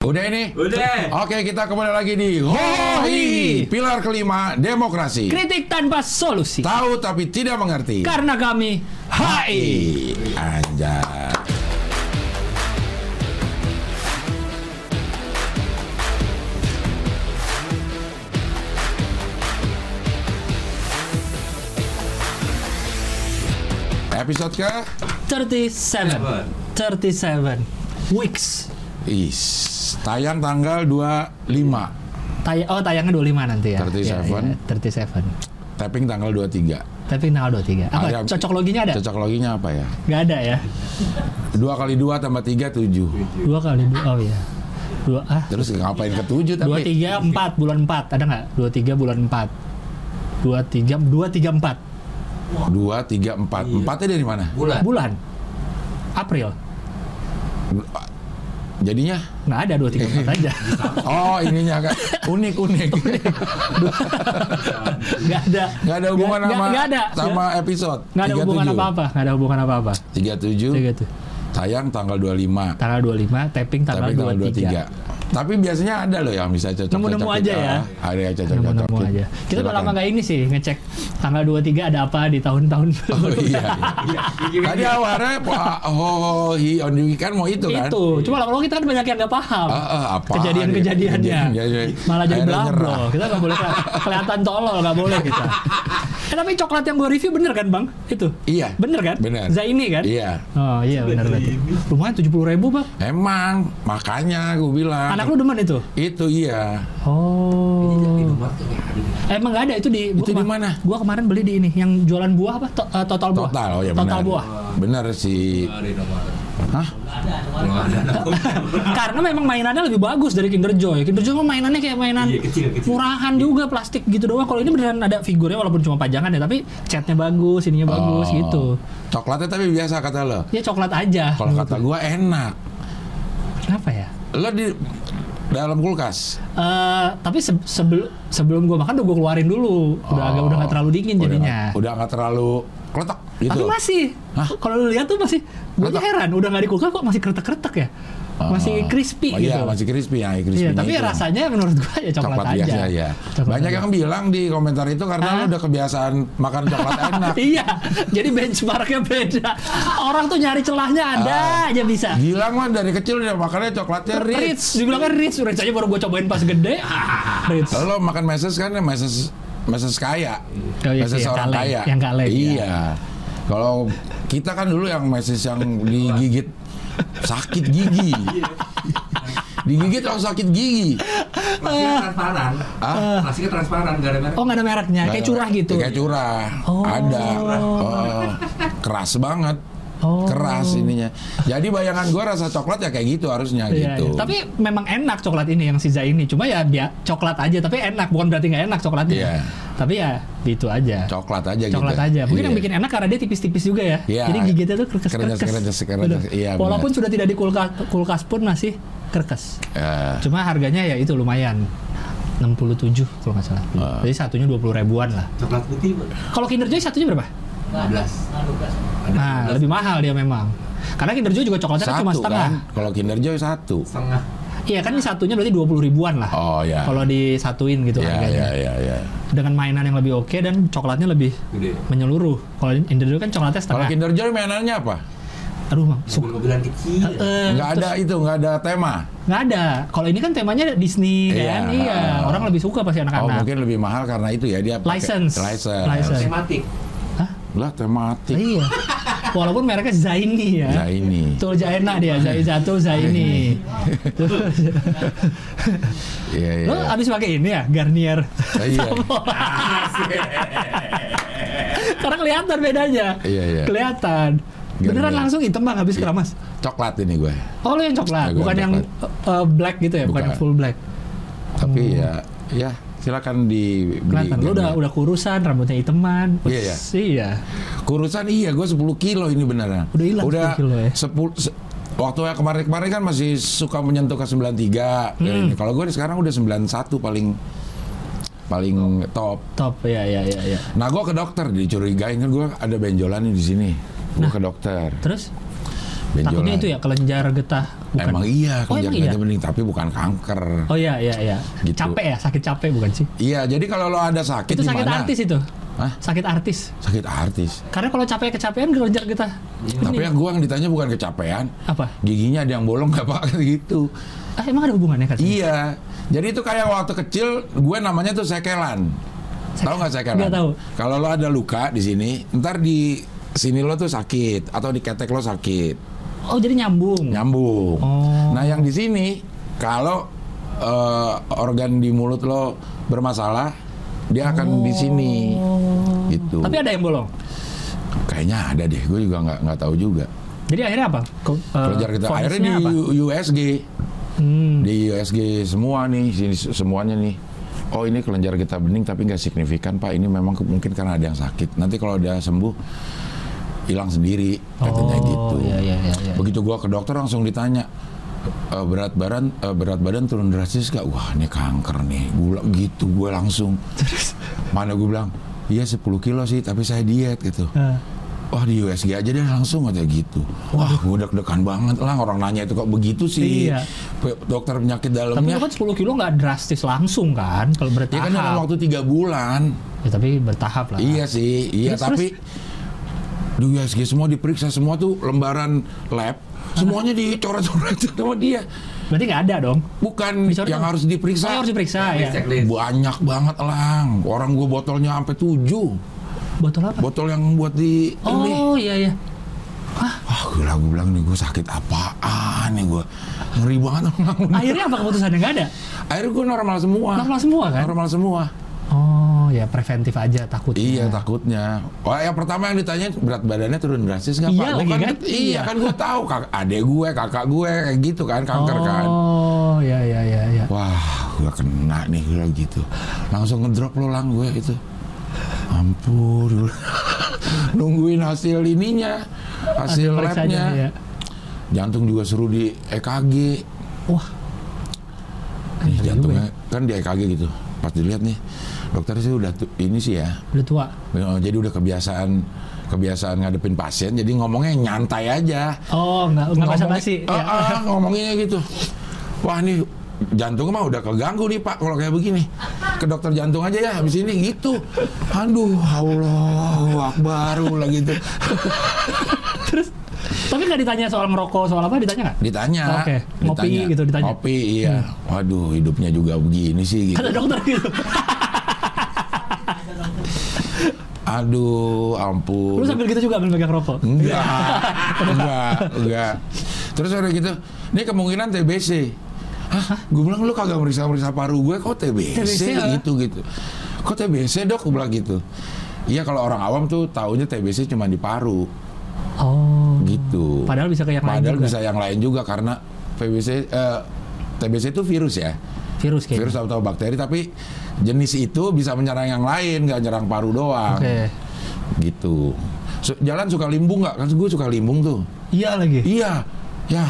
Udah ini? Udah. Oke, kita kembali lagi di Hohi, pilar kelima demokrasi. Kritik tanpa solusi. Tahu tapi tidak mengerti. Karena kami HI. Anjay. Episode ke? 37. 37 weeks. Is, tayang tanggal 25, Tay oh tayangnya 25 nanti ya. 37. Iya, iya, 37. tapping tanggal 23. Tapi tanggal 23. Apa? Ada- Cocok loginya ada? Cocok loginya apa ya? Nggak ada ya? Dua kali dua tambah tiga tujuh. Dua kali dua. Oh iya. Dua ah. Terus ngapain ke tujuh Dua tapi? tiga empat bulan empat ada nggak? Dua tiga bulan empat. Dua tiga dua tiga empat Dua, tiga, empat. Empatnya dari mana? Bulan. bulan. April. Jadinya? Nggak ada dua tiga empat aja. Oh ininya kan unik unik. Nggak ada. Nggak ada hubungan Nggak- sama nggak ada. sama episode. Nggak ada hubungan apa-apa. Nggak ada hubungan apa-apa. Tiga tujuh. Tiga tuh. Tayang tanggal 25 Tanggal 25, tapping tanggal tanggal 23. 23 Tapi biasanya ada loh yang bisa cocok Nemu-nemu aja ya. Ada yang cocok cocok Nemu-nemu aja. Kita udah lama nggak ini sih ngecek tanggal 23 ada apa di tahun-tahun Oh iya. Tadi awalnya Pak oh hi on the weekend mau itu kan? itu. Cuma lama-lama kita kan banyak yang nggak paham. Ah, ah, apa? Kejadian-kejadiannya. Kejadian- Malah jadi blablo. Kita nggak boleh keli- kelihatan tolol, nggak boleh kita. Eh, tapi coklat yang gue review bener kan bang? Itu. Iya. Bener kan? Bener. Zaini kan? Iya. Oh iya bener berarti. Lumayan tujuh puluh ribu bang. Emang makanya gue bilang. Anak lu demen itu? Itu iya. Oh. Emang nggak ada itu di Itu di mana? Gua kemarin beli di ini yang jualan buah apa? To- eh, total buah. Total, oh ya Total benar. buah. Benar si Hah? Karena memang mainannya lebih bagus dari Kinder Joy. Kinder Joy mainannya kayak mainan Iya, kecil, kecil. murahan juga plastik gitu doang. Kalau ini beneran ada figurnya walaupun cuma pajangan ya, tapi catnya bagus, ininya bagus Oh. gitu. Coklatnya tapi biasa kata lo. Ya coklat aja. Kalau kata gua enak. Kenapa ya? Lo di dalam kulkas. Eh, tapi se- sebelum sebelum gua makan udah gua keluarin dulu. Udah agak udah nggak terlalu dingin Udah jadinya. nggak- Udah nggak terlalu kletak gitu. Tapi masih. Kalau lu lihat tuh masih. Gue heran, udah nggak di kulkas kok masih kretek-kretek ya? Masih crispy Oh, gitu. Iya, masih crispy ya, crispy. Iya, tapi rasanya menurut gua ya coklat, coklat aja. biasa ya. Coklat Banyak aja. yang bilang di komentar itu karena lu udah kebiasaan makan coklat enak. iya, jadi benchmarknya beda. Orang tuh nyari celahnya ada Ah. aja bisa. Gilang mah dari kecil udah makannya coklatnya Ritz, Ritz. dibilangnya Ritz, Ritz aja baru gue cobain pas gede. Ritz. Lo makan meses kan meses meses kaya. Oh iya meses yang orang kaya. yang kaleng, Iya. Kalau kita kan dulu yang meses yang digigit sakit gigi. digigit langsung sakit gigi. Plastiknya transparan. Ah? Plastiknya transparan, nggak ada merek. Oh nggak ada mereknya, kayak curah gitu. Kayak curah. Oh. Ada. Oh, keras banget. Oh. Keras ininya. Jadi bayangan gua rasa coklat ya kayak gitu harusnya Iya, gitu. iya. Tapi memang enak coklat ini yang Siza ini. Cuma ya dia coklat aja, tapi enak. Bukan berarti nggak enak coklatnya. Iya. Tapi ya itu aja. coklat aja coklat gitu. aja. Mungkin yang Iya. bikin enak karena dia tipis-tipis juga ya. Iya. Jadi gigitnya tuh kerkes kerkes. kerenyes, kerenyes. Iya. Walaupun sudah tidak di kulkas, kulkas pun masih kerkes. Ya. Cuma harganya ya itu lumayan. 67 kalau nggak salah. Ah. Jadi satunya 20 ribuan lah. Coklat putih. Kalau Kinder Joy satunya berapa? 12. Nah, lebih mahal dia memang. Karena Kinder Joy juga coklatnya kan cuma Satu setengah. kan? Kalau Kinder Joy satu. Setengah. Iya kan ini satunya berarti 20 ribuan lah. Oh ya. Kalau disatuin gitu Ya harganya. ya ya ya. Dengan mainan yang lebih oke dan coklatnya lebih Gede. menyeluruh. Kalau Kinder Joy kan coklatnya Kalau setengah. Kinder Joy mainannya apa? Aduh, Mang. Su- Mobil-mobilan kecil. Eh, Nggak ada itu, nggak ada tema. nggak ada. Kalau ini kan temanya Disney Iya. kan. Iya, orang lebih suka pasti Oh anak-anak. mungkin lebih mahal karena itu ya dia pakai License. License. License. Tematik. Lah tematik. Iya. Walaupun mereknya Zaini ya. Zaini. Tuh Jaina dia, Zai Jatuh Zaini. Iya iya. Lo abis pakai ini ya, Garnier. Oh, iya. Karena kelihatan bedanya. Iya, iya. Kelihatan. Beneran Garnier. langsung hitam bang habis keramas. Coklat ini gue. Oh lo yang coklat, gua bukan yang uh, black gitu ya, bukan, Bukan. yang full black. Tapi ya ya silakan dibeli. Kelihatan lo udah udah kurusan, rambutnya hiteman. Iya, iya. Iya. Kurusan iya gue 10 kilo ini beneran. Udah hilang Udah 10 kilo ya? 10 se- Waktu yang kemarin-kemarin kan masih suka menyentuh ke 93. Hmm. Ya, ini. Kalau gue sekarang udah 91 paling paling top. Top, ya ya ya ya. Nah gue ke dokter dicurigain kan gue ada benjolan di sini. Gue Nah. ke dokter. Terus? Benjolan. Takutnya itu ya kelenjar getah bukan. Emang iya, Oh, kelenjar iya? getah bening, tapi bukan kanker. Oh iya iya iya. Gitu. Capek ya, sakit capek bukan sih? Iya, jadi kalau lo ada sakit itu sakit mana? artis itu. Hah? Sakit artis. Sakit artis. Karena kalau capek kecapean kelenjar getah. Tapi Ini yang gua yang ditanya bukan kecapean, apa? giginya ada yang bolong nggak pak gitu. Ah, emang ada hubungannya kan? Iya. Jadi itu kayak waktu kecil gue namanya tuh sekelan. Tahu nggak sekelan? Nggak tahu. Kalau lo ada luka di sini, ntar di sini lo tuh sakit atau di ketek lo sakit, Oh jadi nyambung. nyambung. Oh. Nah yang di sini kalau eh, organ di mulut lo bermasalah, dia akan di sini. Gitu. Oh. Tapi ada yang bolong. Kayaknya ada deh. Gue juga nggak nggak tahu juga. Jadi akhirnya apa? Ko- eh, Kelenjar kita akhirnya di apa? USG. Hmm. di USG semua nih sini semuanya nih oh ini kelenjar getah bening tapi nggak signifikan pak ini memang mungkin karena ada yang sakit nanti kalau udah sembuh hilang sendiri katanya oh, gitu Iya iya iya. iya. begitu gua ke dokter langsung ditanya "E, berat badan e, berat badan turun drastis gak wah ini kanker nih bilang gitu gue langsung mana gue bilang iya 10 kilo sih tapi saya diet gitu Eh, Wah di USG aja deh langsung aja gitu. Wah gue deg-degan banget lah orang nanya itu kok begitu sih. Iya. Dokter penyakit tapi dalamnya. itu kan 10 kilo nggak drastis langsung kan? Kalau Ya bertahap. kan dalam waktu tiga bulan. Ya, tapi bertahap lah. Iya sih, iya Terus, tapi di USG semua diperiksa semua tuh lembaran lab semuanya dicoret-coret sama dia. Berarti nggak ada dong? Bukan Dicoret yang dong? harus diperiksa. Oh, yang harus diperiksa ya. Banyak banget lang. Orang gue botolnya sampai tujuh. Botol apa? Botol yang buat di ini. Oh iya iya. Wah, gue gue bilang nih gue sakit apaan nih gue. Ngeri banget. Akhirnya apa keputusannya nggak ada? Akhirnya gue normal semua. Normal semua kan? Normal semua. Oh ya preventif aja takut. Iya takutnya. Wah yang pertama yang ditanya berat badannya turun drastis nggak Iya pak? Kan, kan? Iya Iya. kan gue tahu kak, adek gue, kakak gue kayak gitu kan kanker kan. Oh ya ya ya ya. Wah gue kena nih gue gitu. Langsung ngedrop lo lang gue gitu. Ampun. Nungguin hasil ininya, hasil labnya. ya. Jantung juga suruh di EKG. Wah. Nih, jantungnya juga kan di EKG gitu. Pas dilihat nih, dokter sih udah tu- ini sih ya, Udah tua. Oh, jadi udah kebiasaan kebiasaan ngadepin pasien jadi ngomongnya nyantai aja Oh nggak nggak basa Ngomongin- basi. Ah, ya. ah, ngomonginnya gitu wah ini jantung mah udah keganggu nih pak kalau kayak begini ke dokter jantung aja ya habis ini gitu aduh Allah akbar lah gitu Terus tapi nggak ditanya soal ngerokok soal apa ditanya nggak? ditanya Oke, ngopi ditanya. gitu ditanya. Hmm. ngopi iya waduh hidupnya juga begini sih gitu Kata dokter gitu. aduh ampun Lu sambil gitu juga ambil megang rokok. Enggak, enggak, enggak. Terus ada gitu, ini kemungkinan TBC. Hah? Gue bilang lu kagak meriksa-meriksa paru gue, kok TBC, TBC, ah? gitu gitu. Kok TBC dok? Gue bilang gitu. Iya kalau orang awam tuh taunya TBC cuma di paru, Oh. gitu. Padahal bisa ke yang lain Padahal juga. bisa yang lain juga karena TBC, eh, TBC itu virus ya, Virus kayaknya. virus atau bakteri, tapi jenis itu bisa menyerang yang lain, nggak nyerang paru doang, Oke. gitu. Su- jalan suka limbung nggak? Kan gue suka limbung tuh. Iya lagi. Iya, ya.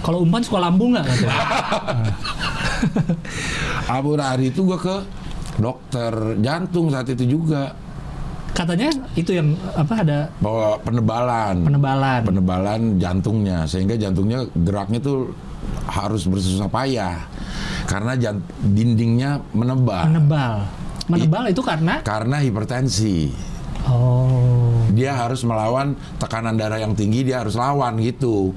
Kalau umpan suka lambung nggak? Abu hari itu gua ke dokter jantung saat itu juga Katanya itu yang apa ada bawa penebalan, penebalan. penebalan jantungnya sehingga jantungnya geraknya tuh harus bersusah payah karena dindingnya menebal Menebal. Menebal itu karena karena hipertensi. oh. Dia harus melawan tekanan darah yang tinggi, dia harus lawan gitu.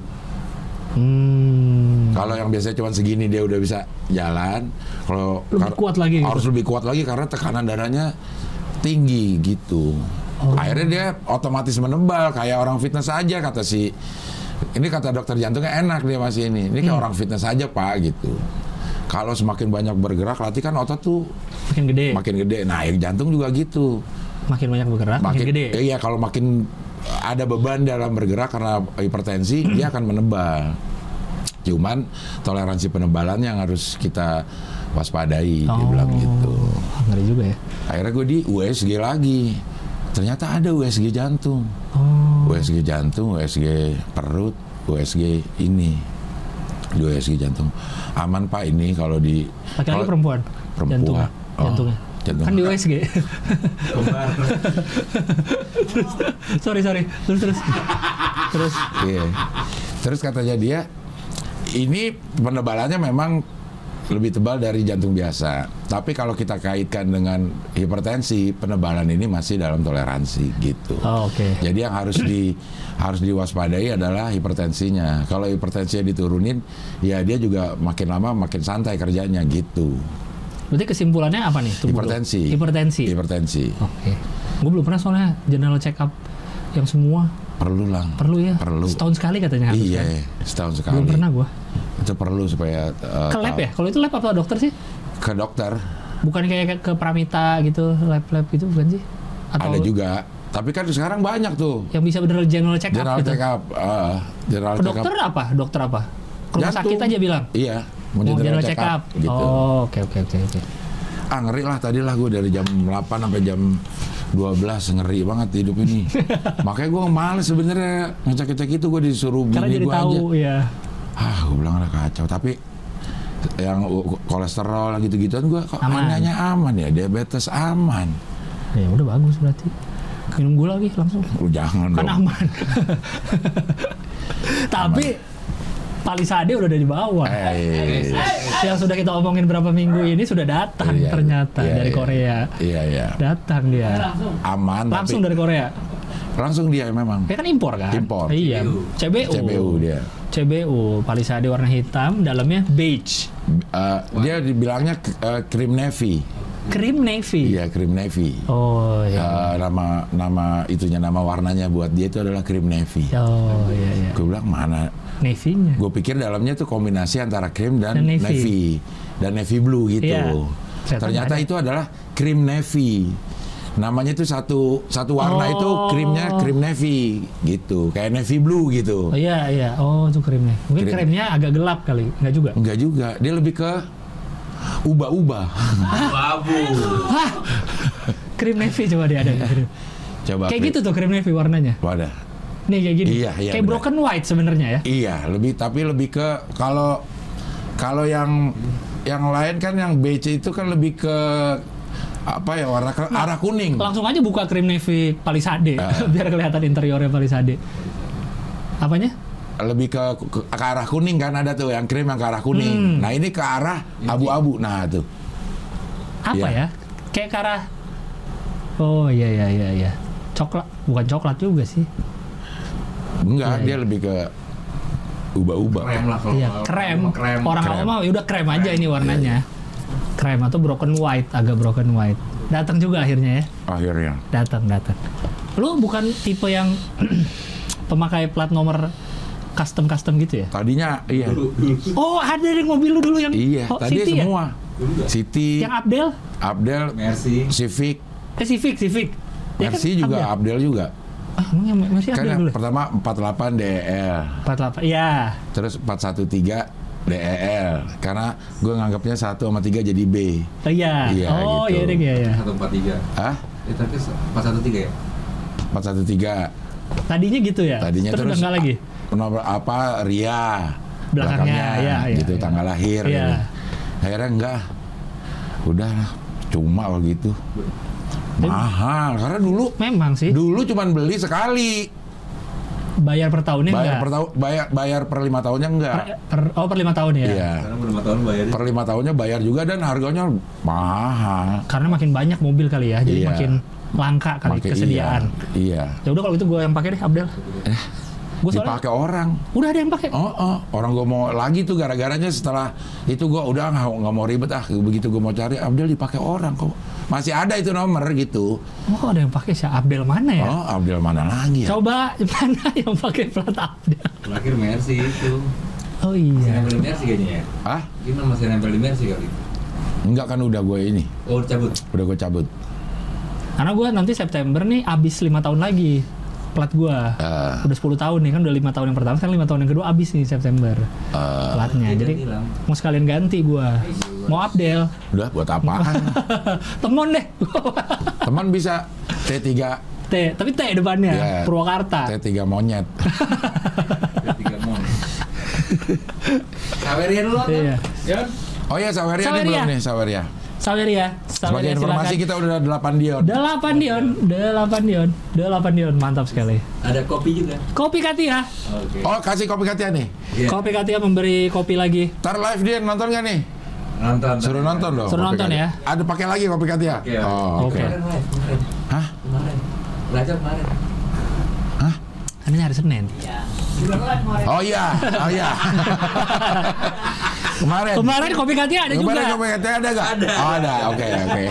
Hmm. Kalau yang biasanya cuma segini dia udah bisa jalan. Kalau Lebih kuat lagi gitu. Harus lebih kuat lagi karena tekanan darahnya tinggi gitu. Oh. Akhirnya dia otomatis menebal kayak orang fitness aja kata si ini kata dokter jantungnya enak dia masih ini. Ini Hmm. kayak orang fitness aja Pak gitu. Kalau semakin banyak bergerak latih kan otot tuh Makin gede. makin gede. Nah, yang jantung juga gitu. Makin banyak bergerak, makin, gede. Iya, kalau makin ada beban dalam bergerak karena hipertensi, dia akan menebal. Cuman toleransi penebalan yang harus kita waspadai, dia bilang gitu. Ah, Ngeri juga ya. Akhirnya gue di USG lagi. Ternyata ada USG jantung. Oh. USG jantung, USG perut, USG ini. Di USG jantung. Aman Pak ini kalau di Laki-laki kalau- perempuan? perempuan. Jantungnya. Oh, Jantungnya. jantung. Kan di USG. Kembar. sorry sorry. Terus terus. Terus. Iya. Terus katanya dia, ini penebalannya memang lebih tebal dari jantung biasa. Tapi kalau kita kaitkan dengan hipertensi, penebalan ini masih dalam toleransi gitu. Oh, Oke. Jadi yang harus di harus diwaspadai adalah hipertensinya. Kalau hipertensinya diturunin, ya dia juga makin lama makin santai kerjanya gitu. Berarti kesimpulannya apa nih? tubuh lu? Hipertensi. Hipertensi. Hipertensi. Oke. Gue belum pernah soalnya general check up yang semua Perlu lah. perlu ya. Perlu. Setahun sekali katanya harus Iya, kan? setahun sekali. Belum pernah gue. Itu perlu supaya eh, Ke lab tahu. ya? Kalau itu lab apa dokter sih? Ke dokter. Bukan kayak ke- ke Pramita gitu, lab-lab gitu bukan sih? Atau Ada juga. Tapi kan sekarang banyak tuh. yang bisa bener general check up General gitu. check up. eh, general check dokter up. apa? Dokter apa? Ke rumah sakit aja bilang. Iya. Mau Mau general, general check, up, up. gitu. Oh, oke oke oke oke. Ah ngeri lah tadi lah gue dari jam 8 sampai jam 12 ngeri banget hidup ini. Makanya gue males sebenarnya ngecek-ngecek itu gue disuruh Karena bini gue aja. ya. Ah gue bilang udah kacau. Tapi yang kolesterol gitu-gituan gue kok Aman. anehnya aman ya diabetes aman. Ya udah bagus berarti. Minum gula lagi langsung. Lu jangan Kan dong. aman. Tapi Palisade udah ada di bawah. Eh, Yang sudah kita omongin berapa minggu ini sudah datang Iya, ternyata iya, dari iya. Korea. Iya iya. Datang dia. Aman Langsung tapi dari Korea. langsung dia memang. Dia kan impor kan? Impor. Iya. CBU. CBU dia. CBU, palisade warna hitam, dalamnya beige. Eh, dia dibilangnya eh, krim navy. Cream navy. Iya krim navy. Oh iya. Eh, nama nama itunya nama warnanya buat dia itu adalah krim navy. Oh iya iya. Gue bilang mana? Navy-nya. Gue pikir dalamnya tuh kombinasi antara krim dan, Dan navy. navy. dan navy blue gitu. Iya. Ternyata Ternyata ada. itu adalah krim navy. Namanya itu satu satu warna Oh. itu krimnya krim navy gitu, kayak navy blue gitu. Oh iya iya. Oh itu krimnya. Mungkin Krim. krimnya agak gelap kali. Enggak juga. Enggak juga, dia lebih ke ubah-ubah. Abu. Hah? Krim navy coba dia ada. Coba Kayak gitu tuh krim navy warnanya. Wadah. Nih kayak gini. Iya, iya, Kayak benar. broken white sebenarnya ya. Iya, lebih tapi lebih ke kalau kalau yang yang lain kan yang BC itu kan lebih ke apa ya warna ke arah kuning. Langsung aja buka krim navy palisade Ah. biar kelihatan interiornya palisade. Apanya? Lebih ke, ke, ke arah kuning kan ada tuh yang krim yang ke arah kuning. Hmm. Nah, ini ke arah abu-abu. Nah, tuh. Apa Iya. ya? Kayak ke arah Oh iya iya iya iya. Coklat, bukan coklat juga sih. Enggak, Iya, dia iya. lebih ke ubah-ubah. Krem lah kalau Iya, kalau- krem. krem. Orang Krem. awam mah ya udah krem aja Krem. ini warnanya. Krem atau broken white, agak broken white. Datang juga akhirnya ya. Akhirnya. Datang, datang. Lu bukan tipe yang pemakai plat nomor custom-custom gitu ya? Tadinya iya. Oh, ada dari mobil lu dulu yang Iya, oh, tadi City ya? semua. Nggak? City, Yang Abdel? Abdel, Mercy. Civic, Eh, Civic, Civic. Ya kan Mercy juga Abdel. Abdel juga. Ah, yang Mercy Kan Abdel yang dulu? pertama 48 DEL. 48. Iya. Terus 413 DEL karena gue nganggapnya satu sama tiga jadi B. Oh, iya. Iya, oh, gitu. iya deh, iya, iya. 143. Hah? Eh tapi 413 ya? 413. Tadinya gitu ya? Tadinya terus, terus, udah lagi? Nomor apa? Ria. Belakangnya, iya, iya, gitu iya. tanggal lahir. Iya. gitu. Akhirnya enggak. Udah lah, cuma begitu. Mahal karena dulu Memang sih. dulu cuman beli sekali. Bayar per tahunnya Bayar enggak? per tahun bayar bayar per lima tahunnya enggak. Per- per- oh, per lima tahun ya? Iya. Karena belum tahun bayar. Per lima tahunnya bayar juga dan harganya mahal. Karena makin banyak mobil kali ya, jadi Iya. makin langka kali Makin- kesediaan. Iya. Ya udah kalau itu gue yang pakai deh, Abdel. Eh, Gue soalnya dipakai orang. udah ada yang pakai. Oh, oh, orang gue mau lagi tuh gara-garanya setelah itu gue udah nggak mau ribet ah begitu gue mau cari Abdel dipakai orang kok masih ada itu nomor gitu. Oh, ada yang pakai si Abdel mana ya? Oh Abdel mana lagi ya? Coba mana yang pakai plat Abdel? Terakhir Mercy itu. Oh Masih iya. nempel di Mercy kayaknya ya? Ah Gimana masih nempel di Mercy kali? enggak kan udah gue ini Oh cabut. udah gue cabut. Karena gue nanti September nih abis lima tahun lagi plat gue. Eh, Udah 10 tahun nih kan udah lima tahun yang pertama, sekarang lima tahun yang kedua abis nih September eh, platnya. Dia Jadi hilang. mau sekalian ganti gue. Mau Abdel. udah buat apaan? Temon deh. Teman bisa T3 T, tapi T depannya. Iya. Purwakarta. T3 monyet. Tiga mon. Saweria dulu kan? Iya. Ya. Oh ya Saweria, nih Saweria. belum nih Saweria. Saweria. Sebagai Saweria informasi silakan. kita udah 8 dion. Delapan dion, delapan dion, delapan dion, mantap sekali. Ada kopi juga. Kopi Katia, Oke. Oh, kasih kopi Katia nih. Iya. Kopi Katia memberi kopi lagi. Ntar live dia nonton gak nih? Nonton. Suruh nonton dong. Suruh nonton ya. Ada pakai lagi kopi Katia. Oke. Oh, oke. Oke. Kemarin live, kemarin. Hah? Kemarin. Belajar kemarin. Hah? Ini hari Senin. Oh iya, oh iya. Kemarin. Kemarin kopi Katia ada juga. Kemarin kopi Katia ada gak? Ada. Oh, ada. Oke, oke.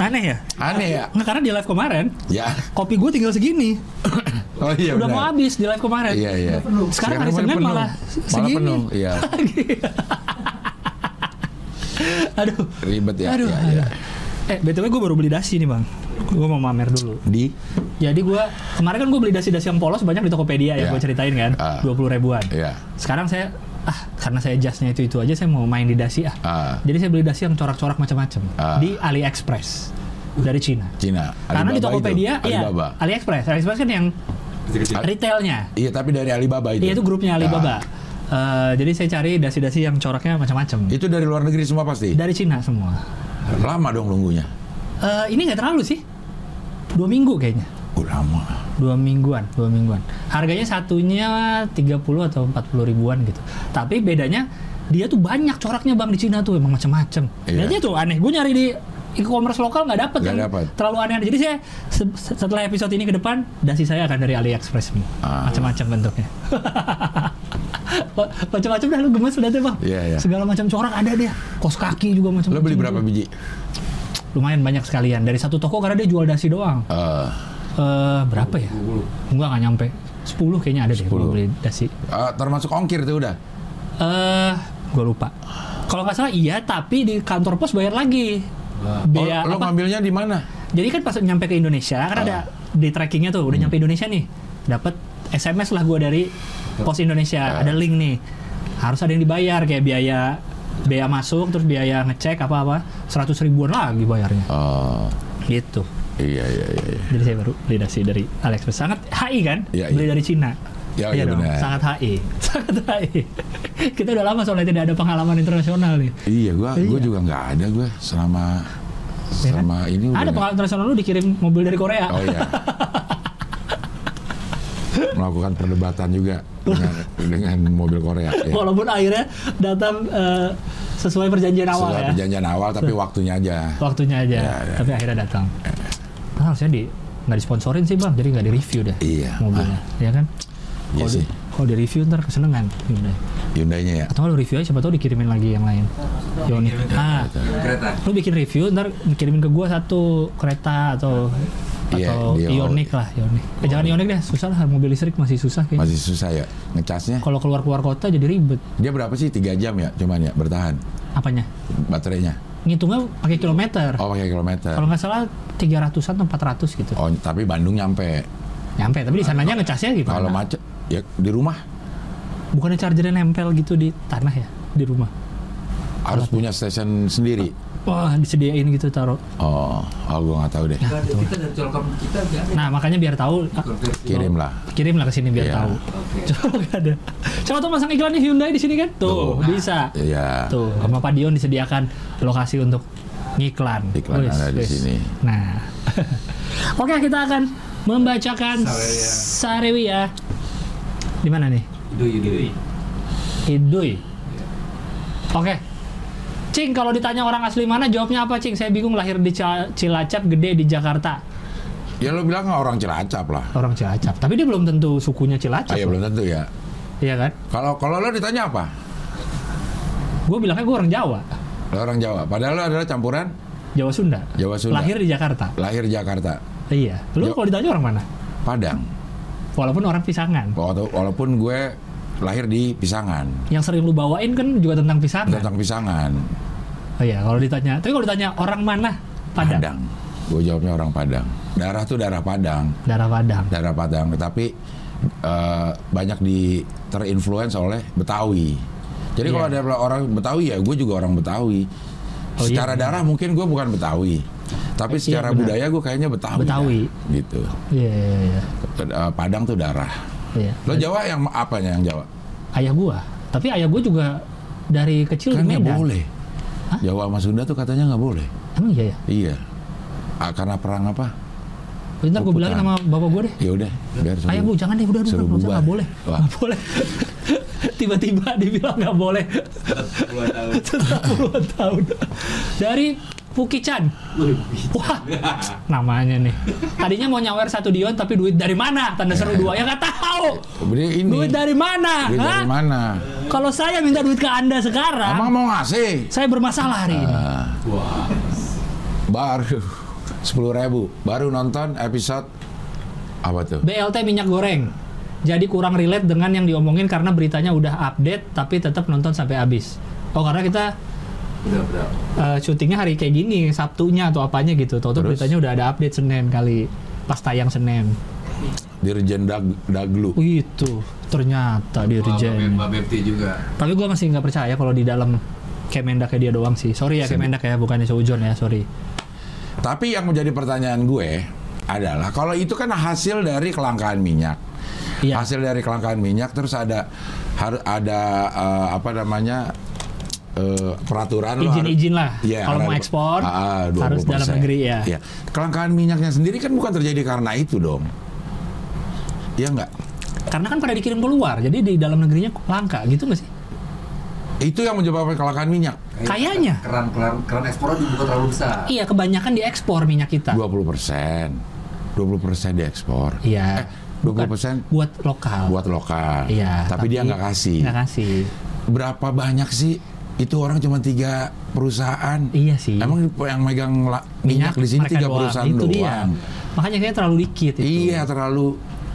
Aneh ya? Aneh ya? Nggak, karena di live kemarin, Ya. kopi gue tinggal segini. Oh iya Udah benar. mau habis di live kemarin. Iya, iya. Sekarang hari malah Senin penuh. malah Malah segini. penuh, iya. Aduh. Ribet ya. Aduh. iya, aduh. iya. Eh, BTW gue baru beli dasi nih bang. Gue mau mamer dulu. Di? Jadi gue kemarin kan gue beli dasi-dasi yang polos banyak di Tokopedia ya, Iya. gue ceritain kan, Ah. dua puluh ribuan. Iya. Sekarang saya ah karena saya jasnya itu itu aja saya mau main di dasi ah. Ah, Jadi saya beli dasi yang corak-corak macam-macam Ah. di AliExpress dari Cina. Cina. Karena di Alibaba Tokopedia, itu. iya, Alibaba. AliExpress. AliExpress kan yang retailnya. Iya, tapi dari Alibaba itu. Iya itu grupnya Alibaba. Ah. Eh, jadi saya cari dasi-dasi yang coraknya macam-macam. Itu dari luar negeri semua pasti. Dari Cina semua. Lama dong nunggunya. Eh, ini nggak terlalu sih. Dua minggu kayaknya. Oh, lama. Dua mingguan, dua mingguan. Harganya satunya 30 atau 40 ribuan gitu. Tapi bedanya dia tuh banyak coraknya bang di Cina tuh emang macam-macam. Iya. Bedanya tuh aneh. Gue nyari di e-commerce lokal nggak dapet yang dapet. terlalu aneh. Jadi saya se- setelah episode ini ke depan dasi saya akan dari AliExpress. Ah. Macam-macam bentuknya. macam-macam dah lu gemes udah tuh bang. Iya, iya. Segala macam corak ada deh. Kos kaki juga macam-macam. Lo beli berapa biji? Lumayan banyak sekalian dari satu toko karena dia jual dasi doang. Eh, Eh berapa ya? Enggak nggak nyampe. 10 kayaknya ada deh 10. gua beli dasi. eh, termasuk ongkir tuh udah. Eh, gue lupa. Kalau nggak salah iya, tapi di kantor pos bayar lagi. Bea oh, lo apa? ngambilnya di mana? Jadi kan pas nyampe ke Indonesia, kan Ah. ada di trackingnya tuh, udah nyampe Indonesia nih, dapat SMS lah gue dari pos Indonesia, Ah. ada link nih, harus ada yang dibayar kayak biaya bea masuk, terus biaya ngecek apa apa, 100 ribuan lagi bayarnya, Oh, gitu. iya iya iya. iya. Jadi saya baru beli dasi dari AliExpress, sangat HI kan, Iya, beli iya. dari Cina. Ya, iya dong, benar. sangat HI, sangat HI. Kita udah lama soalnya tidak ada pengalaman internasional nih. Iya, gua gua Iya. juga nggak ada gua selama Ya kan? selama ini udah Ada pengalaman internasional lu dikirim mobil dari Korea. Oh iya. Melakukan perdebatan juga dengan, dengan mobil Korea. Ya. Walaupun akhirnya datang eh, sesuai perjanjian awal Setelah ya. perjanjian awal tapi waktunya aja. Waktunya aja, Ya, ya. tapi akhirnya datang. Nah, harusnya di nggak disponsorin sih bang, jadi nggak di review deh Iya. mobilnya, ya kan? Iya Kalau di, sih. kalau di review ntar kesenengan, Hyundai. Hyundai-nya ya. Atau kalau review aja, siapa tahu dikirimin lagi yang lain. Ioniq. Ah, Kereta. lu bikin review, ntar kirimin ke gua satu kereta atau Iya, atau Ioniq lah, Ioniq. Eh, jangan Ioniq deh, susah lah, mobil listrik masih susah kayaknya. Masih susah ya ngecasnya. Kalau keluar keluar kota jadi ribet. Dia berapa sih? Tiga jam ya cuman ya bertahan Apanya? baterainya. Ngitungnya pakai kilometer. Oh pakai kilometer. Kalau nggak salah 300-an atau 400 gitu. Oh tapi Bandung nyampe. Nyampe, tapi di sananya ngecasnya gimana? Kalau macet ya di rumah Bukannya chargernya nempel gitu di tanah ya? Di rumah? harus punya stasiun sendiri. Wah, disediain gitu taruh. Oh, oh gue nggak tahu deh. Kita, kita dari colkom kita jangan. Nah, makanya biar tahu ah. Kirim lah. kirim lah ke sini biar Iya. tahu. Oke. Coba ada. Coba tuh masang iklannya Hyundai di sini kan? Tuh, Tuh. bisa. Iya. Tuh, sama Pak Dion disediakan lokasi untuk ngiklan. Iklan Wis, ada di wis. sini. Nah. Oke, kita akan membacakan Saweria. Sarewia. Di mana nih? Idu, idu. Hiduy. Oke. Cing, kalau ditanya orang asli mana, jawabnya apa, Cing? Saya bingung lahir di Ca- Cilacap, gede di Jakarta. Ya lo bilang orang Cilacap lah. Orang Cilacap. Tapi dia belum tentu sukunya Cilacap. Ah, ya belum tentu ya. Iya kan? Kalau kalau lo ditanya apa? Gue bilangnya gue orang Jawa. Lo orang Jawa. Padahal lo adalah campuran Jawa Sunda. Jawa Sunda. Lahir di Jakarta. lahir Jakarta, Iya. Lu Jo- kalau ditanya orang mana? Padang. Walaupun orang Pisangan. Wala- Walaupun gue lahir di Pisangan, Yang sering lu bawain kan juga tentang Pisangan. tentang Pisangan, Oh iya, kalau ditanya. Tapi kalau ditanya orang mana? Padang. Padang. Gue jawabnya orang Padang. Darah tuh darah Padang, Darah Padang. darah Padang. Tapi eh, banyak di terinfluence oleh Betawi. Jadi kalau Iya. ada orang Betawi ya, gue juga orang Betawi. Oh, iya, secara benar. darah mungkin gue bukan Betawi, tapi Iya, secara benar. budaya gue kayaknya Betawi. Betawi. dah. gitu. Iya, iya, iya. Eh, Padang tuh darah. Iya. Lo Jawa yang apanya yang Jawa? Ayah gua. Tapi ayah gua juga dari kecil Kan di Medan. boleh. Jawa sama Sunda tuh katanya nggak boleh. Emang iya ya? Iya. Ah, karena perang apa? Bentar gue bilangin sama bapak gue deh. Ya udah, biar suruh- Ayah bu, jangan deh, udah, udah, udah, nggak boleh, nggak boleh. Tiba-tiba dibilang nggak boleh. Setelah puluhan tahun. Dari Pukichan. Wih, Wah, namanya nih. Tadinya mau nyawer satu dion, tapi duit dari mana? Tanda seru dua. Ya nggak tahu. Ini. Duit dari mana? Duit dari mana? Kalau saya minta duit ke anda sekarang, Emang mau ngasih? saya bermasalah hari ini. Ah, Wah. baru sepuluh ribu. Baru nonton episode apa tuh? BLT minyak goreng. Jadi kurang relate dengan yang diomongin karena beritanya udah update, tapi tetap nonton sampai habis. Oh karena kita Udah, udah. eh, syutingnya hari kayak gini, Sabtunya atau apanya gitu. Tahu-tahu Terus? beritanya udah ada update Senin kali, pas tayang Senin. Dirjen Dag Daglu. Wih, Itu ternyata dirjen. Mbak Bepti juga. Tapi gue masih nggak percaya kalau di dalam Kemendaknya dia doang sih. Sorry ya Sen- Kemendak ya, bukannya seujon ya, sorry. Tapi yang menjadi pertanyaan gue adalah kalau itu kan hasil dari kelangkaan minyak. Iya. Hasil dari kelangkaan minyak terus ada harus ada eh, apa namanya eh, peraturan lo Izin-izin lah. Iya, kalau mau ekspor Ah, ah, harus 20%. dalam negeri ya. Iya. Kelangkaan minyaknya sendiri kan bukan terjadi karena itu dong. Iya nggak? Karena kan pada dikirim keluar, jadi di dalam negerinya langka gitu nggak sih? Itu yang menyebabkan kelangkaan minyak. Kayaknya. Keran keran keran ekspornya dibuka terlalu besar. Iya, kebanyakan diekspor minyak kita. 20 persen. 20 persen diekspor. Iya. Eh, 20 persen buat lokal. buat lokal. Iya. Tapi, dia nggak kasih. Nggak kasih. Berapa banyak sih? Itu orang cuma tiga perusahaan. Iya sih. Emang yang megang la- minyak, di sini tiga doang. perusahaan itu doang. dia. Makanya kayaknya terlalu dikit itu. Iya, terlalu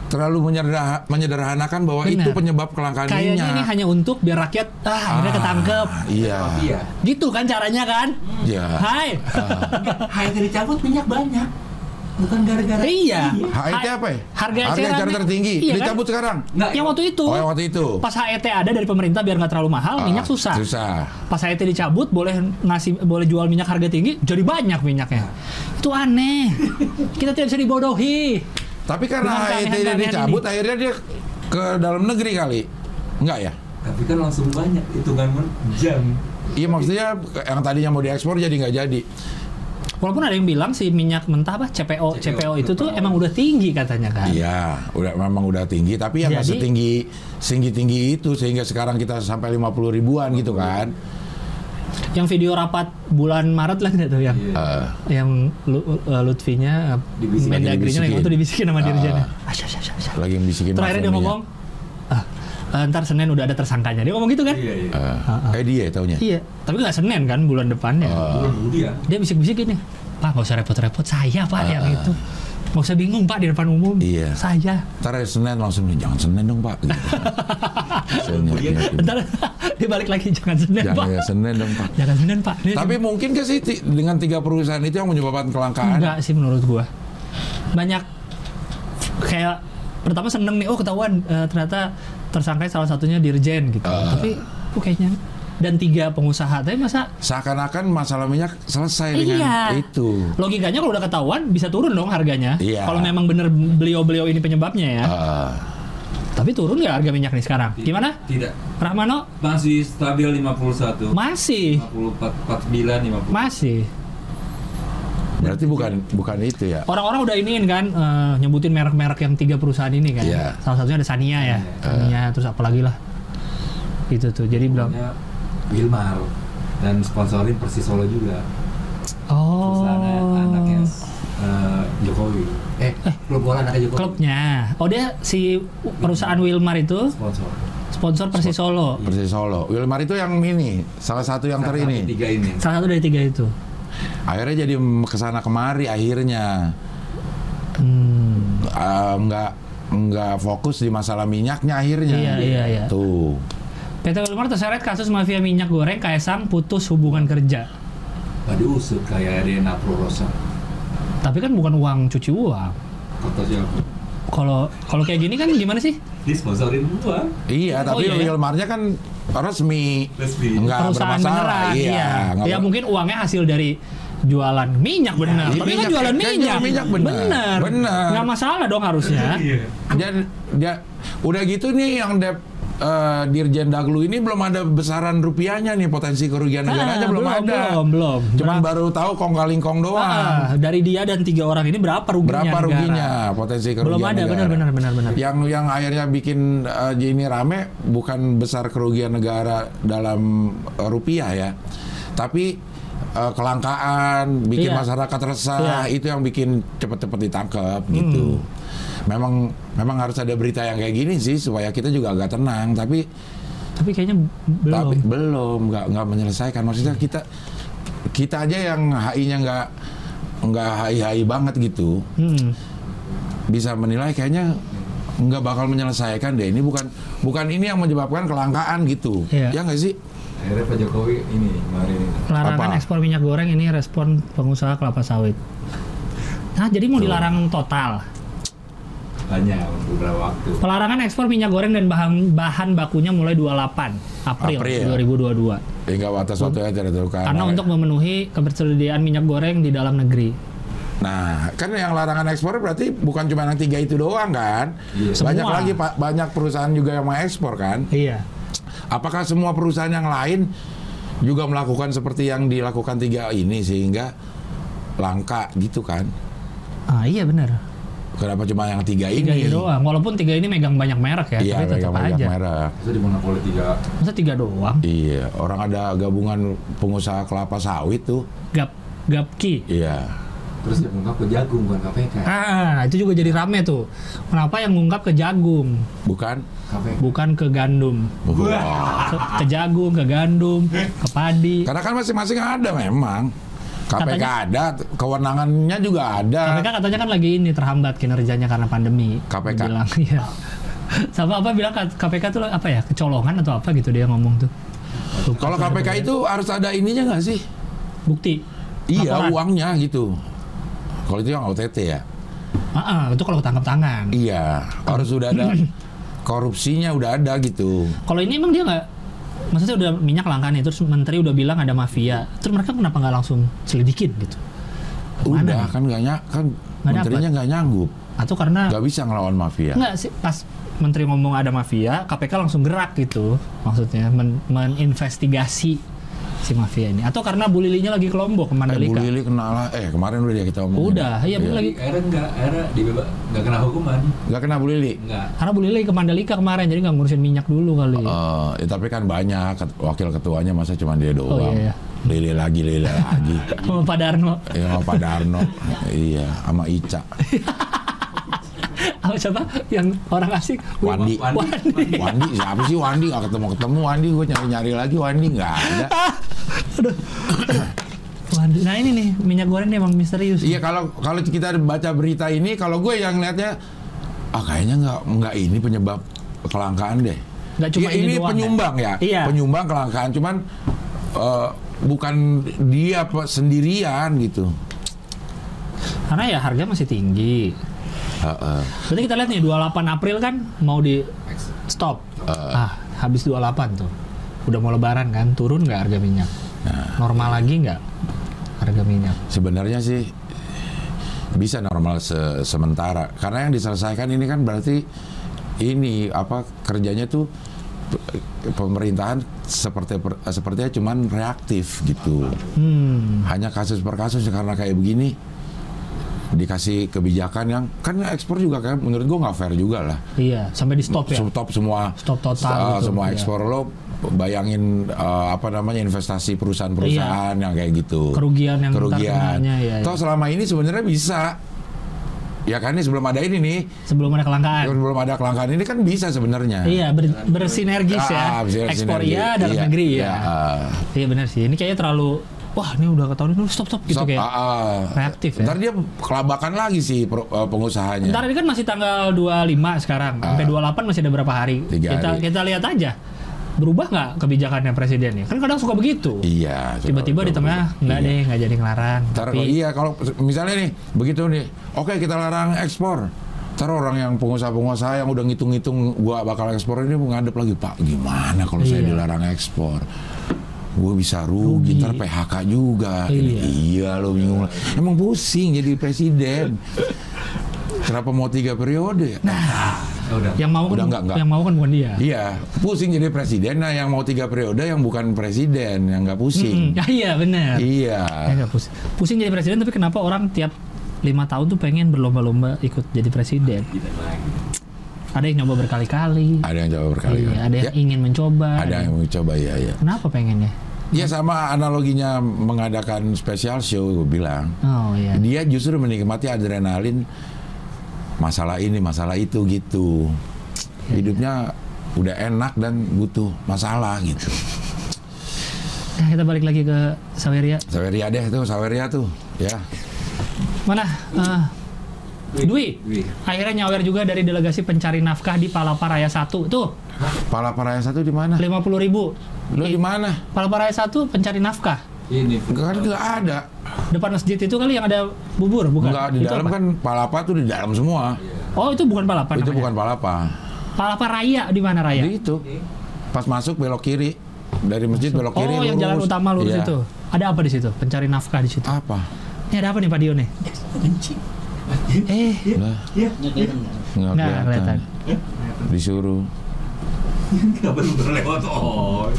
terlalu menyederha- menyederhanakan bahwa Benar. itu penyebab kelangkaan Kayaknya minyak. ini hanya untuk biar rakyat ah, akhirnya Ah, ketangkep. Iya. Iya. Gitu kan caranya kan? Iya. Hai. Harga dicabut minyak banyak. Bukan gara-gara. iya. HET Ha- apa ya? Harga Harga eceran eceran nih. tertinggi. Iya kan? Dicabut sekarang. Nggak, Yang waktu itu. Oh, yang waktu itu. Pas HET ada dari pemerintah biar nggak terlalu mahal, Ah, minyak susah. Susah. Pas HET dicabut boleh ngasih boleh jual minyak harga tinggi, jadi banyak minyaknya. Itu aneh. Kita tidak bisa dibodohi. Tapi karena HET dicabut, ini. akhirnya dia ke dalam negeri kali. Enggak ya? Tapi kan langsung banyak hitungan jam. Iya maksudnya yang tadinya mau diekspor jadi nggak jadi. Walaupun ada yang bilang si minyak mentah apa CPO CPO itu tuh emang udah tinggi katanya kan. Iya, udah memang udah tinggi, tapi yang nggak Jadi- setinggi tinggi tinggi itu sehingga sekarang kita sampai 50 ribuan gitu kan. Yang video rapat bulan Maret lah tuh yang Iya. Eh, yang Lu- uh, Lutfinya uh. Mendagrinya yang itu dibisikin sama Ah. dirjennya. Lagi bisikin Terakhir dia mafia ngomong, ah, eh, ntar Senin udah ada tersangkanya. Dia ngomong gitu kan? Iya, iya. minyak. Eh, eh dia taunya. Iya, tapi nggak Senin kan bulan depannya. Ah. Bulan kemudian. Dia bisik-bisik gini, Pak nggak usah repot-repot, saya Pak yang itu. Nggak usah bingung Pak di depan umum. Iya. Saya. Ntar hari Senin langsung nih, jangan Senin dong Pak. Gitu. Senin, ya, Ntar dia balik lagi, jangan Senin jangan Pak. ya Senin dong Pak. Jangan Senin Pak. Dia Tapi mungkin gak sih dengan tiga perusahaan itu yang menyebabkan kelangkaan? Enggak sih menurut gua. Banyak kayak pertama seneng nih, oh ketahuan eh, ternyata tersangka salah satunya dirjen gitu. Ah. Tapi kok kayaknya dan tiga pengusaha, tapi masa Seakan-akan masalah minyak selesai dengan Iya. itu. logikanya kalau udah ketahuan bisa turun dong harganya. Iya. Kalau memang bener beliau-beliau ini penyebabnya ya. Ah, Tapi turun nggak harga minyak nih sekarang? Gimana? Tidak. Rahmano? Masih stabil 51. Masih. 54, 49, 50. Masih. Berarti bukan bukan itu ya? Orang-orang udah iniin kan eh, nyebutin merek-merek yang tiga perusahaan ini kan. Iya. Salah satunya ada Sania ya. Sania terus apa lagi lah. Itu tuh. Jadi bilang Pokoknya Wilmar dan sponsorin Persis Solo juga. Perusahaan Oh. anaknya eh, Jokowi. Eh, klub bola anaknya Jokowi. klubnya. Oh dia si perusahaan Wilmar itu Sponsor. sponsor Persis Solo. Persis Solo. Wilmar itu yang ini, salah satu yang ter Salah satu ini. Tiga ini. Salah satu dari tiga itu. Akhirnya jadi ke sana kemari akhirnya Hmm. Ah, nggak nggak fokus di masalah minyaknya akhirnya. Iya, iya, iya. Tuh. PT Wilmar terseret kasus mafia minyak goreng Kaisang putus hubungan kerja. Gak diusut kayak Dena Prorosa. Tapi kan bukan uang cuci uang. Kata siapa? Kalau kalau kayak gini kan gimana sih? Disponsorin gua. Iya, Oh, tapi iya, ya? Wilmarnya kan resmi. Resmi. Enggak Perusahaan bermasalah. beneran, Iya, iya. Ya ber- mungkin uangnya hasil dari jualan minyak benar. Iya, Tapi kan minyak, jualan kan minyak. minyak benar. Benar. Benar. Nggak masalah dong harusnya. Iya. dia dia udah gitu nih yang dia eh, Dirjen Daglu ini belum ada besaran rupiahnya nih potensi kerugian negaranya Ah, belum, ada. Belum, belum. Cuman Berapa- baru tahu kong kaling kong doang. Ah, dari dia dan tiga orang ini berapa ruginya? Berapa negara? ruginya potensi kerugian Belum ada, negara? benar, benar, benar, benar. Yang yang akhirnya bikin eh, ini rame bukan besar kerugian negara dalam eh, rupiah ya, tapi eh, kelangkaan, bikin Iya. masyarakat resah, Iya. Hmm. itu yang bikin cepet-cepet ditangkap gitu. Memang memang harus ada berita yang kayak gini sih supaya kita juga agak tenang, tapi Tapi kayaknya belum. tapi belum nggak nggak menyelesaikan. Maksudnya kita kita aja yang HI-nya nggak nggak HI-HI banget gitu Hmm. bisa menilai kayaknya nggak bakal menyelesaikan deh. Ini bukan bukan ini yang menyebabkan kelangkaan gitu. Iya. Ya nggak sih? Akhirnya Pak Jokowi ini kemarin ini. Larangan Apa? ekspor minyak goreng ini respon pengusaha kelapa sawit. Nah, jadi mau dilarang total. Banyak beberapa waktu. Pelarangan ekspor minyak goreng dan bahan bahan bakunya mulai 28 April, April. 2022. Hingga batas waktu yang tidak ditentukan. Karena untuk memenuhi ketersediaan minyak goreng di dalam negeri. Nah, kan yang larangan ekspor berarti bukan cuma yang tiga itu doang kan? Iya. Banyak Semua. lagi pak banyak perusahaan juga yang mau ekspor kan? Iya. Apakah semua perusahaan yang lain juga melakukan seperti yang dilakukan tiga ini sehingga langka gitu kan? Ah, iya benar. Kenapa cuma yang tiga, Tiga ini? ini doang. Walaupun tiga ini megang banyak merek ya, Iya, tapi tetap megang-megang aja. merek. Itu di monopoli tiga. Masa tiga doang? Iya, orang ada gabungan pengusaha kelapa sawit tuh. Gap Gapki. Iya. Terus dia mengungkap ke jagung bukan KPK. Ah, itu juga jadi rame tuh. Kenapa yang ngungkap ke jagung, Bukan? KPK. bukan ke gandum? Wah. Ke, ke jagung, ke gandum, ke padi. Karena kan masing-masing ada memang. KPK ada, kewenangannya juga ada. KPK katanya kan lagi ini terhambat kinerjanya karena pandemi. KPK. Bilang, iya. Sama apa bilang KPK tuh apa ya kecolongan atau apa gitu dia ngomong tuh. Kalau KPK itu harus ada ininya nggak sih? bukti. Iya, Laporan. uangnya gitu. Kalau itu yang OTT ya. Ah, ah, itu kalau tangkap tangan. Iya, harus sudah ada korupsinya udah ada gitu. Kalau ini emang dia nggak, maksudnya udah minyak langka nih, terus menteri udah bilang ada mafia, terus mereka kenapa nggak langsung selidikin gitu? Mana Udah nih? kan nggak nyak kan Nggak menterinya nggak nyanggup, Atau karena nggak bisa ngelawan mafia. nggak sih pas menteri ngomong ada mafia, KPK langsung gerak gitu, maksudnya men- meninvestigasi si mafia ini. Atau karena Bu Lilinya lagi ke Lombok ke Eh, Bu. Lili kenal lah. Eh kemarin udah dia kita omongin. Udah, iya Bu lagi. Akhirnya enggak, akhirnya dibebas, enggak kena hukuman. Nggak kena Bu Lili. Enggak. Karena Bu Lili ke Mandalika kemarin, jadi nggak ngurusin minyak dulu kali. Eh, ya, tapi kan banyak wakil ketuanya masa cuma dia doang. Oh, iya, iya. Lili lagi, Lili lagi. Sama Pak Darno. ya sama Pak Darno. iya, sama Ica. Apa siapa yang orang asing? Wandi. Wandi. Wandi siapa sih Wandi nggak ketemu ketemu Wandi gue nyari nyari lagi Wandi nggak ada Wandi. Nah ini nih minyak goreng nih emang misterius. iya kalau kalau kita baca berita ini kalau gue yang lihatnya ah kayaknya nggak nggak ini penyebab kelangkaan deh Nggak cuma Iya, ini ini doang, penyumbang ya, Iya. penyumbang kelangkaan cuman eh, bukan dia sendirian gitu Karena ya harga masih tinggi. Heeh. Berarti kita lihat nih 28 April kan mau di stop. Eh. ah, habis 28 tuh. Udah mau lebaran kan, turun nggak harga minyak? Nah. Normal lagi nggak harga minyak? sebenarnya sih bisa normal se- sementara karena yang diselesaikan ini kan berarti ini apa kerjanya tuh pe- pemerintahan seperti sepertinya cuman reaktif gitu Hmm. hanya kasus per kasus karena kayak begini dikasih kebijakan yang kan ekspor juga kayak menurut gua nggak fair juga lah Iya, sampai di stop ya. stop semua Stop total uh, gitu, semua iya. ekspor lo bayangin uh, apa namanya investasi perusahaan-perusahaan yang kayak gitu Kerugian yang kerugian iya, iya. toh selama ini sebenarnya bisa ya kan ini sebelum ada ini nih Sebelum ada kelangkaan. sebelum ada kelangkaan ini kan bisa sebenarnya Iya, ber- bersinergis ya. Ah, bisa Ekspor iya, dalam negeri ya. ah. Iya benar sih. Ini kayaknya terlalu wah, ini udah ketahuan ini stop stop gitu Stop, kayak. ah, ah. reaktif ya. Ntar dia kelabakan lagi sih uh, pengusahanya. Ntar ini kan masih tanggal 25 sekarang. Sampai 28 masih ada berapa hari? Kita hari. kita lihat aja. Berubah nggak kebijakannya presiden ya? Kan kadang suka begitu. Iya. Tiba-tiba di tengah nggak Iya. deh, nggak jadi ngelarang. Ntar Tapi iya kalau misalnya nih begitu nih, oke kita larang ekspor. Ntar orang yang pengusaha-pengusaha yang udah ngitung-ngitung gua bakal ekspor ini ngadep lagi Pak gimana kalau saya Iya. dilarang ekspor? Gue bisa rugi, Rugi. ntar PHK juga. Ini, Iya. iya lo bingung. Emang pusing jadi presiden. Kenapa mau tiga periode? ya? Nah, Oh, udah. Yang mau kan, Udah enggak, enggak. yang mau kan bukan dia. Iya, pusing jadi presiden. Nah, yang mau tiga periode yang bukan presiden, yang nggak pusing. Mm-mm. Ya, iya benar. Iya. Ya, nggak pusing. pusing jadi presiden tapi kenapa orang tiap lima tahun tuh pengen berlomba-lomba ikut jadi presiden? Ada yang nyoba berkali-kali. Ada yang coba berkali. Iya, ada yang Ya, ingin mencoba. ada yang mau coba ya, ya. Kenapa pengennya? Ya sama analoginya mengadakan special show, gue bilang. Oh iya. Dia justru menikmati adrenalin masalah ini, masalah itu gitu. Hidupnya udah enak dan butuh masalah gitu. Nah, kita balik lagi ke Saweria. Saweria deh tuh, Saweria tuh, ya. Mana? Eh, Dwi. Akhirnya nyawer juga dari delegasi pencari nafkah di Palapa Raya 1. Tuh, Palaparaya satu di mana? 50 ribu. Lo di mana? Palapa Raya 1 pencari nafkah. Ini Kan nggak ada. Depan masjid itu kali yang ada bubur, bukan? Enggak di Itu dalam apa? kan palapa tuh di dalam semua. Oh, itu bukan Palapa itu namanya. bukan palapa. Palapa Raya di mana Raya? Di itu. Pas masuk belok kiri dari masjid belok kiri. oh, yang jalan lurus. utama lurus Iya. itu. Ada apa di situ? Pencari nafkah di situ. Apa? Ini ada apa nih Pak Dio nih? Eh, Lah, Nggak kelihatan nggak? nggak kelihatan. Disuruh. nggak baru berlewat. Oh.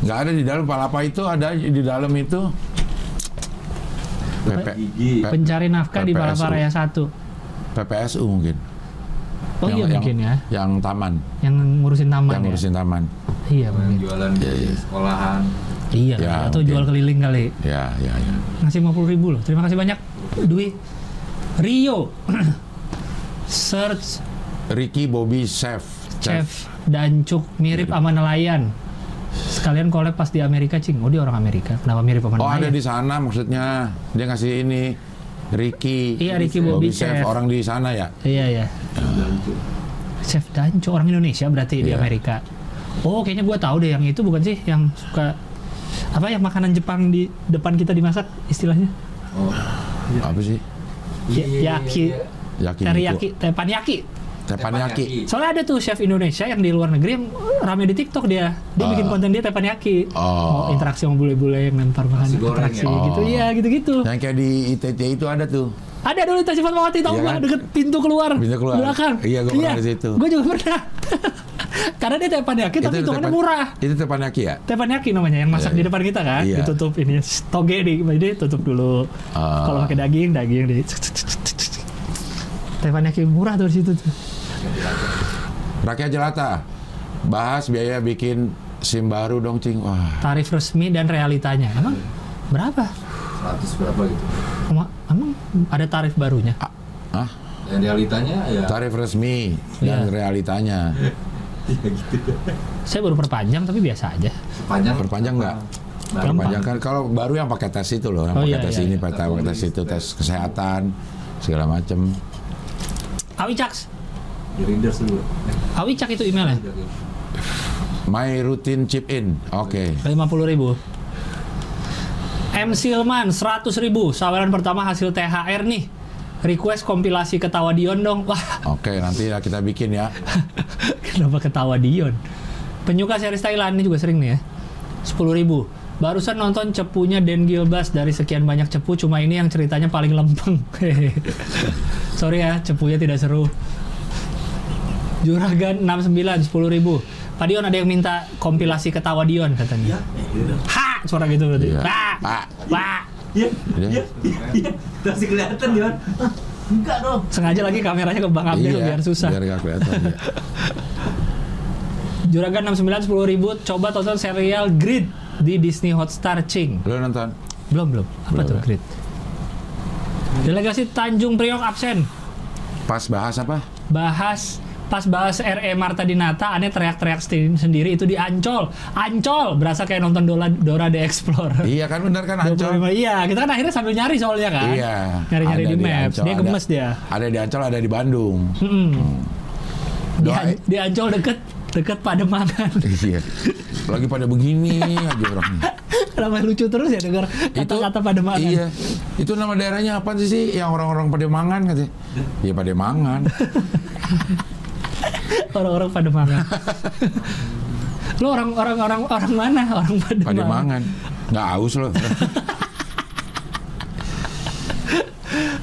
Nggak ada di dalam palapa itu ada di dalam itu. PP, Pencari nafkah di Palapa PPSU. Raya 1. PPSU mungkin. Oh iya mungkin ya. Yang taman, Yang ngurusin taman yang ya. ngurusin taman. Iya Yang mungkin. jualan di Iya, iya. sekolahan. Iya, Ya, atau mungkin. jual keliling kali. Ya, ya, ya. Ngasih 50 ribu loh. Terima kasih banyak. Dwi. Rio. Search Ricky Bobby Chef. Chef Dancuk mirip sama nelayan. Sekalian collab pas di Amerika, Cing. Oh, dia orang Amerika. Kenapa mirip sama Oh ada nelayan? di sana maksudnya dia ngasih ini Ricky. Iya, Ricky Bobby Chef. orang di sana ya. Iya, iya. Chef Danco orang Indonesia berarti di Iya. Amerika. Oh, kayaknya gua tahu deh yang itu bukan sih yang suka apa ya makanan Jepang di depan kita dimasak istilahnya? Oh. Apa sih? Ya- yaki. Yakin Teriyaki, teppanyaki. Teppanyaki. Soalnya ada tuh chef Indonesia yang di luar negeri yang rame di TikTok dia. Dia Ah. bikin konten dia teppanyaki. Oh. interaksi sama bule-bule yang lempar makan interaksi ya? gitu. Oh. Iya, gitu-gitu. Yang kayak di ITC itu ada tuh. Ada dulu Tasya Fatmawati tau Iya kan? deket pintu keluar. Pintu keluar. Belakang. Iya, gua pernah di situ. Gue juga pernah. Karena dia teppanyaki tapi hitungannya teppan- murah. Itu teppanyaki ya? Teppanyaki namanya yang masak Iya, di iya. depan kita kan, Iya. ditutup ini toge di jadi tutup dulu. Ah. Kalau pakai daging, daging di Teppanyaki murah tuh di situ tuh. Rakyat jelata. Bahas biaya bikin SIM baru dong, Cing. Wah. Tarif resmi dan realitanya. Emang berapa? 100 berapa gitu. Emang, emang ada tarif barunya? Hah? Dan realitanya ya Tarif resmi dan Iya. realitanya. ya gitu. Saya baru perpanjang tapi biasa aja. Sepanjang Perpanjang nggak? Baru. Perpanjang kan kalau baru yang pakai tes itu loh, yang Oh, pakai iya, tes iya, ini, iya. pakai pakai tes itu, tes kesehatan segala macem. Awi Caks. Di readers dulu. Awi Cak itu emailnya. My routine chip in, oke. 50 ribu. M. Silman 100 ribu. Saweran pertama hasil THR nih. Request kompilasi ketawa Dion dong. Wah, Oke, nanti ya kita bikin ya. kenapa ketawa Dion? Penyuka series Thailand ini juga sering nih ya. 10 ribu. Barusan nonton cepunya Den Gilbas dari sekian banyak cepu, cuma ini yang ceritanya paling lempeng. Sorry ya, cepunya tidak seru. Juragan 69, 10 ribu. Pak Dion ada yang minta kompilasi ketawa Dion katanya. Iya, eh, gitu. Ha! Suara gitu berarti. Iya. Pak! Pak. Pak! Iya, Iya. iya, iya. Masih kelihatan, Dion. Ah, Enggak dong. Sengaja lagi kameranya ke Bang Abdel biar susah. Iya, Biar gak kelihatan. ya. Juragan 69 10 ribu. Coba tonton serial Grid di Disney Hotstar Cing. Lo nonton? Belum belum. Apa Belum, tuh ya. Grid? Delegasi Tanjung Priok absen. Pas bahas apa? Bahas pas bahas RE Marta Dinata, aneh teriak-teriak sendiri itu di Ancol. Ancol berasa kayak nonton Dora, Dora the Explorer. Iya kan benar kan Ancol? 25 Iya, kita kan akhirnya sambil nyari soalnya kan. Iya. Nyari-nyari Ada di maps. Ancol, Dia ada- gemes dia. Ada di Ancol, ada di Bandung. Mm-mm. Di, Doa- An- di Ancol deket deket Pademangan. Iya. Lagi pada begini aja orang. Kenapa lucu terus ya dengar kata-kata Pademangan? Iya. Itu nama daerahnya apa sih sih? Yang orang-orang Pademangan katanya. Iya Pademangan. Orang-orang Pademangan. Lo orang orang orang orang mana? Orang Pademangan. Pademangan. Nggak aus loh.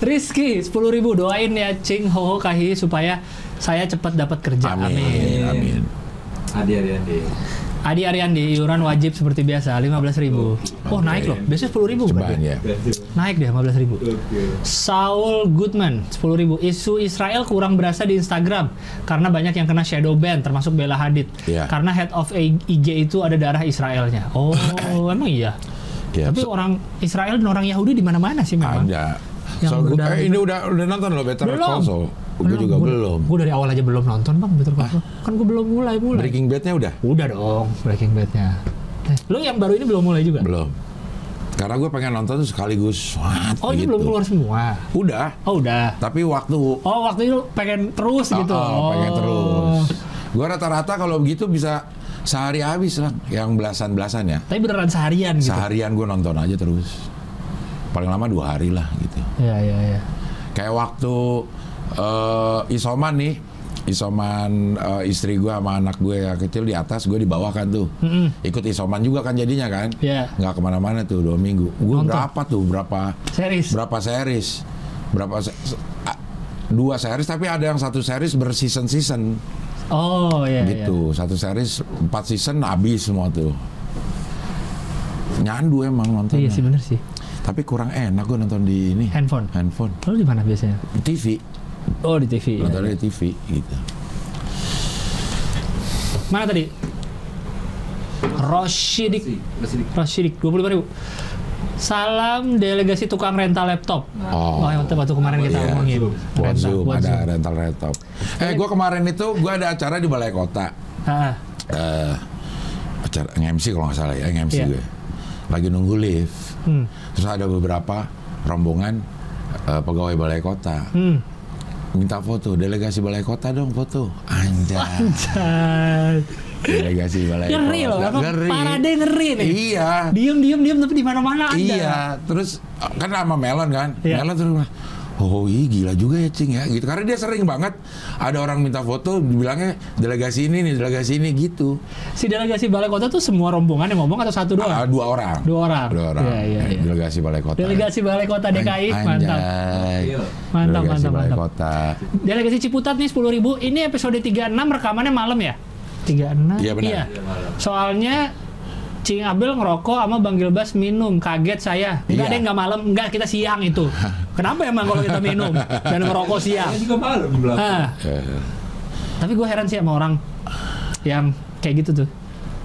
Rizky 10.000 ribu doain ya Cing Hoho Kahi supaya saya cepat dapat kerja. Amin. Amin. Amin. Adi Adi Adi. Adi Ariandi iuran wajib seperti biasa 15.000. Oh, naik loh. Biasanya 10.000 Coba bukan? ya. Naik deh 15.000. Oke. Saul Goodman 10.000 isu Israel kurang berasa di Instagram karena banyak yang kena shadow ban termasuk Bella Hadid Iya. karena head of IG itu ada darah Israelnya oh emang iya Ya, tapi so- orang Israel dan orang Yahudi di mana-mana sih memang ada. Yang So, berdarah eh, ini udah udah nonton loh Better Call Saul. Gue juga Gua- belum. Gua dari awal aja belum nonton bang Better Call Saul. Kan gue belum mulai mulai. Breaking Bad-nya udah? Udah dong Breaking Bad-nya. Eh, lo yang baru ini belum mulai juga? Belum. Karena gue pengen nonton tuh sekaligus. Oh ini gitu. belum keluar semua. Udah. Oh udah. Tapi waktu Oh waktu itu pengen terus gitu. Oh, pengen Oh. terus. Gue rata-rata kalau begitu bisa sehari habis lah. Yang belasan-belasan ya. Tapi beneran seharian gitu. Seharian gue nonton aja terus. Paling lama dua hari lah gitu. Iya iya iya. Kayak waktu eh, isoman nih. Isoman eh, istri gue sama anak gue yang kecil di atas gue dibawakan tuh. Mm-mm. Ikut isoman juga kan jadinya kan. Iya. Nggak ke mana-mana tuh dua minggu. Gue berapa tuh berapa Series. berapa series berapa se- se- a- dua series tapi ada yang satu series berseason season Oh iya iya. gitu satu series empat season habis semua tuh nyandu emang nonton Iya sih bener sih. tapi kurang enak gue nonton di ini Handphone. handphone Lo di mana biasanya? TV Oh di TV. nonton di TV gitu Mana tadi? Roshidik. Roshidik 25 ribu. Salam delegasi tukang rental laptop. Oh. Oh, yang waktu kemarin kita Iya. ngomongin. buat Rental, Zoom buat ada Zoom. rental laptop eh gue kemarin itu gue ada acara di balai kota Ah, eh acara MC kalau nggak salah ya MC Iya. gue lagi nunggu lift hmm, terus ada beberapa rombongan eh, pegawai balai kota hmm. Minta foto delegasi balai kota dong foto. Anjay. Anjay. delegasi balai Ngeri loh, kota emang parade ngeri nih. iya. Diem diem diem tapi di mana mana iya terus kan sama Melon kan? Iya. Melon terus Oh iya gila juga ya Cing ya gitu karena dia sering banget ada orang minta foto dibilangnya delegasi ini nih delegasi ini gitu Si delegasi balai kota tuh semua rombongan yang ngomong atau satu doang? Ah, dua orang Dua orang. dua orang iya, Eh, iya. delegasi balai kota Delegasi balai kota DKI Anjay. mantap. Mantap, delegasi mantap, balai mantap. kota Delegasi Ciputat nih 10.000 ribu. Ini episode 36 rekamannya malam ya? 36? Iya, benar. Iya. Soalnya Cing Abel ngerokok sama Bang Gilbas minum. Kaget saya. Enggak Iya. deh, enggak malam. Enggak, kita siang itu. Kenapa emang kalau kita minum dan ngerokok siang? Saya juga malam belakang. Tapi gue heran sih sama orang yang kayak gitu tuh.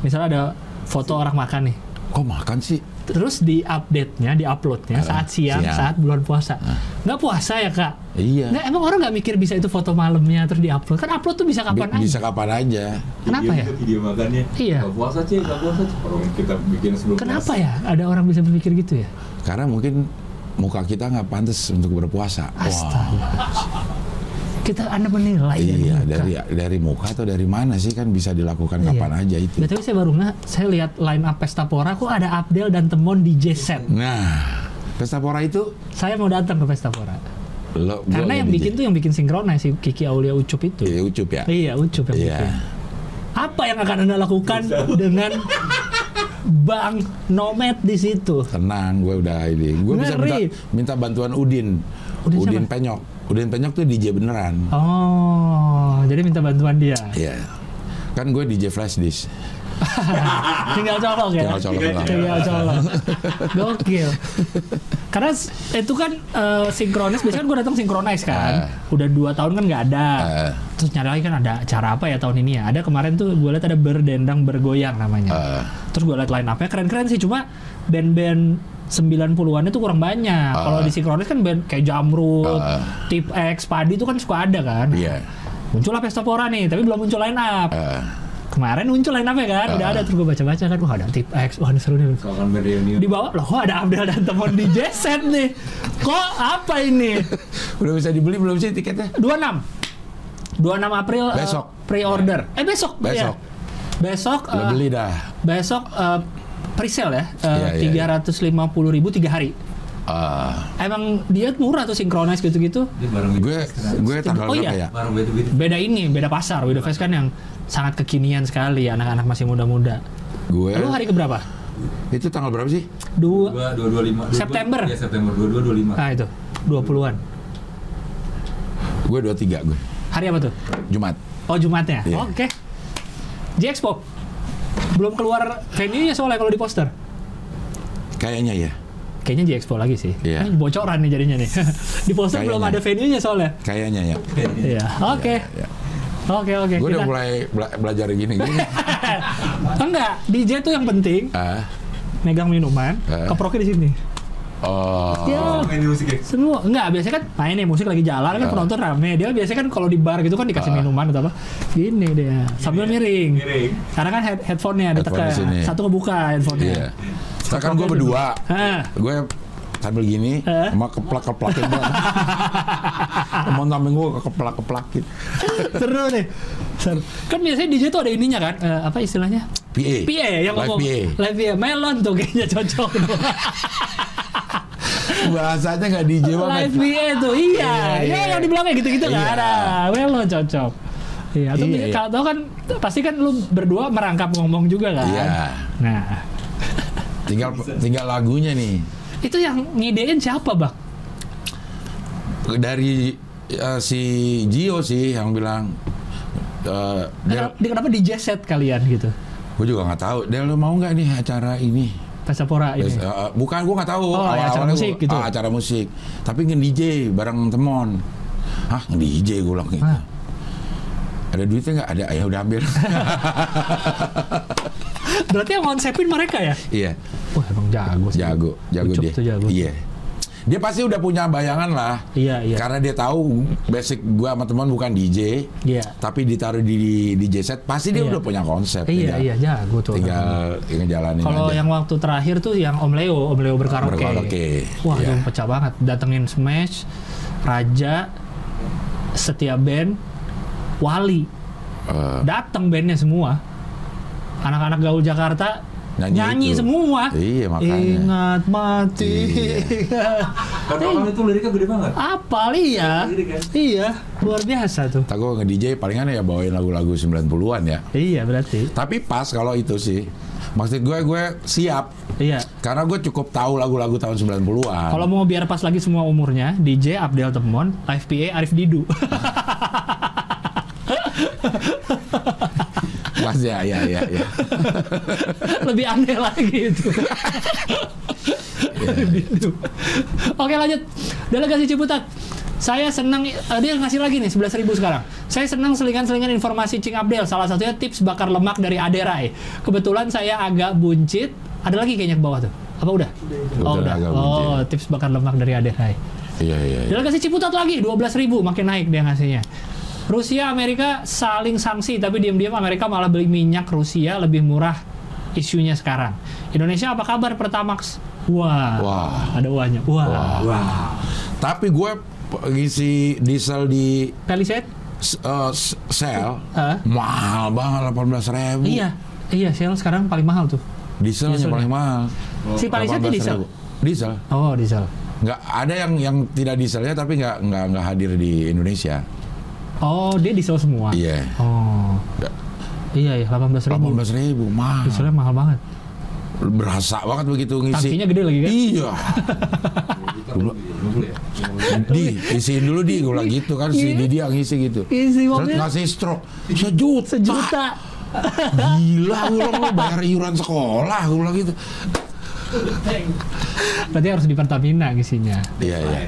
Misalnya ada foto orang makan nih. kok makan sih Terus di update-nya, di upload-nya Ah, saat siang, siang. saat bulan puasa. Nggak puasa ya kak? iya Nggak, emang orang nggak mikir bisa itu foto malamnya terus di upload? Kan upload tuh bisa Bi- kapan bisa aja. kapan aja Kenapa Video ya? Video makannya. Iya. Puasa sih, gak puasa sih. Orang kita bikin sebelum Kenapa puasa. ya ada orang bisa berpikir gitu ya? karena mungkin muka kita nggak pantas untuk berpuasa. Astaga. Kita anda menilai Iya, muka. dari dari muka atau dari mana sih kan bisa dilakukan Iya. kapan aja itu. BTW saya baru nggak, saya lihat line up Pesta Pora kok ada Abdel dan Temon DJ set. Nah, Pesta Pora itu Saya mau datang ke Pesta Pora. lo Karena yang bikin tuh yang bikin sinkronis si Kiki Aulia Ucup itu. Iya, ucup ya. Iya, Ucup yang Iya. bikin. Apa yang akan Anda lakukan dengan Bang Nomet di situ? Tenang, gue udah ini. Gue bisa minta, minta bantuan Udin. Udin Udin, siapa? Penyok. Udin Penyok tuh DJ beneran. Oh, jadi minta bantuan dia. Iya. Kan gue DJ flash disk. Tinggal colok ya. Tinggal colok. Tinggal colok. Gokil. Karena itu kan eh, sinkronis, biasanya kan gue datang sinkronis kan. Udah dua tahun kan nggak ada. Eh, Terus nyari lagi kan ada acara apa ya tahun ini ya. Ada kemarin tuh gue lihat ada berdendang bergoyang namanya. eh, Terus gue liat line up-nya keren-keren sih, cuma band-band 90-an itu kurang banyak. Ah. Kalau di sinkronis kan band kayak Jamrut, Ah. Tip X, Padi itu kan suka ada kan. Iya. Muncullah Pesta Pora nih, tapi belum muncul line up. Eh, Kemarin muncul line up ya kan, udah Ah. ada terus gue baca-baca kan, wah ada Tip X, wah ini seru nih. Kan. Di bawah loh, kok ada Abdel dan teman di set nih. Kok apa ini? udah bisa dibeli belum sih tiketnya? 26 26 April eh, Besok. pre-order. Eh besok. Besok. ya. Besok Udah eh, beli dah. besok eh, pre-sale ya. Iya, iya, Tiga ratus lima puluh ribu tiga hari. Eh, Emang dia murah tuh sinkronis gitu-gitu. Gue gue tanggal Oh, berapa iya. ya? Beda ini, beda pasar. Widow Fest kan yang sangat kekinian sekali. Anak-anak masih muda-muda. Gue Lu hari keberapa? itu tanggal berapa sih? Dua. Dua, dua, dua, lima. Dua, September. Iya, September. Dua, dua, dua, lima. Ah itu. 20-an. Gue 23 gue. Hari apa tuh? Jumat. Oh Jumatnya. Iya. Oke. J Expo. Belum keluar venue-nya soalnya kalau di poster. Kayaknya ya. Kayaknya J Expo lagi sih. Iya. Ini bocoran nih jadinya nih. di poster belum Kayaknya. ada venue-nya soalnya. Kayaknya ya. Iya. Oke. Ya. Oke oke. Gue udah mulai bela- belajar gini-gini. Enggak, DJ tuh yang penting ah. megang minuman, Eh. keproknya di sini. Oh. Ya, Main musik ya? semua enggak biasanya kan main nih musik lagi jalan kan Ah. penonton rame dia biasanya kan kalau di bar gitu kan dikasih Ah. minuman atau apa gini dia sambil miring Miring. karena kan head headphone-nya ada Headphone di tekan satu kebuka headphone-nya Iya. Nah, kan gue berdua. Gue sambil gini, Eh? sama keplak-keplakin banget. Temen samping gue keplak-keplakin. seru nih seru. kan biasanya DJ tuh ada ininya kan eh, apa istilahnya PA. PA yang Live ngomong PA. live PA melon tuh kayaknya cocok. Bahasanya nggak DJ banget. live PA tuh iya Iya, ya iya. yang dibilangnya gitu-gitu kan Iya. ada melon cocok Iya, atau Iya, iya. kalau tau kan pasti kan lu berdua merangkap ngomong juga kan. Iya. Nah, Tinggal tinggal lagunya nih. itu yang ngidein siapa, Bang? Dari eh, si Gio sih yang bilang eh Del, Kenapa, di- kenapa DJ set kalian gitu? gue juga nggak tahu. Del lo mau nggak nih acara ini? Pesapora ini. Eh, eh, bukan, gue nggak tahu. Oh, ya, acara musik gua- gitu. ah, acara musik. Tapi nge DJ bareng temon. Hah, nge DJ gue bilang gitu. Ah. Ada duitnya nggak? Ada, ya udah ambil. Berarti yang konsepin mereka ya? iya, Wah, emang jago sih. jago, jago Ucup dia. tuh jago. Iya. Dia pasti udah punya bayangan lah. Iya, iya. Karena dia tahu basic gua sama teman bukan DJ, Iya. tapi ditaruh di DJ set, pasti dia Iya. udah punya konsep. Iya, tinggal, iya, jago tuh. Tinggal ngejalanin Kalau yang waktu terakhir tuh yang Om Leo, Om Leo berkaraoke. Berkaraoke, Wah, iya. pecah banget. Datengin Smash, Raja, setiap band, Wali. Eh, Dateng bandnya semua. Anak-anak gaul Jakarta Nyanyi nyanyi, itu. semua. Iya, makanya. Ingat mati. Potongan itu liriknya gede banget. Apa iya? Kan? Iya, luar biasa tuh. tak gue nge-DJ palingan ya bawain lagu-lagu 90-an ya. Iya, berarti. Tapi pas kalau itu sih. Maksud gue, gue siap. Iya. Karena gue cukup tahu lagu-lagu tahun 90-an. Kalau mau biar pas lagi semua umurnya, DJ Abdel Temon, live PA Arif Didu. Pas ya, ya, ya, ya. Lebih aneh lagi itu. Arif Didu. Oke lanjut. Delegasi Ciputat. Saya senang, eh, dia ngasih lagi nih 11.000 sekarang. Saya senang selingan-selingan informasi Cing Abdel. Salah satunya tips bakar lemak dari Aderai. Kebetulan saya agak buncit. Ada lagi kayaknya ke bawah tuh. Apa udah? oh Udah, udah. agak Oh buncit. tips bakar lemak dari Aderai. Iya, iya, iya. Delegasi Ciputat lagi 12.000 makin naik dia ngasihnya. Rusia Amerika saling sanksi tapi diam-diam Amerika malah beli minyak Rusia lebih murah isunya sekarang. Indonesia apa kabar Pertamax? Wah. Wah. Ada uahnya. Wah. Wah. Tapi gue ngisi diesel di Palisade? eh, s- sel Hah? mahal banget 18 ribu. Iya. Iya, Shell sekarang paling mahal tuh. Diesel yang paling mahal. Si Palisade tuh diesel. 18.000. Diesel. Oh, diesel. Nggak ada yang yang tidak dieselnya tapi nggak nggak nggak hadir di Indonesia. Oh, dia diesel semua. Iya. Oh. Da- Iya, iya, 18.000 ribu. 18 ribu mahal. Dieselnya mahal banget. Berasa banget begitu ngisi. Tangkinya gede lagi kan? Iya. Dulu ya. Di, isiin dulu di, gue bilang gitu kan si Iya. Didi yang ngisi gitu. Isi Terus mobil ngasih stroke sejuta. sejuta. Gila, gue lu bayar iuran sekolah, gue bilang gitu. Berarti harus di Pertamina ngisinya. Iya, iya.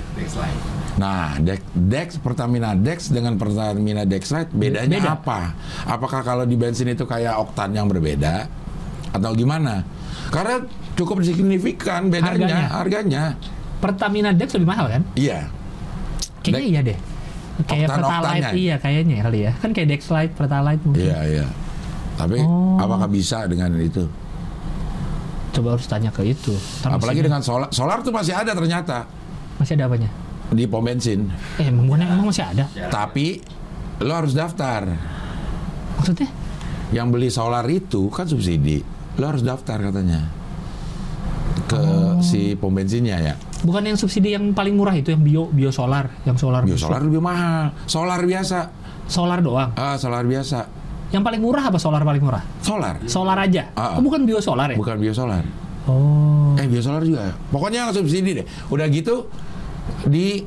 Nah, Dex, Dex Pertamina Dex dengan Pertamina Dexlite bedanya Beda. apa? Apakah kalau di bensin itu kayak oktan yang berbeda atau gimana? Karena cukup signifikan bedanya Harganya. harganya. Pertamina Dex lebih mahal kan? Iya. Kayaknya Dex- iya deh. Kayak Oktan-oktannya. Pertalite iya kayaknya kali ya. Kan kayak Dexlite, Pertalite mungkin. Iya, iya. Tapi Oh. apakah bisa dengan itu? Coba harus tanya ke itu. Apalagi dengan solar. Solar tuh masih ada ternyata masih ada apanya? Di pom bensin. Eh, emang bukan emang masih ada. Tapi lo harus daftar. Maksudnya? Yang beli solar itu kan subsidi. Lo harus daftar katanya ke Oh. si pom bensinnya ya. Bukan yang subsidi yang paling murah itu yang bio bio solar, yang solar. Biosolar lebih mahal. Solar biasa. Solar doang. Ah, solar biasa. Yang paling murah apa solar paling murah? Solar. Solar aja. Ah, ah. Oh, bukan bio solar ya? Bukan biosolar. Oh. Eh, biosolar juga. Pokoknya yang subsidi deh. Udah gitu di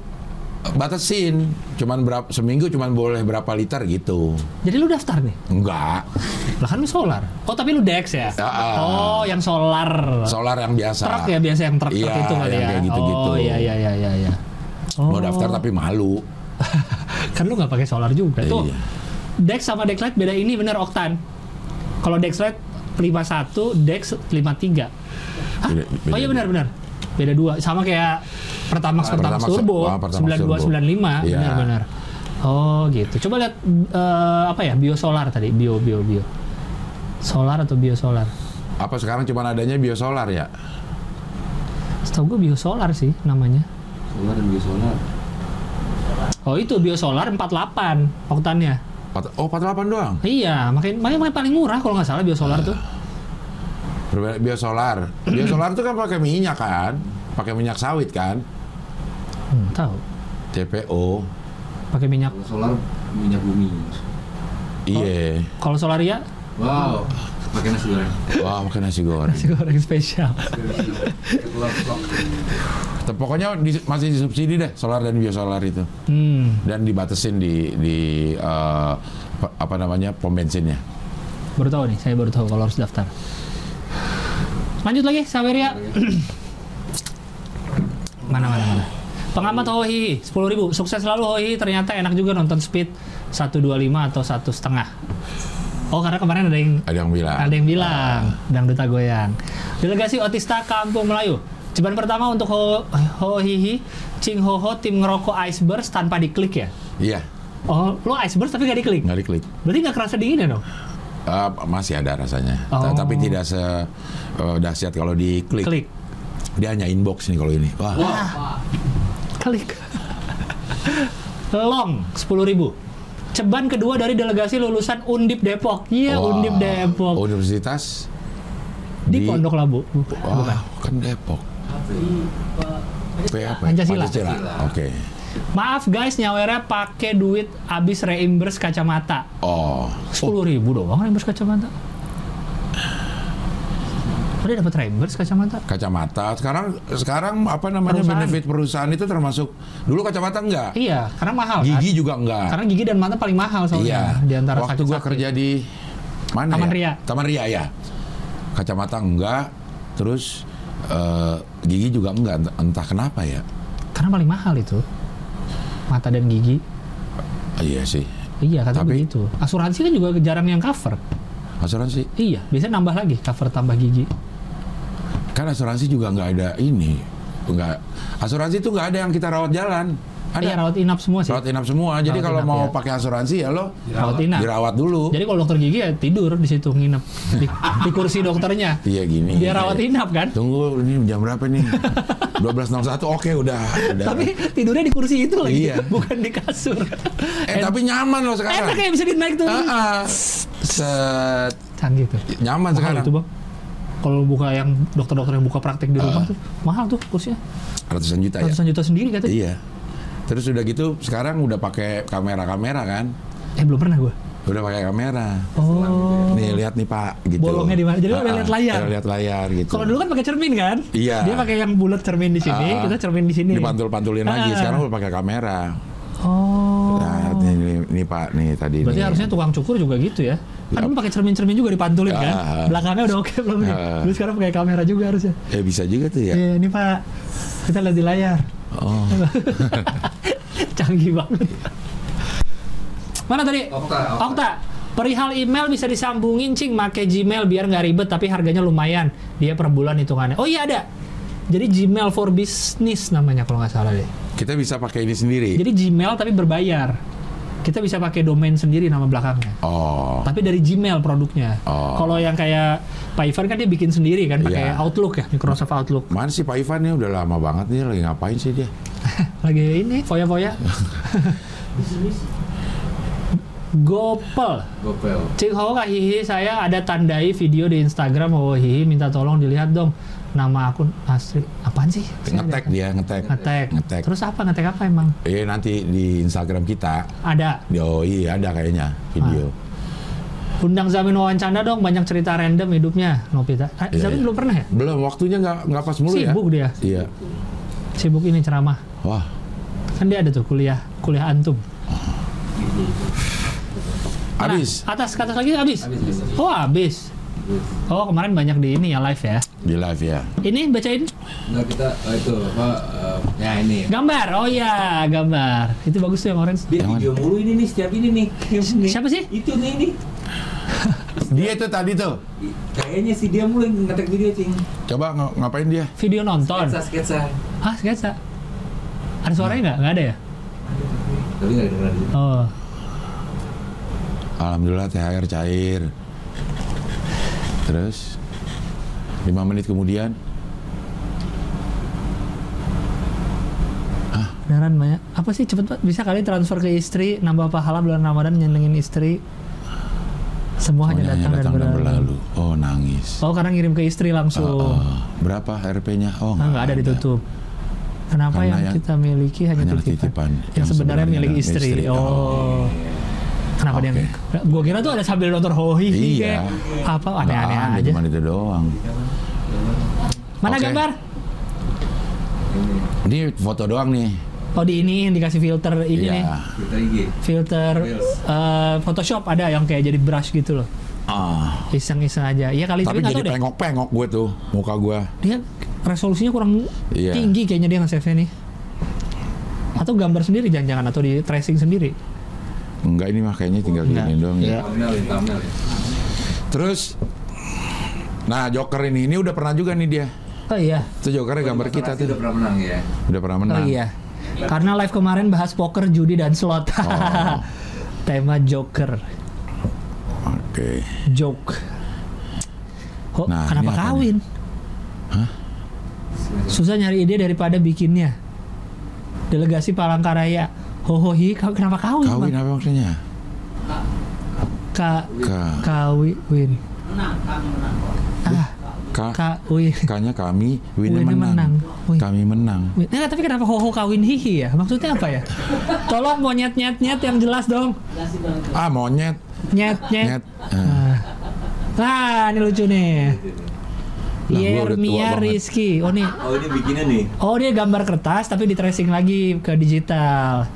batasin, cuman berapa seminggu cuman boleh berapa liter gitu. Jadi lu daftar nih? Enggak, Lah kan lu solar. Oh tapi lu Dex ya? Ya, ah. Oh yang solar. solar yang biasa. Truk ya biasa yang truk Iya, itu kali yang ya. kayak gitu-gitu. Oh iya iya iya iya. iya. Oh. Mau daftar tapi malu. kan lu nggak pakai solar juga tuh. Iya. Dex sama Dexlite beda ini bener oktan. Kalau Dexlite 51, Dex 53. Hah? Beda- beda oh iya benar benar. Beda dua. Sama kayak Pertamax Ah, Pertamax Pertamax, Turbo ah, Pertamax 92 Turbo. 95 Iya. benar benar. Oh gitu. Coba lihat eh, apa ya biosolar tadi bio bio bio. Solar atau biosolar? Apa sekarang cuman adanya biosolar ya? Setahu gue biosolar sih namanya. Solar dan biosolar. Oh itu biosolar 48 oktannya. Oh 48 doang. Iya, makanya makanya makanya paling murah kalau nggak salah biosolar tuh. Berbeda- Biosolar. Biosolar itu kan pakai minyak kan? Pakai minyak sawit kan? Hmm, tahu. CPO. Pakai minyak. Kalau solar minyak bumi. Iya. Kalau solaria Wow. Pakai nasi goreng. Wah, makan nasi goreng. nasi goreng spesial. Pokoknya di- masih disubsidi deh solar dan biosolar itu. Hmm, Dan dibatasin di di apa- apa namanya pom bensinnya. baru tahu nih, saya baru tahu kalau harus daftar. Lanjut lagi, Saweria. mana mana mana. Pengamat Hohi, 10.000 ribu. Sukses selalu Hohi, ternyata enak juga nonton speed 125 atau satu setengah. Oh karena kemarin ada yang Ada yang bilang. Ada yang bilang, dangduta goyang. Delegasi Otista Kampung Melayu. Ceban pertama untuk Ho, Ho Hihi, Cing Ho Ho, tim ngerokok Iceburst tanpa diklik ya? Iya, Oh, lo Iceburst tapi gak diklik? nggak diklik. Berarti gak kerasa dingin ya dong? Eh, masih ada rasanya. Oh. Tapi tidak se eh, dahsyat kalau diklik. Klik. Dia hanya inbox nih kalau ini. Wah. Klik. Long, 10.000 ribu. Ceban kedua dari delegasi lulusan Undip Depok. Iya, Wah. Undip Depok. Universitas Di Pondok Labu. Bukan. Wah, kan Depok. P apa? Pancasila. Oke. Maaf guys, nyawernya pakai duit abis reimburse kacamata. Oh. Sepuluh ribu doang reimburse kacamata. Udah dapat reimburse kacamata? Kacamata. Sekarang sekarang apa namanya Perusahaan. benefit perusahaan itu termasuk dulu kacamata enggak. Iya, karena mahal kan? Gigi juga enggak. Karena gigi dan mata paling mahal Iya. soalnya di antara Waktu gua sakit-sakit. kerja di mana Taman ya? Ria. Taman Ria ya. Kacamata enggak, terus eh, gigi juga enggak entah, kenapa ya. Karena paling mahal itu. Mata dan gigi. Iya sih. Iya, kata Tapi- begitu. Asuransi kan juga jarang yang cover. Asuransi Iya, biasanya nambah lagi cover tambah gigi. Kan asuransi juga nggak ada ini. Enggak. Asuransi itu nggak ada yang kita rawat jalan. Ada Iya, rawat inap semua sih. rawat inap semua. Jadi Rawat kalau inap, mau ya. pakai asuransi ya lo Rawat inap. dirawat dulu. Jadi kalau dokter gigi ya tidur di situ nginep di, di kursi dokternya. Iya gini. Biar rawat inap kan? Tunggu ini jam berapa nih? 12.01 oke udah. udah. Tapi tidurnya di kursi itu lagi, Iya. bukan di kasur. eh tapi nyaman loh sekarang. Enak kayak bisa dinaik tuh. Ah, ah. Set Canggih tuh. nyaman Mahal sekarang. itu bang. Kalau buka yang dokter-dokter yang buka praktek di rumah Ah. tuh mahal tuh kursinya. Ratusan juta ya. Ratusan juta sendiri katanya. Iya. Terus udah gitu sekarang udah pakai kamera-kamera kan? Eh belum pernah gue. Udah pakai kamera. Oh. Nih lihat nih Pak gitu. Bolongnya di mana? Jadi lo Ah, udah ah, lihat layar? udah lihat layar gitu. Kalau dulu kan pakai cermin kan? Iya. Dia pakai yang bulat cermin di sini, Ah, kita cermin di sini. Dipantul-pantulin lagi. Sekarang udah pakai kamera. Oh. Nah, nih, Pak nih tadi Berarti nih. harusnya tukang cukur juga gitu ya? Kan dulu pakai cermin-cermin juga dipantulin kan? Ah. Belakangnya udah oke belum nih? Ah. Terus sekarang pakai kamera juga harusnya. Eh bisa juga tuh ya. Iya, ini Pak. Kita lihat di layar. Oh. Canggih banget. Mana tadi? Okta, Okta. Okta. Perihal email bisa disambungin cing make Gmail biar nggak ribet tapi harganya lumayan. Dia per bulan hitungannya. Oh iya ada. Jadi Gmail for Business namanya kalau nggak salah deh. Kita bisa pakai ini sendiri. Jadi Gmail tapi berbayar. Kita bisa pakai domain sendiri nama belakangnya. Oh. Tapi dari Gmail produknya. Oh. Kalau yang kayak Pak Ivan kan dia bikin sendiri kan pakai Iya. Outlook ya, Microsoft Outlook. Mana sih Pak Ivan nih udah lama banget nih lagi ngapain sih dia? Lagi ini foya-foya. Gopel. Gopel. Cing Ho Kak Hihi, saya ada tandai video di Instagram Ho Hihi, minta tolong dilihat dong nama akun asli. Apaan sih? Ngetek dia, ngetek. Ngetek. Ngetek. Terus apa? Ngetek apa emang? Eh nanti di Instagram kita. Ada. Oh iya ada kayaknya video. Undang Zamin wawancara dong, banyak cerita random hidupnya. Nopita. Ah, Iya, Zamin iya. belum pernah ya? Belum waktunya nggak nggak pas mulu ya. Sibuk dia. Iya. Sibuk ini ceramah. Wah. Kan dia ada tuh kuliah kuliah antum. Mana? Habis Atas ke atas lagi habis. Habis, habis, habis. Oh habis. Oh kemarin banyak di ini ya live ya. di live ya. Ini bacain Enggak kita oh, itu apa eh, ya ini. gambar. Oh iya gambar. Itu bagus tuh yang orange. Dia Yang video mulu ini nih setiap ini nih. Ini. Siapa sih? Itu nih ini. Dia itu tadi tuh. Kayaknya sih dia mulu yang ngetek video cing. Coba ng- ngapain dia? Video nonton. Sketsa sketsa. Ah sketsa. Ada suaranya nggak? Nggak ada ya? Tapi nggak dengeran. Oh. Alhamdulillah THR cair. Terus lima menit kemudian Beneran banyak. Apa sih cepet banget? Bisa kali transfer ke istri, nambah pahala bulan Ramadan nyenengin istri. Semua hanya semuanya datang, dan berlalu. Oh nangis. Oh karena ngirim ke istri langsung. Oh, oh. Berapa RP-nya? Oh Ah, nggak ada ditutup. Kenapa yang, yang- kita miliki hanya, hanya titipan? titipan. Yang, Yang sebenarnya sebenarnya milik istri. istri. Oh. Oh. Kenapa dia? Oke. Gua kira tuh ada sambil nonton hohi Iya. Apa aneh-aneh ada, aja. Cuma itu doang. Mana Oke. gambar? Ini Ini foto doang nih. Oh di ini yang dikasih filter ini Iya. nih. IG. Filter eh, Photoshop ada yang kayak jadi brush gitu loh. Ah. Iseng-iseng aja. Iya kali Tapi nggak jadi tahu deh. pengok-pengok gue tuh muka gue. Dia resolusinya kurang Iya. tinggi kayaknya dia nge-save nih. Atau gambar sendiri jangan-jangan atau di tracing sendiri. Enggak ini mah kayaknya tinggal gini doang Iya. ya. Thumbnail, ya, thumbnail. ya. Terus Nah Joker ini ini udah pernah juga nih dia. Oh iya. Itu Jokernya gambar kita tuh. udah pernah menang ya. Udah pernah menang. Oh iya. Karena live kemarin bahas poker, judi dan slot. Oh. Tema Joker, Oke. joke. Kok Nah, kenapa kawin? Susah nyari ide daripada bikinnya. Delegasi Palangkaraya. Hohohi, kau kenapa kawin? Kawin apa maksudnya? Ka Ka kawin. Ah, ka kawin. Kanya kami, winnya Winnya menang. menang. Kami menang. Nah, tapi kenapa hoho kawin hihi ya? Maksudnya apa ya? Tolong mau nyet nyet yang jelas dong. Ah monyet, Nyet nyet. nyet. Ah. Nah, ini lucu nih. Yermia. Rizky. Oh nih. Oh ini bikinnya nih. Oh dia gambar kertas tapi di tracing lagi ke digital.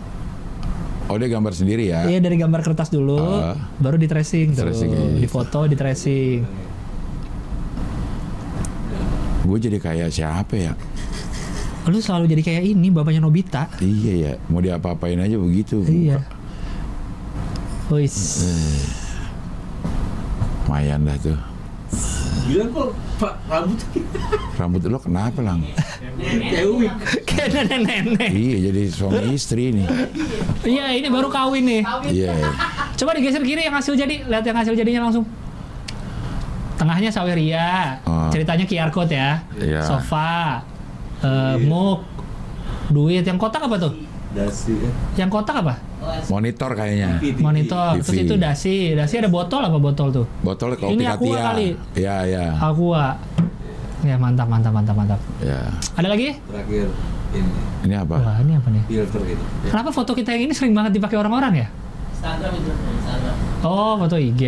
Oh dia gambar sendiri ya? Iya dari gambar kertas dulu, Ah. baru di tracing tuh. Tracing, iya, Di foto, di tracing. Gue jadi kayak siapa ya? Lu selalu jadi kayak ini, bapaknya Nobita. Iya ya, mau diapa-apain aja begitu. Iya. Wis. Lumayan dah tuh. Bilang kok Pak rambut Rambut lo kenapa lang? kayak uik. kayak nenek-nenek. iya jadi suami istri nih. Iya, ini baru kawin nih. Iya. Coba digeser kiri yang hasil jadi, lihat yang hasil jadinya langsung. Tengahnya Saweria, Oh. ceritanya QR code ya. Iya. Sofa, eh, muk, duit. Yang kotak apa tuh? Dasi ya. Yang kotak apa? Monitor kayaknya. TV. Monitor. Terus TV. itu dasi. Dasi ada botol apa botol tuh? Botol kopi Ini Aqua Katia. kali. Iya iya. Aqua. Ya mantap, mantap, mantap, mantap. Ya. Ada lagi? Terakhir ini Ini apa? Wah, ini apa nih? filter gitu. Kenapa foto kita yang ini sering banget dipakai orang-orang ya? Instagram itu Instagram. Oh, foto IG.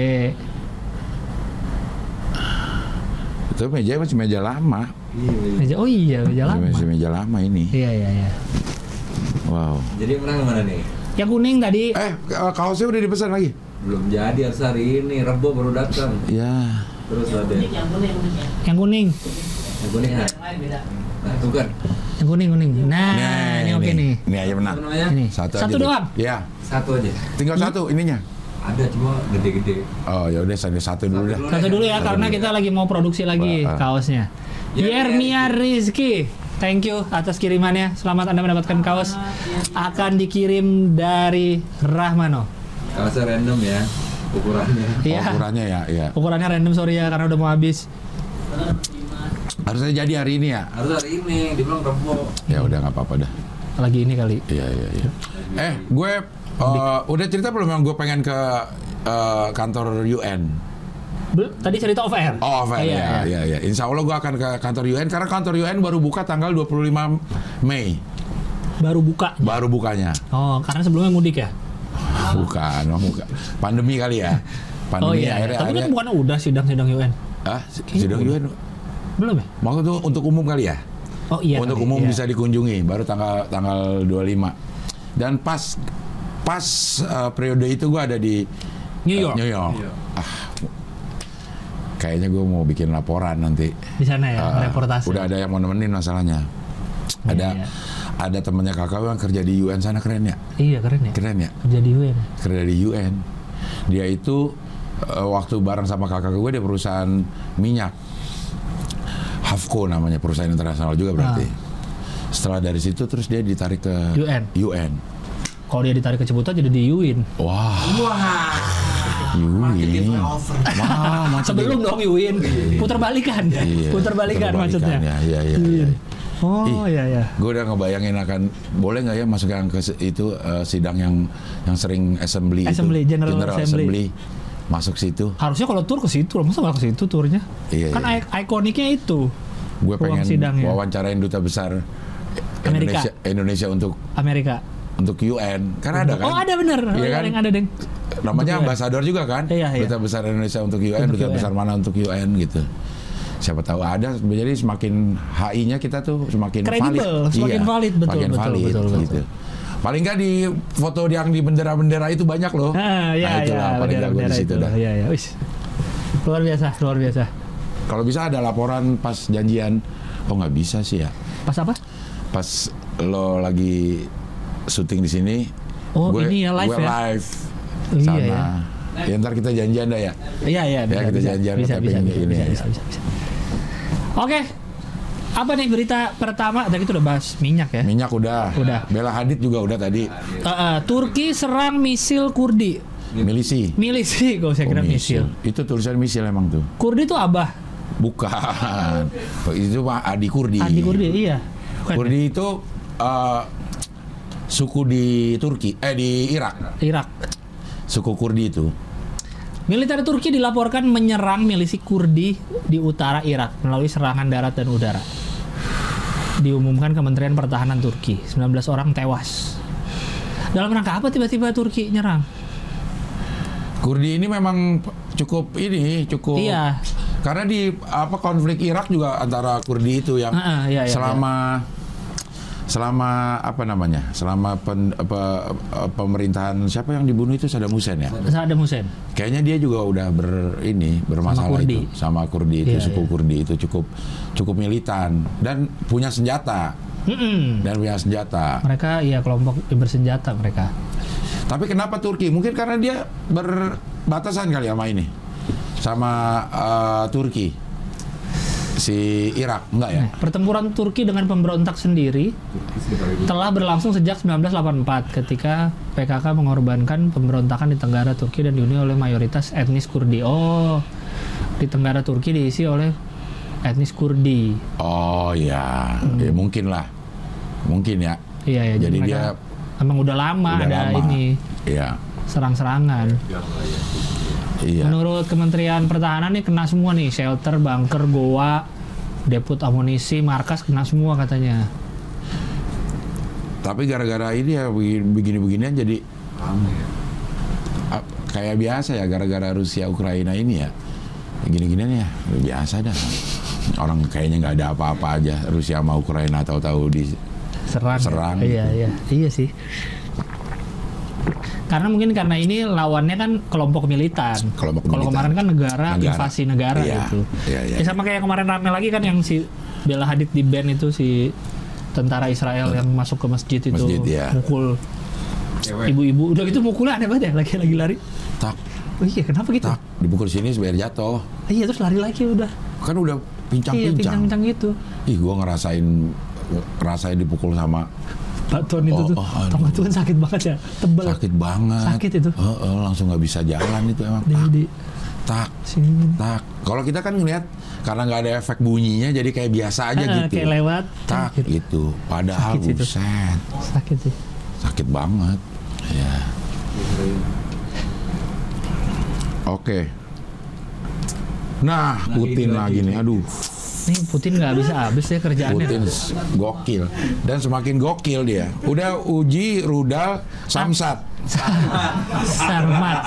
Itu meja masih meja lama. Iya. iya. Meja, oh iya, meja lama. Masih meja lama ini. Iya, iya, iya. Wow. Jadi menang mana nih? Yang kuning tadi. Eh, ka- kaosnya udah dipesan lagi? Belum jadi harus hari ini. Rebo baru datang. Ya. Terus ada Unik yang kuning. Yang kuning. yang kuning nah. Yang lain beda. Nah, itu kan Yang kuning, kuning. Nah, ini oke nih. Ini aja namanya? Ini. Satu, Satu, aja doang. Ya. Satu aja. Tinggal satu ininya. Ada cuma gede-gede. Oh ya udah sampai satu dulu dah. Satu dulu ya, Satu karena dulu. kita lagi mau produksi lagi Wah. kaosnya. Yermia Rizky. Thank you atas kirimannya. Selamat Anda mendapatkan kaos. Akan dikirim dari Rahmano. Kaosnya random ya ukurannya. Iya. Oh, ukurannya ya, ya. Ukurannya random sorry ya karena udah mau habis. Harusnya jadi hari ini ya. Harus hari ini. Dibilang rebo. Ya udah nggak apa-apa dah. Lagi ini kali. Iya iya iya. Eh, gue uh, udah cerita belum yang gue pengen ke uh, kantor UN? Tadi cerita off air. Oh, fair, Iya, ya, iya. ya, ya. Insya Allah gue akan ke kantor UN karena kantor UN baru buka tanggal 25 Mei. Baru buka. Baru bukanya. Oh, karena sebelumnya mudik ya? Bukan, oh, bukan. Pandemi kali ya. oh Pandemi iya. iya. akhirnya, Tapi kan akhirnya bukan udah sidang-sidang UN. ah, sidang UN Belum ya? maksud tuh untuk umum kali ya? Oh iya. untuk kali, umum iya. bisa dikunjungi baru tanggal tanggal 25. Dan pas pas uh, periode itu gue ada di New uh, York. New York. Iya. Ah, kayaknya gue mau bikin laporan nanti. Di sana ya, Ah, reportase. Udah ada yang mau nemenin masalahnya. Iya, Ada iya. ada temannya kakak yang kerja di UN sana keren ya? Iya keren ya. Keren ya? Kerja di UN. Kerja di UN. Dia itu eh, waktu bareng sama kakak gue di perusahaan minyak. Hafco namanya perusahaan internasional juga berarti. Setelah dari situ terus dia ditarik ke UN. UN. Kalau dia ditarik ke Ciputat jadi di UIN. Wah, Wah. UN. Wah, macam Sebelum dong UIN. Putar balikan. Iya, Putar balikan maksudnya. Ya, iya, iya, UIN. iya. Oh iya iya. Gue udah ngebayangin akan boleh nggak ya masuk yang ke itu eh, sidang yang yang sering assembly, Assembly, itu, General Assembly. masuk situ. Harusnya kalau tur ke situ, masa nggak ke situ turnya? Iya, kan iya. ik- ikoniknya itu Gue pengen wawancarain duta besar Amerika. Indonesia, Indonesia untuk Amerika. Untuk UN. Karena ada kan? Oh ada bener. Iya Oh, kan? Yang ada deng. Namanya ambasador juga kan? Iya, iya. Duta besar Indonesia untuk UN, Untuk duta UN. besar mana untuk UN gitu. Siapa tahu ada. Jadi semakin HI-nya kita tuh semakin Kredibel, valid. semakin valid, betul, Semakin betul, valid, betul, betul. gitu. Paling nggak di foto yang di bendera-bendera itu banyak loh. Ah, iya, nah, itulah iya, paling jago di bendera-bendera situ itu. dah. Iya, iya. Wis. Luar biasa, luar biasa. Kalau bisa ada laporan pas janjian. Oh nggak bisa sih ya. Pas apa? Pas lo lagi syuting di sini. Oh, ini ya, live gue ya? live Oh, iya, sana. ya. Ya, ntar kita janjian dah ya. Iya, iya, bisa, kita bisa, janjian bisa, bisa, ini- bisa, ini bisa, ya. bisa, bisa, bisa. Oke. Apa nih berita pertama? Tadi kita udah bahas minyak ya. Minyak udah. Udah. Bela Hadid juga udah tadi. Eh, eh, Turki serang misil Kurdi. Milisi. Milisi, gak usah Oh, kira misil. Itu tulisan misil emang tuh. Kurdi itu abah. Bukan. itu mah Adi Kurdi. Adi Kurdi, iya. Bukan. Kurdi itu eh, suku di Turki, eh di Irak. Irak. Suku Kurdi itu. Militer Turki dilaporkan menyerang milisi Kurdi di utara Irak melalui serangan darat dan udara. Diumumkan Kementerian Pertahanan Turki, 19 orang tewas. Dalam rangka apa tiba-tiba Turki nyerang? Kurdi ini memang cukup ini cukup Iya. karena di apa konflik Irak juga antara Kurdi itu yang Ah, ah, iya, iya, selama selama apa namanya selama pen- apa, eh, pemerintahan siapa yang dibunuh itu Saddam Hussein ya Saddam Hussein. kayaknya dia juga udah ber ini bermasalah Kurdi. itu sama Kurdi itu Iya, suku iya. Kurdi itu cukup cukup militan dan punya senjata Mm-mm. dan punya senjata Mereka ya kelompok bersenjata mereka. Tapi kenapa Turki? Mungkin karena dia berbatasan kali sama ini, sama eh, Turki, si Irak, enggak ya? Nah, pertempuran Turki dengan pemberontak sendiri telah berlangsung sejak 1984 ketika PKK mengorbankan pemberontakan di Tenggara Turki dan dihuni oleh mayoritas etnis Kurdi. Oh, di Tenggara Turki diisi oleh etnis Kurdi. Oh ya, ya mungkin lah, mungkin ya. Iya ya. Jadi dia emang udah lama udah ada lama. ini Iya, serang-serangan. Lah ya. Iya. Menurut Kementerian Pertahanan nih kena semua nih shelter, bunker, goa, depot amunisi, markas kena semua katanya. Tapi gara-gara ini ya begini- begini-beginian jadi ya. kayak biasa ya, gara-gara Rusia Ukraina ini ya, gini-ginian ya biasa dah. Orang kayaknya nggak ada apa-apa aja Rusia sama Ukraina tahu-tahu di serang. Serang Iya, iya. Iya sih. Karena mungkin karena ini lawannya kan kelompok militan. Kelompok Kalau kemarin kan negara, Negara. invasi negara Iya, gitu. iya, iya. Ya, sama kayak kemarin rame lagi kan yang si Bella Hadid di band itu si tentara Israel yang masuk ke masjid itu Masjid, iya. mukul ibu-ibu. Udah gitu mukulnya aneh banget ya, lagi lagi lari. tak Oh iya, kenapa gitu? tak dipukul sini biar jatuh. Iya, terus lari lagi udah. Kan udah Iya, pincang-pincang. pincang-pincang gitu. Ih, gua ngerasain ngerasain dipukul sama Batuan itu Oh, tuh. oh. Tau nggak tuh kan sakit banget ya, tebel. sakit banget. Sakit itu. Heeh, langsung nggak bisa jalan itu emang. Di, Tak, di tak, sini. tak. Kalau kita kan ngelihat karena nggak ada efek bunyinya jadi kayak biasa aja Ah, gitu. Kayak lewat. Tak gitu. gitu. Padahal Sakit situ. buset, Sakit sih. sakit banget. Ya. Oke. Nah, Putin lagi lagi. nih. Aduh, Nih Putin nggak habis habis ya kerjaannya. Putin gokil dan semakin gokil dia. Udah uji rudal samsat. Sarmat.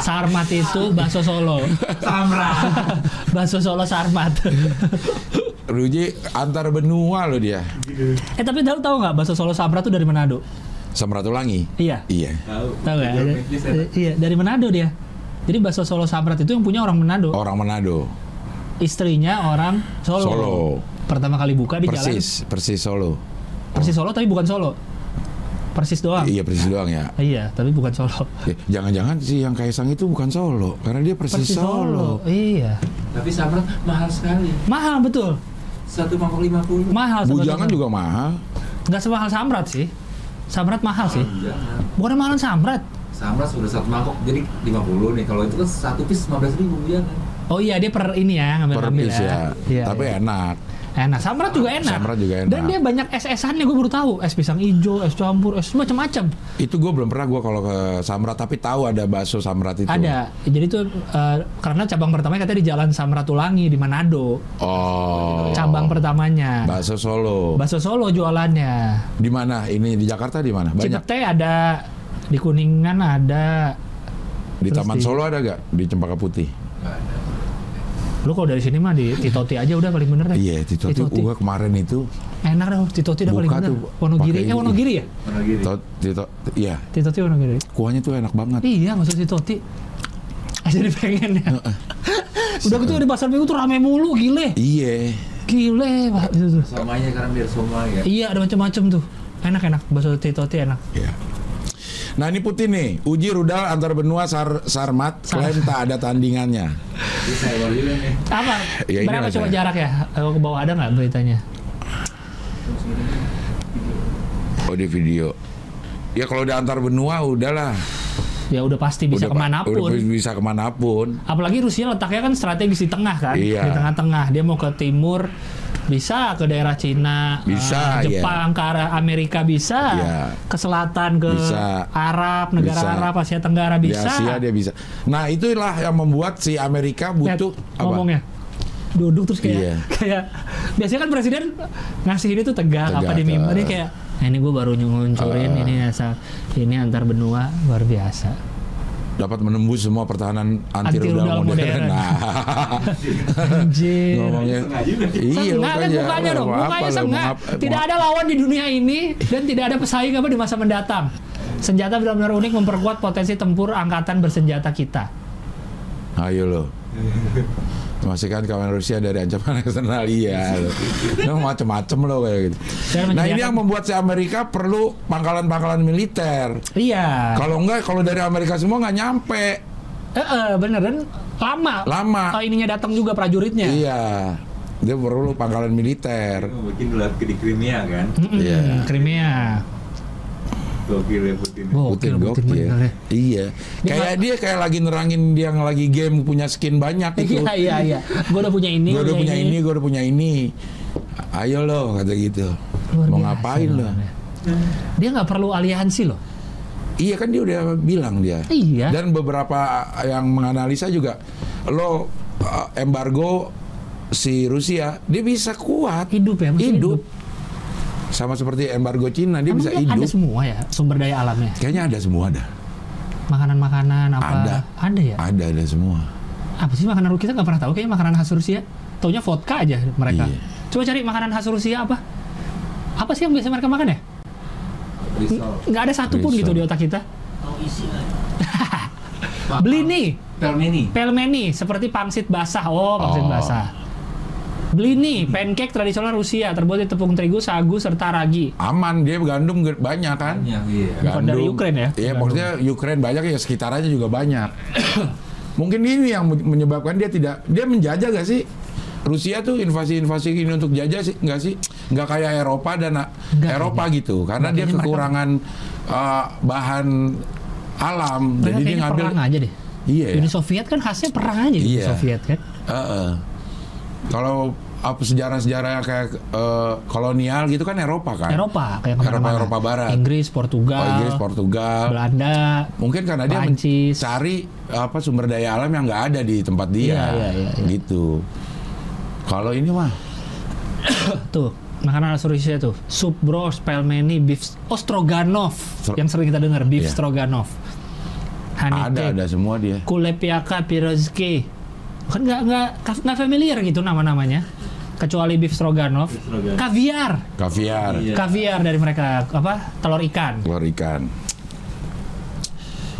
Sarmat itu bakso Solo. Samra. bakso Solo Sarmat. Uji antar benua loh dia. eh tapi tahu tahu nggak bakso Solo Samrat tuh dari Manado? Samratulangi. Iya. Iya. Tahu. Ya, Iya, dari Manado dia. Jadi bakso Solo Samrat itu yang punya orang Manado. Orang Manado. Istrinya orang Solo. Solo. Pertama kali buka di jalan Persis, persis Solo. Persis Solo tapi bukan Solo. Persis doang. Iya persis doang ya. Iya, tapi bukan Solo. Ya, Jangan-jangan si yang Kaisang itu bukan Solo, karena dia persis, Solo. Iya. Tapi samrat mahal sekali. Mahal betul. Satu mangkok lima puluh. Mahal Bujangan juga mahal. Nggak semahal Samrat sih. Samrat mahal sih. Jangan. Bukan mahal Samrat. Samrat sudah satu mangkok jadi 50 nih. Kalau itu kan satu piece 15 ribu jangan. Oh iya dia per ini ya ngambil Per ngambil piece ya. Iya, Tapi iya. enak. enak. Samrat juga enak. Samrat juga enak. Dan dia banyak es-esannya gue baru tahu. Es pisang hijau, es campur, es macam-macam. Itu gue belum pernah gue kalau ke Samrat, tapi tahu ada bakso Samrat itu. Ada. Jadi itu eh, karena cabang pertamanya katanya di Jalan Samratulangi di Manado. Oh. Cabang pertamanya. Bakso Solo. Bakso Solo jualannya. Di mana? Ini di Jakarta di mana? Banyak. Cipete ada di Kuningan ada. Di Terus Taman di- Solo ada gak? Di Cempaka Putih. Nggak ada. Lu kalau dari sini mah di Titoti aja udah paling bener deh. Iya, Tito tuh Titoti. gua kemarin itu Enak dah Titoti udah paling Buka bener. tuh, Wonogiri. Eh. Wonogiri ya? Mana gini? Tito, iya, Titoti Wonogiri. kuahnya tuh enak banget. Iya, maksud Titoti. Jadi pengen ya. Udah gitu di pasar minggu tuh rame mulu, gile. Iya. Gile, Pak. Somanya sekarang biar somai ya. Iya, ada macam-macam tuh. Enak-enak, bakso Titoti enak. Iya. Nah ini putih nih, uji rudal antar benua Sar Sarmat klaim tak ada tandingannya. Apa? Ya, Berapa coba jarak ya? Kalau ke bawah ada nggak beritanya? Oh di video. Ya kalau udah antar benua udahlah. Ya udah pasti bisa Udah, ke mana pun. Udah bisa ke mana pun. Apalagi Rusia letaknya kan strategis di tengah kan, Iya. di tengah-tengah. Dia mau ke timur, bisa ke daerah Cina, Bisa, iya. Jepang, ke arah Amerika bisa, Iya. ke selatan, ke Bisa. Arab, negara Bisa. Arab, Asia Tenggara Di bisa. Asia dia bisa. Nah itulah yang membuat si Amerika Lihat butuh apa? ngomongnya. Duduk terus kayak Iya. kayak biasanya kan presiden ngasih ini tuh tegak, apa Tegak, di mimbar dia eh. kayak nah, ini gue baru nyuncurin Eh. ini asal ini antar benua luar biasa. Dapat menembus semua pertahanan anti, rudal modern. modern. Nah, Anjir. ngomongnya. Iya, kan mukanya dong, Mau apa mukanya apa- Tidak ada lawan di dunia ini dan tidak ada pesaing apa di masa mendatang. Senjata benar-benar unik memperkuat potensi tempur angkatan bersenjata kita. Ayo lo. Memastikan kawan Rusia dari ancaman eksternal iya lo. Lo macem-macem lo kayak gitu. Nah ini yang membuat si Amerika perlu pangkalan-pangkalan militer. Iya. Kalau enggak, kalau dari Amerika semua nggak nyampe. Eh, eh, bener dan lama. Lama. Oh, ininya datang juga prajuritnya. Iya. Dia perlu pangkalan militer. Mungkin dulu di Crimea kan. Iya. Crimea. Gokil ya Putin. Gokil, Putin gokil. bener ya. Iya. Kayak dia kayak lagi nerangin dia yang lagi game punya skin banyak itu. Iya iya iya. Gue udah punya ini. gue udah punya ini, gue udah punya ini. Ayo lo kata gitu. Luar Mau biasa ngapain lo? namanya. Dia nggak perlu aliansi loh. Iya kan dia udah bilang dia. Iya. Dan beberapa yang menganalisa juga lo uh, embargo si Rusia dia bisa kuat Hidup ya, masih hidup. hidup. Sama seperti embargo Cina dia Emang bisa dia hidup. Ada semua ya sumber daya alamnya. Kayaknya ada semua dah. Makanan-makanan apa? Ada. Ada ya. Ada ada semua. Apa sih makanan kita nggak pernah tahu kayaknya makanan khas Rusia. Taunya vodka aja mereka. Iya. Coba cari makanan khas Rusia apa? Apa sih yang biasa mereka makan ya? Risol. Nggak ada satupun gitu di otak kita. Tahu isi lah. Beli nih, Pelmeni. pelmeni seperti pangsit basah. Oh, pangsit Oh. basah. Beli nih, pancake tradisional Rusia terbuat dari tepung terigu, sagu, serta ragi. Aman dia gandum banyak kan. Banyak iya. Bukan dari Ukraine ya? Iya, Gandum. maksudnya Ukraine banyak ya sekitarnya juga banyak. Mungkin ini yang men- menyebabkan dia tidak dia menjajah gak sih? Rusia tuh invasi-invasi ini untuk jajah sih nggak sih? Nggak kayak Eropa dan uh, Nggak Eropa gitu, karena Nggak, dia mereka- kekurangan uh, bahan alam, Mereka jadi dia ngambil. perang aja deh. Iya. ya. Uni Soviet kan khasnya perang aja Uni Iya. Soviet kan. Heeh. Kalau apa sejarah-sejarah kayak uh, kolonial gitu kan Eropa kan? Eropa kayak Eropa ke mana-mana. Eropa Barat. Inggris, Portugal, Oh, Inggris, Portugal. Belanda. Mungkin karena dia mencari apa sumber daya alam yang nggak ada di tempat dia, Iya, iya, iya, iya. gitu. Kalau ini mah Tuh, makanan khas Rusia tuh. Sup bros, pelmeni, beef ostroganov Stro- yang sering kita dengar, beef Iya. stroganoff. ada ada semua dia. kulepiaka, pirozki. Kan nggak nggak nggak familiar gitu nama-namanya. kecuali beef stroganoff, Beef stroganoff. kaviar, Kaviar, Iya. kaviar dari mereka apa telur ikan. telur ikan.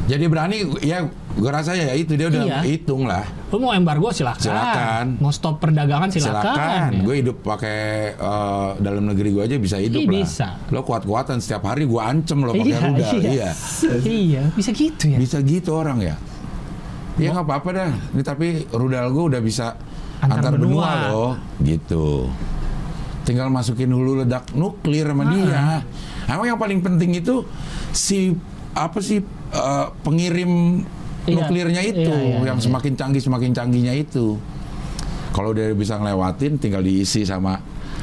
Jadi berani ya gue rasa ya itu dia udah Iya. hitung lah. Lu mau embargo silakan, Silakan. mau stop perdagangan silakan. Silakan. ya. Gue hidup pakai eh, dalam negeri gue aja bisa hidup Iya, lah. bisa. Lo kuat-kuatan setiap hari gue ancem lo pakai Iya, rudal. iya. Iya. iya, bisa gitu ya. Bisa gitu orang ya. Ya nggak apa-apa dah. Ini tapi rudal gue udah bisa Antar antar, benua. benua. loh. Gitu. Tinggal masukin hulu ledak nuklir sama Ah. dia. Emang yang paling penting itu si apa sih eh, pengirim Iya, nuklirnya itu iya, iya, yang iya. semakin canggih semakin canggihnya itu. Kalau dia bisa ngelewatin tinggal diisi sama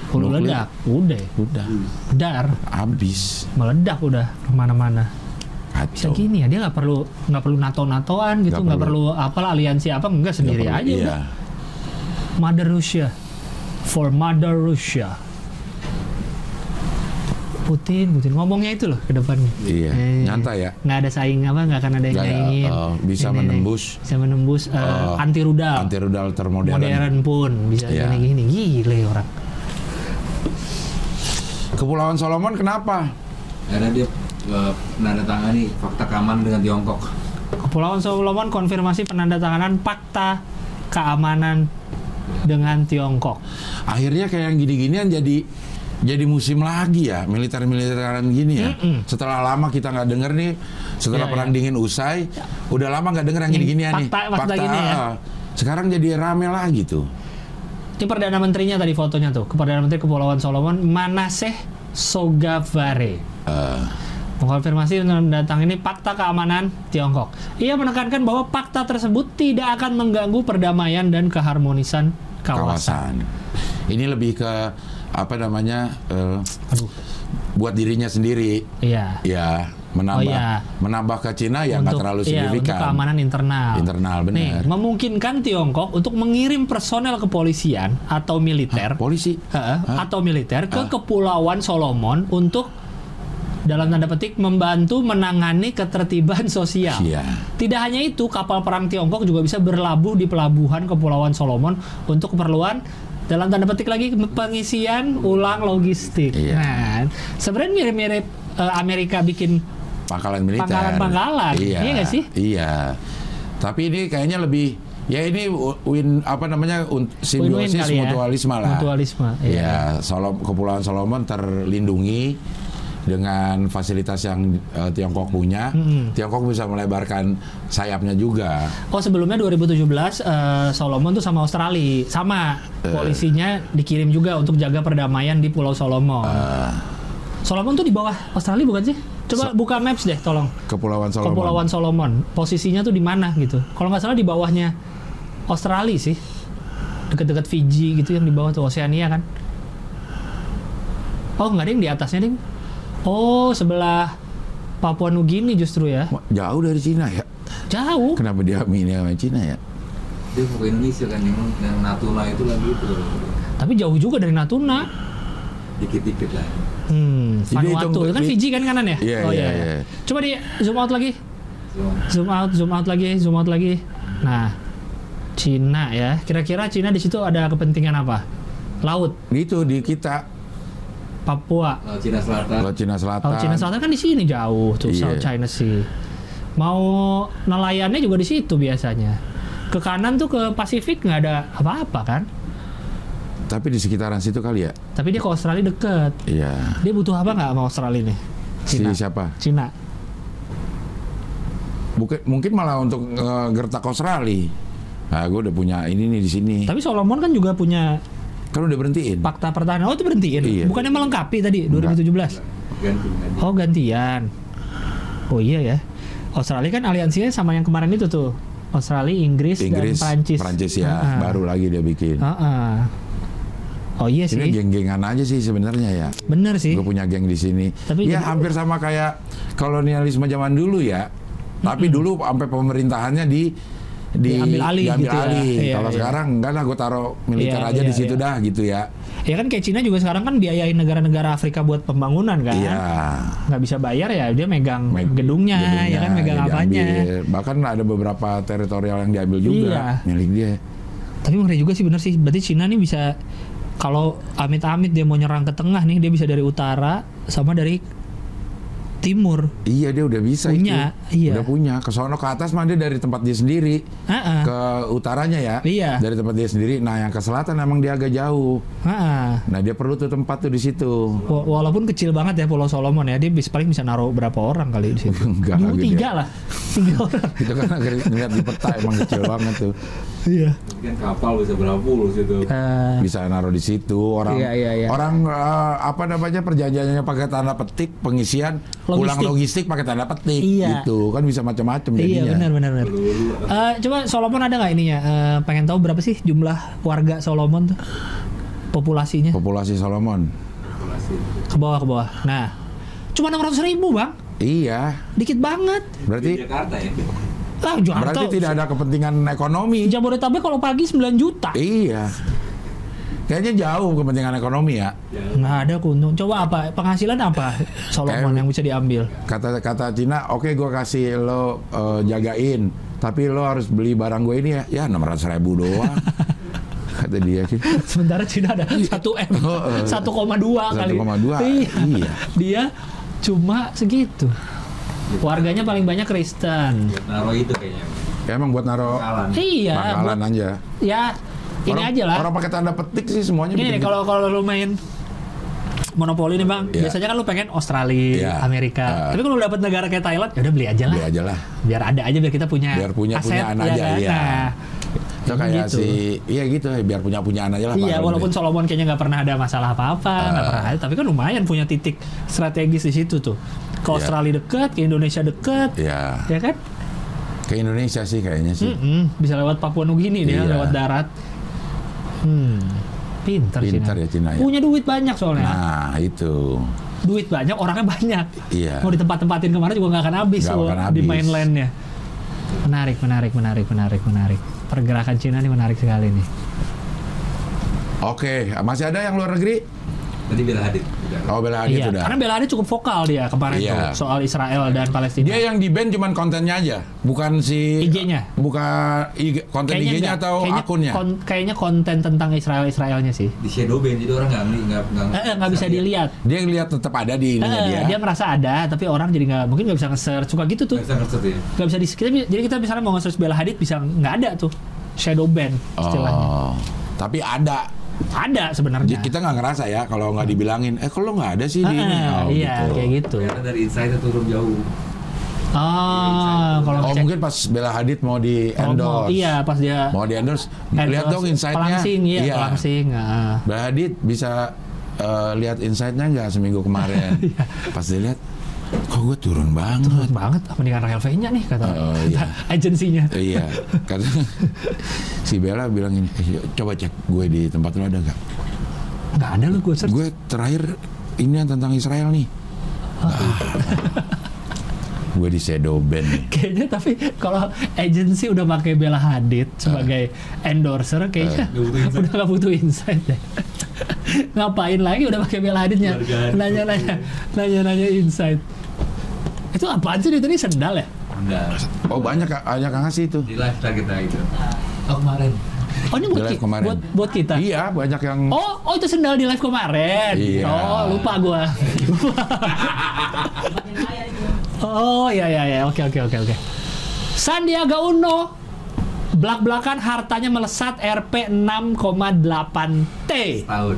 Hulu nuklir. ledak, udah, Udah dar, habis. meledak udah ke mana-mana. Bisa gini ya, dia nggak perlu nggak perlu nato-natoan gitu, Nggak perlu. perlu. apalah aliansi apa, enggak Nggak sendiri perlu, aja. Iya. Mother Russia, for Mother Russia. Putin, Putin ngomongnya itu loh ke depannya. Iya, Eh, nyantai ya. Nggak ada saing apa, nggak akan ada yang nyaingin. eh, bisa Ini, ini. menembus. bisa menembus eh, Eh, anti rudal, Anti rudal termodern. modern pun bisa Iya. gini-gini. Gile orang. Kepulauan Solomon kenapa? Karena dia menandatangani fakta keamanan dengan Tiongkok. Kepulauan Solomon konfirmasi penandatanganan fakta keamanan dengan Tiongkok. Akhirnya kayak yang gini-ginian jadi jadi musim lagi ya militer-militeran gini ya. Mm-mm. Setelah lama kita nggak denger nih, setelah Iya, perang iya. dingin usai, udah lama nggak denger yang Ini gini-ginian nih. fakta- fakta gini ya. ah. Sekarang jadi rame lagi tuh. Ini perdana menterinya tadi fotonya tuh, perdana menteri Kepulauan Solomon Manaseh Sogavare. Eh, Mengkonfirmasi datang ini fakta keamanan Tiongkok. Ia menekankan bahwa fakta tersebut tidak akan mengganggu perdamaian dan keharmonisan kawasan. kawasan. Ini lebih ke apa namanya? eh, Aduh, buat dirinya sendiri. iya. Ya, menambah Oh, iya. menambah ke Cina ya nggak terlalu iya, untuk signifikan. keamanan internal. Internal, benar. Nih, memungkinkan Tiongkok untuk mengirim personel kepolisian atau militer Hah, polisi. Atau militer ke. Kepulauan Solomon untuk dalam tanda petik membantu menangani ketertiban sosial. Iya. Tidak hanya itu, kapal perang Tiongkok juga bisa berlabuh di pelabuhan Kepulauan Solomon untuk keperluan dalam tanda petik lagi pengisian ulang logistik. Iya. Nah, sebenarnya mirip-mirip eh, Amerika bikin pangkalan militer. Pangkalan-pangkalan, Iya. iya sih? Iya. Tapi ini kayaknya lebih ya ini win apa namanya simbiosis kali ya. mutualisme lah. Mutualisme, iya. Iya, Solom, Kepulauan Solomon terlindungi dengan fasilitas yang eh, Tiongkok punya. Mm-mm. Tiongkok bisa melebarkan sayapnya juga. Oh sebelumnya 2017 eh, Solomon tuh sama Australia sama Eh. polisinya dikirim juga untuk jaga perdamaian di Pulau Solomon. Eh, Solomon tuh di bawah Australia bukan sih? Coba So- buka maps deh, tolong. Kepulauan Solomon. Kepulauan Solomon. Posisinya tuh di mana gitu? Kalau nggak salah di bawahnya Australia sih. Deket-deket Fiji gitu yang di bawah tuh Oceania kan. Oh nggak ada yang di atasnya ding. Oh sebelah Papua Nugini justru ya. Jauh dari Cina ya. Jauh. Kenapa dia ini sama Cina ya? Dia mau ke Indonesia kan yang, yang Natuna itu lagi itu Tapi jauh juga dari Natuna. dikit-dikit lah. Hmm, Jadi Vanuatu. itu- Itu kan Fiji kan kanan ya? Iya, oh iya, iya. iya. Coba di zoom out lagi. Zoom out, zoom out lagi, zoom out lagi. Nah, Cina ya. Kira-kira Cina di situ ada kepentingan apa? Laut, Gitu di kita Papua. Laut Cina Selatan. Laut Cina Selatan. Laut Cina Selatan kan di sini jauh tuh Iya. South China Sea. Mau nelayannya juga di situ biasanya. Ke kanan tuh ke Pasifik nggak ada apa-apa kan? Tapi di sekitaran situ kali ya. Tapi dia ke Australia deket. Iya. Dia butuh apa nggak sama Australia nih? Si Cina. siapa? Cina. Mungkin mungkin malah untuk eh, gertak Australia. Nah, gue udah punya ini nih di sini. Tapi Solomon kan juga punya Kan udah berhentiin. fakta pertahanan. Oh itu berhentiin. Iya. Bukannya melengkapi tadi Enggak. 2017. Ganti, ganti. Oh gantian. Oh iya ya. Australia kan aliansinya sama yang kemarin itu tuh. Australia, Inggris, Inggris, dan Prancis. Prancis ya, Ah, ah. baru lagi dia bikin. Ah, ah. Oh iya sih. Ini geng-gengan aja sih sebenarnya ya. Bener sih. Gue punya geng di sini. Tapi ya jadi- hampir sama kayak kolonialisme zaman dulu ya. Tapi dulu sampai pemerintahannya di di Diambil alih diambil gitu ya. alih. Iya, Kalau iya. sekarang enggak lah gue taruh militer Iya, aja iya, di situ iya. dah gitu ya. Ya kan kayak Cina juga sekarang kan biayain negara-negara Afrika buat pembangunan kan. Iya. Nggak bisa bayar ya dia megang Meg- gedungnya, ya kan megang ya apanya. Bahkan ada beberapa teritorial yang diambil juga Iya. milik dia. Tapi ngeri juga sih bener sih. Berarti Cina nih bisa Kalau amit-amit dia mau nyerang ke tengah nih, dia bisa dari utara sama dari timur. Iya dia udah bisa Punya, itu. iya. Udah punya. Ke sono ke atas mah dia dari tempat dia sendiri. Ah, Ke utaranya ya. Iya. Dari tempat dia sendiri. Nah yang ke selatan emang dia agak jauh. ah. Nah dia perlu tuh tempat tuh di situ. Wa- Walaupun kecil banget ya Pulau Solomon ya, dia bisa paling bisa naruh berapa orang kali di situ? Enggak, Dulu gede. tiga lah, tiga orang. Itu kan agak ngeliat di peta emang kecil banget tuh. Iya. Tapi kan kapal bisa berapa puluh situ. Eh, Bisa naruh di situ. Orang Iya, iya, iya. orang eh, apa namanya perjanjiannya pakai tanda petik, pengisian, pulang Logistik. logistik pakai tanda petik Iya. gitu. Kan bisa macam-macam iya jadinya. benar benar benar. Dulu Eh, coba Solomon ada nggak ininya? Eh, pengen tahu berapa sih jumlah warga Solomon tuh? Populasinya Populasi Solomon. populasi. ke bawah ke bawah. Nah, cuma 600 ribu bang, Iya. dikit banget. Di Berarti Jakarta ya. Ah, Jakarta. berarti tidak ada kepentingan ekonomi. Jabodetabek kalau pagi 9 juta. Iya. Kayaknya jauh kepentingan ekonomi ya. Nggak ada keuntungan. Coba apa? Penghasilan apa Solomon Kayak- yang bisa diambil? Kata kata Cina, oke gue kasih lo eh, jagain, tapi lo harus beli barang gue ini ya, ya 600 ribu doang. kata dia gitu. Sementara Cina ada 1 M, Oh, eh. 1,2 kali. 1,2, Iya. iya. Dia cuma segitu. Warganya paling banyak Kristen. Buat naruh itu kayaknya. Ya, emang buat naro. Iya, pangkalan buat, aja. ya ini orang, aja lah. Orang pakai tanda petik sih semuanya. Gini kalau kalau lu main monopoli nih bang, Iya. biasanya kan lu pengen Australia, Iya. Amerika. Ah. Tapi kalau lu dapat negara kayak Thailand, ya udah beli aja lah. beli aja lah. Biar ada aja biar kita punya Biar punya- aset, punyaan ya aja, kan? iya. Nah, Itu kayak gitu. si, iya gitu ya, biar punya punyaan aja lah. Iya, walaupun Ron. Solomon kayaknya nggak pernah ada masalah apa-apa, nggak Ah. pernah ada, tapi kan lumayan punya titik strategis di situ tuh. Ke Iya. Australia deket, ke Indonesia deket, Ya, ya kan? ke Indonesia sih kayaknya sih. Mm-mm, bisa lewat Papua Nugini dia, Iya. lewat darat. Hmm, pinter, Pinter Cina. ya Cina ya. Punya duit banyak soalnya. Nah, itu. Duit banyak, orangnya banyak. Iya. Mau ditempat-tempatin ke mana juga nggak akan habis Nggak loh akan di habis. mainlandnya. Menarik, menarik, menarik, menarik, menarik. Pergerakan Cina ini menarik sekali nih. Oke, masih ada yang luar negeri? Tadi Bella Hadid. Udah. Oh, Bella Hadid iya, sudah. karena Bella Hadid cukup vokal dia kemarin Iya. tuh soal Israel dan Palestina. Dia yang di band cuman kontennya aja, bukan si IG-nya? Bukan IG, konten IG-nya enggak. atau kayaknya akunnya? kon- kayaknya konten tentang Israel Israelnya sih. Di shadow band jadi orang nggak nggak nggak Eh, eh, nggak bisa dilihat. Dia lihat tetap ada di ininya Eh, dia. dia merasa ada, tapi orang jadi nggak mungkin nggak bisa nge-search suka gitu tuh. Nggak bisa ngerti ya. Nggak bisa di kita, jadi kita misalnya mau nge-search Bella Hadid bisa nggak ada tuh shadow ban istilahnya. Oh, tapi ada. Ada sebenarnya. Kita nggak ngerasa ya kalau nggak dibilangin. Eh, kalau nggak ada sih di ini. Ah, Oh, iya, gitu. kayak gitu. Karena dari inside turun jauh. Ah, kalau Oh mungkin pas Bella Hadid mau di promo, endorse. iya pas dia Mau di endorse, endorse, lihat dong insight-nya. Pelangsing, iya, pelangsing. ah. Bella Hadid bisa eh, lihat insight-nya nggak seminggu kemarin. Iya. pas dilihat, kok gue turun banget. Turun banget mendingan Rahel V-nya nih kata, kata iya. agensinya. iya, kata si Bella bilang ini, "Eh, coba cek gue di tempat lo ada gak? Nggak ada lu gue search. Gue terakhir ini yang tentang Israel nih. gue di shadow band nih. Kayaknya tapi kalau agensi udah pakai Bella Hadid sebagai endorser kayaknya insight. udah nggak butuh insight deh. Ngapain lagi udah pakai Bella Hadidnya? Keluarga Hadid. Nanya-nanya nanya-nanya insight. Itu apaan sih itu nih sendal ya? Enggak. Oh banyak banyak yang ngasih itu. Di live kita itu. Oh kemarin. Oh ini buat, Di live ki- kemarin. buat buat kita. Iya banyak yang. Oh, oh itu sendal di live kemarin. Iya. Oh, lupa gua. oh, iya iya iya. Oke oke oke oke. Sandiaga Uno belak-belakan hartanya melesat Rp 6,8 T. Tahun.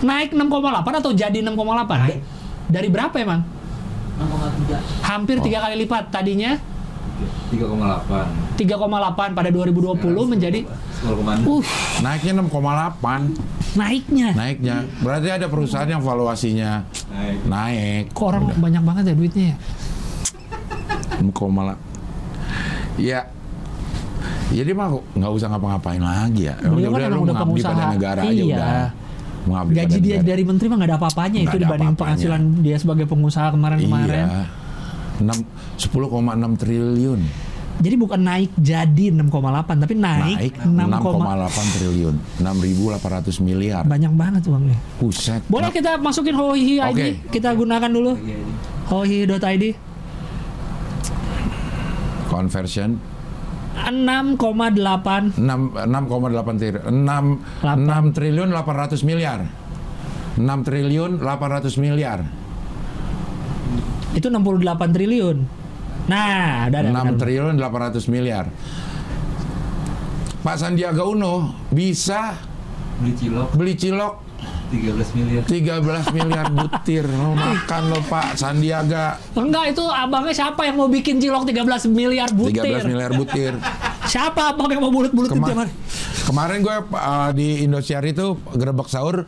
Naik 6,8 atau jadi 6,8? Naik. Dari berapa emang? Hampir tiga kali lipat. Tadinya 3,8. 3,8 pada 2020 menjadi 10,6. uh Naiknya 6,8 naiknya. naiknya. Berarti ada perusahaan yang valuasinya Naik. naik. Kok orang banyak banget ya duitnya ya? 6,8. Ya. Jadi mah nggak usah ngapa-ngapain lagi ya. Beliau kan udah emang lu udah mengabdi pada pengusaha. negara aja Iya. udah. Mengabdi Gaji dia negara. dari menteri mah nggak ada apa-apanya itu dibanding apa-apanya. penghasilan dia sebagai pengusaha kemarin-kemarin. Iya. 6 10,6 triliun. Jadi bukan naik jadi 6,8 tapi naik, Naik 6, 6,8 triliun. 6.800 miliar. banyak banget uangnya. Buset. Boleh kita masukin Hohi ID, Oke. kita gunakan dulu. Hohi.id. Conversion 6,8 6 6,8 triliun 6 6 triliun 800 miliar 6 triliun 800 miliar itu 68 triliun. Nah, ada ada. 6 triliun 800 miliar Pak Sandiaga Uno bisa Beli cilok beli cilok 13 miliar. 13 miliar butir lo makan lo Pak Sandiaga Enggak itu abangnya siapa yang mau bikin cilok 13 miliar butir? 13 miliar butir Siapa abang yang mau bulut-bulutin Kema- tiap hari? kemarin gue uh, di Indosiar itu gerebek sahur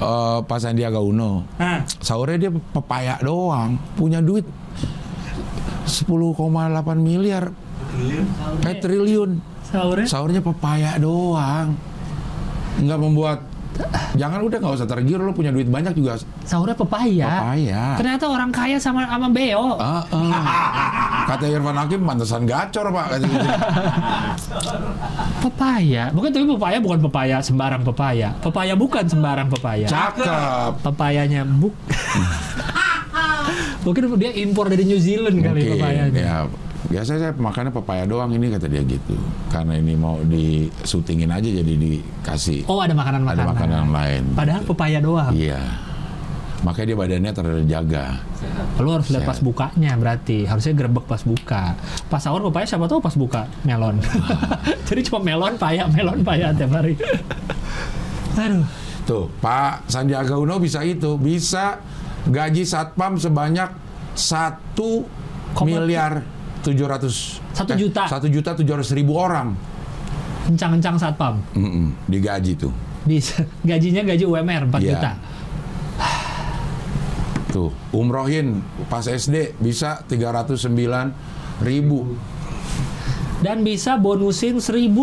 uh, Pak Sandiaga Uno. Nah, sahurnya dia pepaya doang punya duit 10,8 miliar. Eh triliun. Sahurnya? Sahurnya pepaya doang. Nggak membuat jangan udah nggak usah tergiur lo punya duit banyak juga sahurnya pepaya. pepaya Ternyata orang kaya sama sama beo. Ah, ah. kata Irfan Hakim pantesan gacor pak kata gitu. Pepaya. Bukan tapi pepaya bukan pepaya sembarang pepaya. Pepaya bukan sembarang pepaya. cakep Pepayanya buk. Mungkin dia impor dari New Zealand kali Mungkin, pepayanya. ya biasa saya makannya pepaya doang ini kata dia gitu. Karena ini mau di syutingin aja jadi dikasih. Oh ada makanan makanan ada makanan lain. Padahal gitu. pepaya doang. Iya. Makanya dia badannya terjaga. Lu harus lihat pas bukanya berarti. Harusnya grebek pas buka. Pas sahur pepaya siapa tahu pas buka melon. Jadi cuma melon paya melon paya tiap hari. Aduh. Tuh Pak Sandiaga Uno bisa itu. Bisa gaji satpam sebanyak satu miliar 700 1 eh, juta. Eh, 1 juta 700 ribu orang. Encang-encang satpam. Mm -mm, digaji tuh. Di, gajinya gaji UMR 4 yeah. juta. Tuh, umrohin pas SD bisa 309 ribu. Dan bisa bonusin 1.200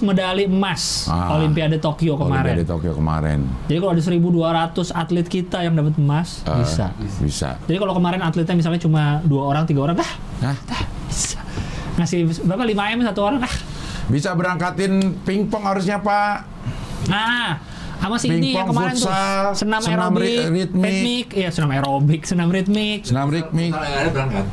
medali emas Ah. Olimpiade Tokyo kemarin. Olimpiade Tokyo kemarin. Jadi kalau ada 1.200 atlet kita yang dapat emas, Eh, bisa. Bisa. Jadi kalau kemarin atletnya misalnya cuma dua orang, tiga orang, dah, Nah, dah bisa. Ngasih berapa 5 m satu orang, dah. bisa berangkatin pingpong harusnya Pak. Nah, sama si ini yang kemarin futsal, tuh senam, senam aerobik, ri- ritmik. ritmik, iya senam aerobik, senam ritmik. Senam ritmik. Yang ada berangkat.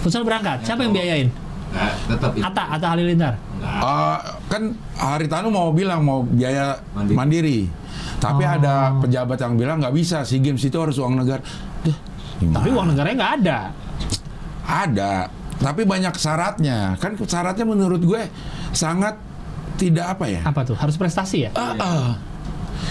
Futsal berangkat, siapa yang biayain? Nah, tetap itu. Ata, Ata Halilintar. Nah, Eh, kan Haritanu mau bilang mau biaya Mandiri. mandiri. Tapi Oh. ada pejabat yang bilang nggak bisa, SEA Games itu harus uang negara. Duh? Tapi uang negaranya nggak ada. Ada, tapi banyak syaratnya. Kan syaratnya menurut gue sangat tidak apa ya? Apa tuh? Harus prestasi ya? Ah, ah.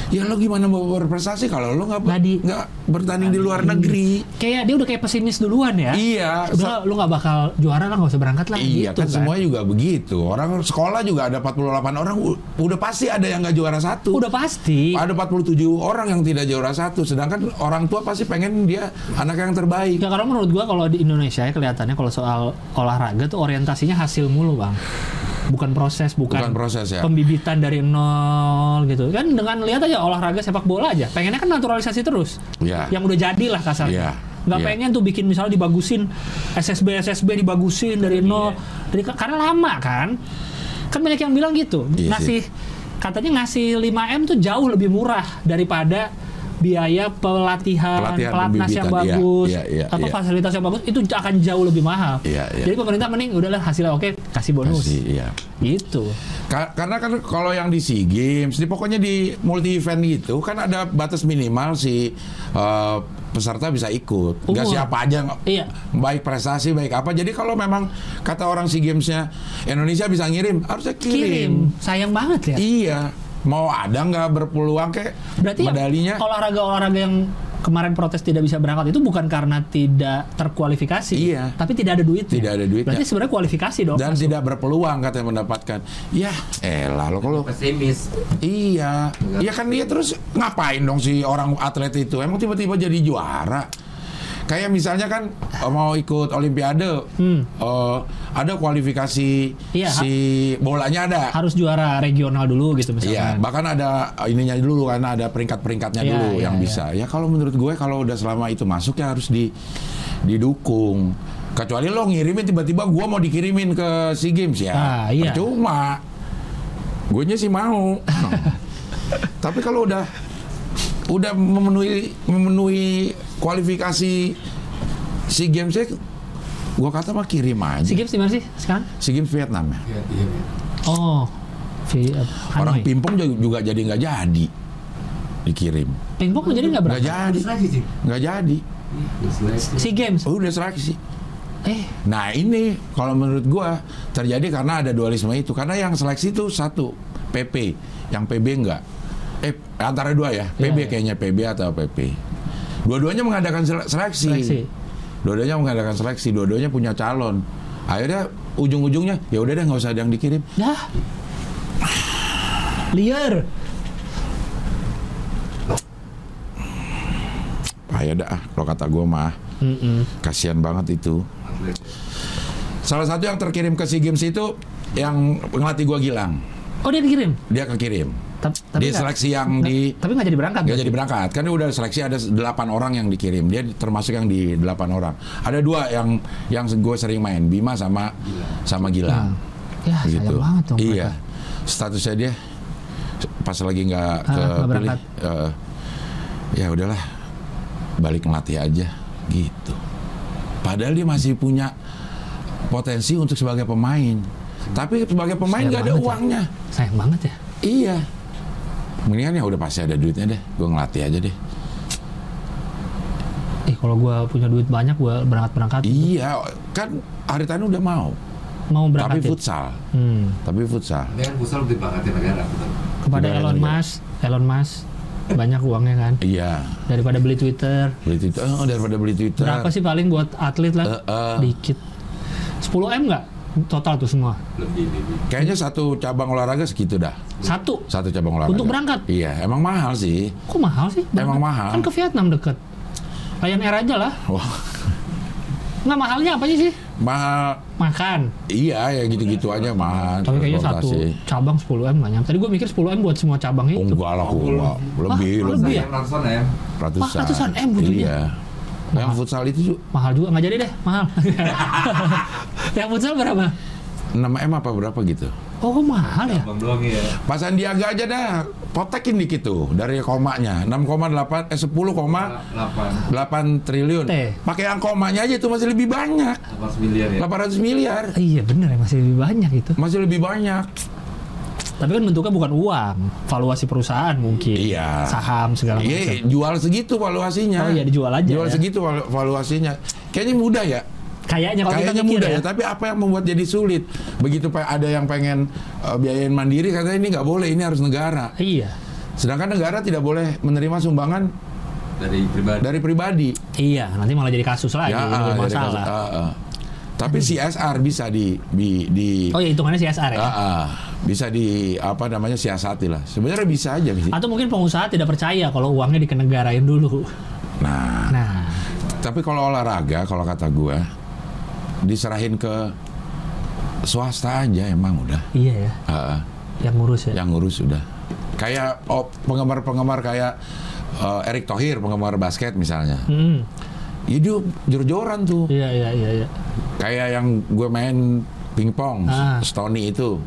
Ya lo gimana mau berprestasi kalau lo nggak Nggak di- nggak bertanding di luar negeri? Kayak dia udah kayak pesimis duluan ya. Iya, Udah lu nggak bakal juara lah nggak usah berangkat lah Iya gitu kan semua juga begitu. Orang sekolah juga ada 48 orang udah pasti ada yang nggak juara satu. Udah pasti. Ada 47 orang yang tidak juara satu. Sedangkan orang tua pasti pengen dia anak yang terbaik. Ya karena menurut gua kalau di Indonesia ya kelihatannya kalau soal olahraga tuh orientasinya hasil mulu bang, bukan proses, bukan, Bukan proses ya. pembibitan dari nol gitu. Kan dengan lihat aja olahraga sepak bola aja, pengennya kan naturalisasi terus. Iya. Yang udah jadi lah kasarnya. Iya. Nggak Iya. pengen tuh bikin misalnya dibagusin SSB SSB dibagusin dari nol, dari karena lama kan. Kan banyak yang bilang gitu. Iya ngasih katanya ngasih 5 m tuh jauh lebih murah daripada biaya pelatihan, Pelatihan, pelatnas yang iya, bagus, iya, iya, apa iya. fasilitas yang bagus itu akan jauh lebih mahal. Iya, iya. Jadi pemerintah mending udahlah hasilnya oke kasih bonus. Pasti, iya. Gitu. Ka- karena kan kalau yang di SEA Games, di pokoknya di multi event gitu kan ada batas minimal si eh, peserta bisa ikut. Umur. siapa aja Iya. baik prestasi baik apa. Jadi kalau memang kata orang SEA Games-nya Indonesia bisa ngirim, harusnya kirim. Kirim. Sayang banget ya. Iya. Mau ada nggak berpeluang kayak Berarti medalinya? olahraga-olahraga yang kemarin protes tidak bisa berangkat itu bukan karena tidak terkualifikasi, Iya. tapi tidak ada duitnya. Tidak ada duitnya. Berarti sebenarnya kualifikasi dong. dan tidak berpeluang katanya mendapatkan. Ya, elah lo kalau pesimis. Iya, iya kan dia terus ngapain dong si orang atlet itu? Emang tiba-tiba jadi juara? Kayak misalnya kan eh, mau ikut Olimpiade, Hmm. eh, ada kualifikasi Iya, si bolanya ada. harus juara regional dulu gitu Iya, misalkan. bahkan ada ininya dulu karena ada peringkat-peringkatnya Iya, dulu iya, yang iya. bisa. Ya kalau menurut gue kalau udah selama itu masuk ya harus di didukung. Kecuali lo ngirimin tiba-tiba gue mau dikirimin ke SEA Games ya. Ah, iya. Percuma. Gue sih mau. Tapi kalau udah udah memenuhi memenuhi kualifikasi SEA Games Gua kata mah kirim aja. Si Games di mana sih sekarang? Si Games Vietnam ya. Iya, iya, iya. Oh, Vi, uh, Orang pingpong juga, juga jadi nggak jadi dikirim. Pingpong jadi nggak Nggak berangkat? jadi, sih. nggak jadi. Si Games. Oh, udah seleksi. Eh, Nah ini kalau menurut gua terjadi karena ada dualisme itu. Karena yang seleksi itu satu PP, yang PB enggak. Eh antara dua ya, PB iya. kayaknya PB atau PP. Dua-duanya mengadakan sele- seleksi. Seleksi. Dua-duanya mengadakan seleksi, dua-duanya punya calon. Akhirnya ujung-ujungnya ya udah deh nggak usah ada yang dikirim. dah. Liar. Payah dah ah, kalau kata gua mah. Mm-mm. Kasihan banget itu. Salah satu yang terkirim ke SEA Games itu yang ngelatih gua Gilang. Oh dia dikirim. Dia kekirim. Ta- Di seleksi yang nggak- di- Tapi nggak jadi berangkat. Nggak jadi berangkat kan udah seleksi ada 8 orang yang dikirim dia termasuk yang di 8 orang ada dua yang yang gue sering main Bima sama sama Gilang Ya, sayang gitu banget dong. iya mereka. statusnya dia pas lagi nggak Ah, ke nggak berangkat. ya udahlah balik ngelatih aja gitu padahal dia masih punya potensi untuk sebagai pemain tapi sebagai pemain Sayang nggak ada ya. uangnya Sayang banget ya. Iya. Mendingan ya udah pasti ada duitnya deh. Gue ngelatih aja deh. Eh kalau gua punya duit banyak gua berangkat-berangkat. Iya, kan Haritanu udah mau. Mau Tapi berangkat. futsal. Hmm. Tapi futsal. Ini kan futsal lebih banggatin negara. betul. Kepada Tidak Elon lagi. Musk, Elon Musk banyak uangnya kan. Iya. Daripada beli Twitter. Beli Twitter. Oh, daripada beli Twitter. Berapa sih paling buat atlet lah? Eh, eh. Dikit. 10 M nggak? Total tuh semua. Lebih, lebih. Kayaknya satu cabang olahraga segitu dah. Satu. Satu cabang olahraga. Untuk berangkat? Iya, emang mahal sih. Kok mahal sih? Emang Berangkat? mahal. Kan ke Vietnam deket. Lion Air aja lah. Wah, Nggak mahalnya apa sih? mahal. Makan. Iya, ya gitu-gitu aja mahal. Tapi kayaknya satu cabang 10 M nggak nyampe. Tadi gue mikir 10 M buat semua cabang Oh, itu. enggak lah, enggak. Lebih, Wah, lebih. lebih ya? Ratusan ya. Ratusan. Wah, ratusan M butuhnya. Iya. Yang futsal itu juga Mahal juga. Nggak jadi deh, mahal. Yang futsal berapa? 6 M apa berapa gitu. Oh, kok mahal ya? Abang doang ya. Pak Sandiaga aja dah, potekin dikit tuh dari komanya. 6,8 eh 10,8 8 triliun. Pakai yang komanya aja itu masih lebih banyak. 8 miliar ya. 800 miliar. Iya bener ya, masih lebih banyak itu. Masih lebih banyak. Tapi kan bentuknya bukan uang, valuasi perusahaan mungkin. Iya. Saham segala macam. Iya, jual segitu valuasinya. Oh iya, dijual aja Jual ya. segitu valu- valuasinya. Kayaknya mudah ya. Kayaknya kalau kita Kayaknya mikir mudah ya. ya. Tapi apa yang membuat jadi sulit? Begitu Pak ada yang pengen eh, biayain mandiri katanya ini nggak boleh, ini harus negara. Iya. Sedangkan negara tidak boleh menerima sumbangan Dari pribadi. dari pribadi. Iya, nanti malah jadi kasus lagi, ah, jadi masalah. kasus- ah, ah. Tapi CSR bisa di di, di Oh iya, hitungannya CSR ya. ah, ah. bisa di apa namanya siasati lah. Sebenarnya bisa aja sih. Atau mungkin pengusaha tidak percaya kalau uangnya dikenegarain dulu. Nah, Nah, tapi kalau olahraga kalau kata gua diserahin ke swasta aja emang udah. iya ya, ah. yang ngurus ya. yang ngurus udah. Kayak oh, penggemar-penggemar kayak eh, Erick Thohir penggemar basket misalnya. Hmm, Ya dia jor-joran tuh. iya iya iya. iya. Kayak yang gue main pingpong, Ah. Stony itu.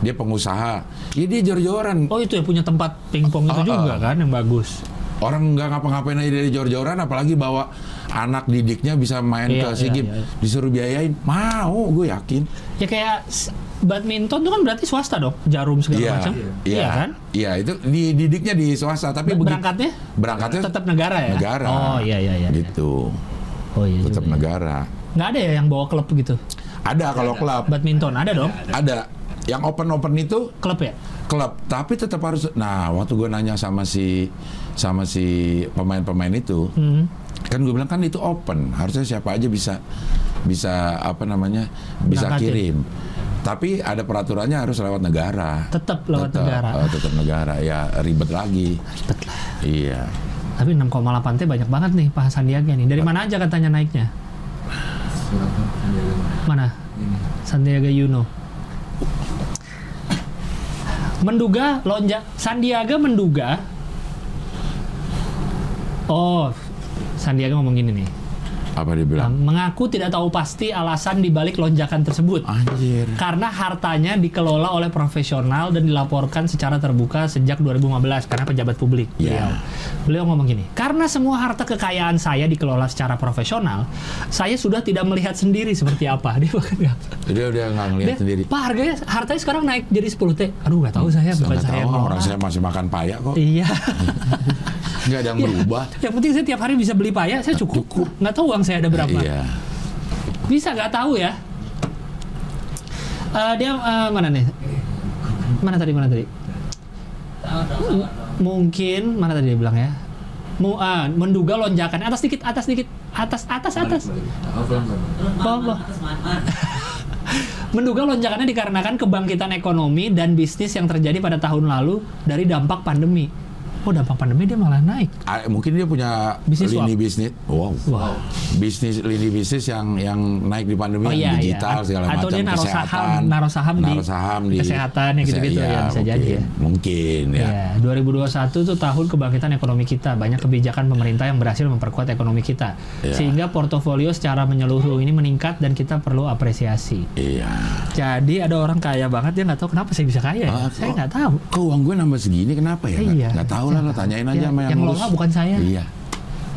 Dia pengusaha. Ya dia jor-joran. Oh itu ya punya tempat pingpong itu Ah, juga ah. kan yang bagus. Orang nggak ngapa-ngapain aja dari jor-joran, apalagi bawa anak didiknya bisa main Iya, ke SEA iya, Games. iya. Disuruh biayain, mau gue yakin. Ya kayak badminton itu kan berarti swasta dong, jarum segala Iya, macam. iya, kan? Iya, itu dididiknya di swasta, tapi begitu Berangkatnya berangkatnya tetap negara ya. negara. Oh iya iya iya. Gitu, Oh iya. tetap juga ya. negara. Nggak ada ya yang bawa klub gitu. Ada kalau klub, Badminton ada dong. ada. Yang open-open itu Klub ya. klub, tapi tetap harus. Nah, waktu gue nanya sama si sama si pemain-pemain itu, Hmm. Kan gue bilang kan itu open, harusnya siapa aja bisa bisa apa namanya bisa Berangkatin. kirim. Tapi ada peraturannya harus lewat negara. Tetap lewat Tetap, negara. eh, tetap negara. Ya ribet lagi. Ribet lah. Iya. Tapi 6,8 T banyak banget nih Pak Sandiaga nih. Dari mana aja katanya naiknya? Mana? Sandiaga Uno. Menduga lonjak Sandiaga menduga Oh, Sandiaga ngomong gini nih. Apa dia bilang? mengaku tidak tahu pasti alasan dibalik lonjakan tersebut. Anjir. Karena hartanya dikelola oleh profesional dan dilaporkan secara terbuka sejak 2015 karena pejabat publik. Iya. Beliau, beliau ngomong gini, karena semua harta kekayaan saya dikelola secara profesional, saya sudah tidak melihat sendiri seperti apa. Dia bahkan nggak- Dia udah nggak ngeliat dia, sendiri. Pak harganya hartanya sekarang naik jadi 10 t. Aduh nggak tahu saya, bukan saya tahu, orang ngelola. saya masih makan paya kok. Iya. Nggak ada yang Iya. berubah. Yang penting saya tiap hari bisa beli paya, saya cukup. Cukup. Nggak tahu uang saya ada berapa. Iya. Bisa nggak tahu ya? Eh, dia eh, mana nih? Mana tadi mana tadi? M- mungkin mana tadi dia bilang ya? Mu, ah, menduga lonjakan atas dikit, atas dikit, atas, atas, atas. Oh. Bawah, bawah. Menduga lonjakannya dikarenakan kebangkitan ekonomi dan bisnis yang terjadi pada tahun lalu dari dampak pandemi. Oh, dampak pandemi dia malah naik. Ah, Mungkin dia punya Bisnis lini swap. bisnis. Wow. Wow. Bisnis lini bisnis yang yang naik di pandemi Oh yang iya, digital iya. segala Atau macam dia naruh kesehatan. saham- naruh saham di naruh saham di kesehatan yang gitu-gitu Iya, ya, bisa mungkin. jadi ya. Mungkin ya. Ya, 2021 itu tahun kebangkitan ekonomi kita. Banyak kebijakan pemerintah yang berhasil memperkuat ekonomi kita. Ya. Sehingga portofolio secara menyeluruh ini meningkat dan kita perlu apresiasi. Iya. Jadi ada orang kaya banget dia nggak tahu kenapa saya bisa kaya. ya. Ah, saya kok- nggak tahu. Kok uang gue nambah segini kenapa ya? Iya. Nggak tahu lah, lo tanyain aja Ya, sama yang yang ngurus. ngelola bukan saya. Iya.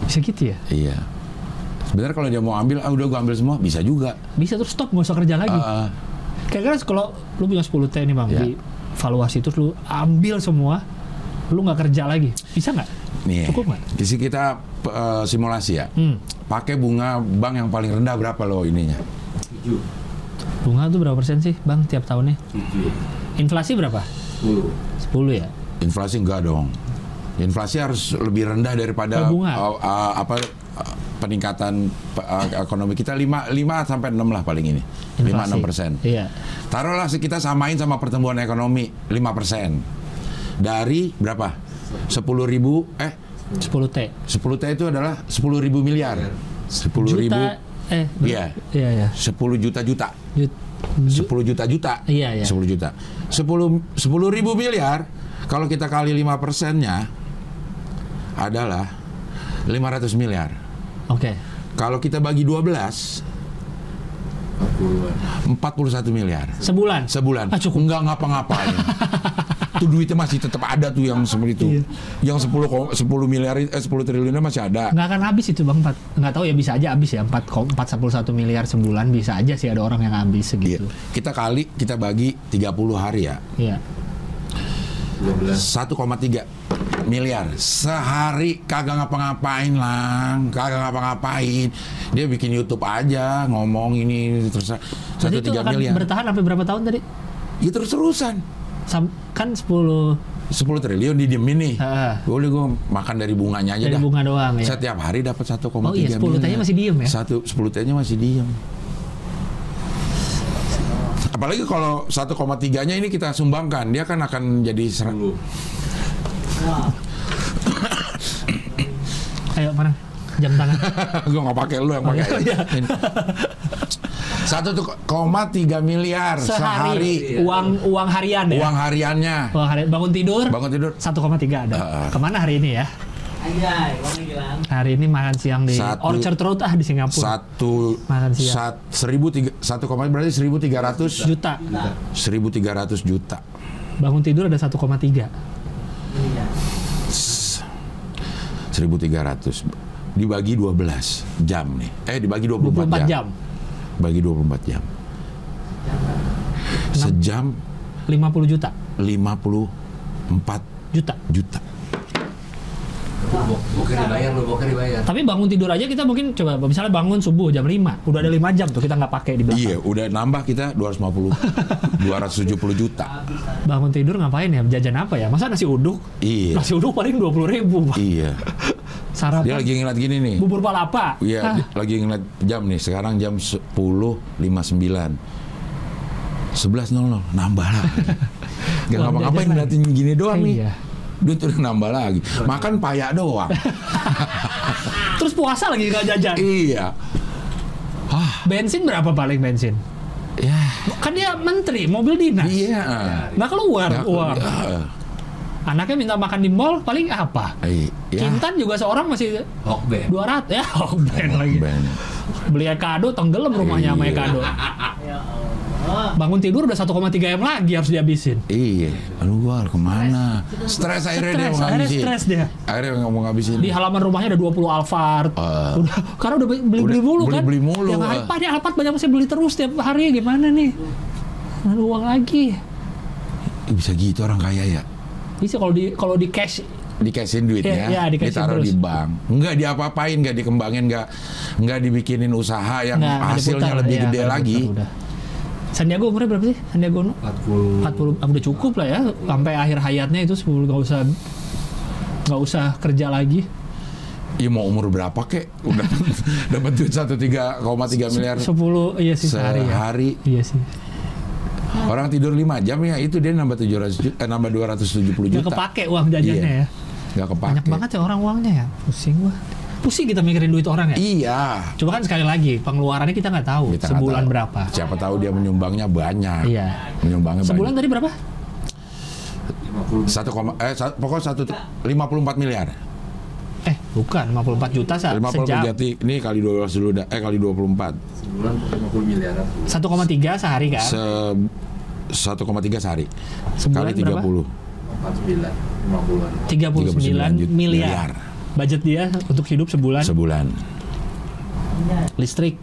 Bisa gitu ya? Iya. Sebenarnya kalau dia mau ambil, ah udah gue ambil semua, bisa juga. Bisa terus stop nggak usah kerja lagi. Ah. Kira-kira kalau lu punya 10 T nih bang, Ya. di valuasi terus lu ambil semua, lu nggak kerja lagi, bisa nggak? nih, Cukup nggak? di sini kita eh, simulasi ya. Hmm. Pakai bunga bank yang paling rendah berapa lo ininya? Tujuh. Bunga tuh berapa persen sih bang tiap tahunnya? Tujuh. Inflasi berapa? Sepuluh. 10 ya? Inflasi enggak dong. Inflasi harus lebih rendah daripada uh, uh, apa uh, peningkatan uh, ekonomi kita 5 5 sampai 6 lah paling ini. 5 Inflasi. 6 persen. Iya. Taruhlah kita samain sama pertumbuhan ekonomi 5 persen. Dari berapa? 10 ribu eh 10 T. 10 T itu adalah 10 ribu miliar. 10 ribu Juta eh ber- Iya. Iya ya. 10 juta juta. Jut, 10 juta juta. Iya, iya. 10 juta. 10 10 ribu miliar kalau kita kali 5 persennya adalah 500 miliar. Oke. Kalau kita bagi 12 Empat puluhan. 41 miliar Sebulan. sebulan. Ah, cukup. Enggak ngapa-ngapain. tuh duitnya masih tetap ada tuh yang seperti itu. Iya. Yang 10 ko- 10 miliar eh 10 triliunnya masih ada. Nggak akan habis itu bang. Empat, nggak tahu ya bisa aja habis ya. 4, 4 miliar sebulan bisa aja sih ada orang yang habis Iya. segitu. Kita kali kita bagi 30 hari ya. Iya. Dua belas. 1,3 miliar sehari kagak ngapa-ngapain lang kagak ngapa-ngapain dia bikin YouTube aja ngomong ini terus satu tiga miliar bertahan sampai berapa tahun tadi? ya terus terusan Sam, kan 10 10 triliun didiemin nih Heeh. boleh gue makan dari bunganya aja dari dah bunga doang ya. setiap hari dapat 1,3 Oh iya, 10 miliar T-nya masih diem ya? satu 10 T-nya masih diem apalagi kalau 1,3 nya ini kita sumbangkan dia kan akan jadi ser- Sepuluh. Ayo mana? Jam tangan. gue nggak pakai lu yang Oh, pakai iya. Ini. satu tuh koma tiga miliar Sehari. sehari, Uang uang harian ya. uang hariannya Uang harian bangun tidur bangun tidur 1,3 ada. Heeh. Ke mana hari ini ya? Anjay. Hari ini makan siang di Satu- Orchard Road ah di Singapura. satu Makan siang. sat, seribu tiga satu koma berarti seribu tiga ratus Juta. seribu tiga ratus juta Bangun tidur ada 1,3. Iya. seribu tiga ratus dibagi 12 jam nih eh dibagi 24, 24 jam. jam. bagi 24 jam sejam 50 juta. 54 Juta. juta Bo- Boker dibayar lo, boker dibayar. Tapi bangun tidur aja kita mungkin coba misalnya bangun subuh jam 5. Udah ada 5 jam tuh kita nggak pakai di belakang. iya udah nambah kita 250 270 juta Bangun tidur ngapain ya? Jajan apa ya? Masa nasi uduk? iya Nasi uduk paling 20 ribu. Pak. iya Sarapan dia lagi ngeliat gini nih bubur palapa. Iya, Ah, lagi ngeliat jam nih. Sekarang jam 10.59. 11.00 nambah lah. Gak ngapa-ngapain ngeliatin gini doang nih. Iya. Duit udah nambah lagi. Makan payak doang. Terus puasa lagi nggak jajan. iya. Bensin berapa paling bensin? Ya. Kan dia menteri, mobil dinas. Iya. Nggak keluar Nggak- uang. iya. Anaknya minta makan di mall paling apa? Eh, ya. Kintan juga seorang masih Hokben. 200 ya, brand lagi. Beli Ekado tenggelam rumahnya sama Iya. Ekado. Ya Allah. Bangun tidur udah 1,3 M lagi harus dihabisin. Iya, aduh gua ke mana? Stres akhirnya dia mau akhirnya ngabisin. stres dia. Akhirnya nggak mau ngabisin. Di halaman rumahnya ada 20 Alphard. Ah. udah karena udah beli-beli Udah mulu kan. beli-beli mulu, Yang. Alphard, ya Alphard banyak mesti beli terus tiap hari gimana nih? Ada uang lagi. Ih, Bisa gitu orang kaya ya? Bisa kalau di kalau di cash Dikasihin duitnya, Iya, iya, dikasih ditaruh terus. di bank. Enggak diapa-apain, enggak dikembangin, enggak enggak dibikinin usaha yang nggak- nggak hasilnya diputar, lebih iya, gede nggak lagi. udah. Sandiaga umurnya berapa sih? Sandiaga Uno? 40 40 ah, udah cukup lah ya sampai akhir hayatnya itu 10 nggak usah nggak usah kerja lagi. Iya mau umur berapa kek? Udah dapat duit satu tiga koma tiga miliar 10 iya sih sehari ya. sehari. Iya sih. Orang tidur 5 jam ya itu dia nambah 700 juta, eh, nambah 270 Nggak juta. kepake uang jajannya Iya. ya. Nggak kepake. Banyak banget ya orang uangnya ya. Pusing gua. Pusing kita mikirin duit orang ya. Iya. Coba kan sekali lagi pengeluarannya kita nggak tahu Kita sebulan tahu. berapa. Siapa tahu dia menyumbangnya banyak. Iya. Menyumbangnya Sebulan banyak. tadi berapa? 50 Satu koma, eh sa- pokoknya satu 54 miliar. Eh, bukan 54 juta sa 50 sejam. jati ini kali 12 dulu dah, eh kali 24. sebulan 50 miliaran. 1,3 sehari kan? Se 1,3 sehari. Sebulan kali 30. 49 50-an. 39 jut- miliar. Budget dia untuk hidup sebulan sebulan. listrik.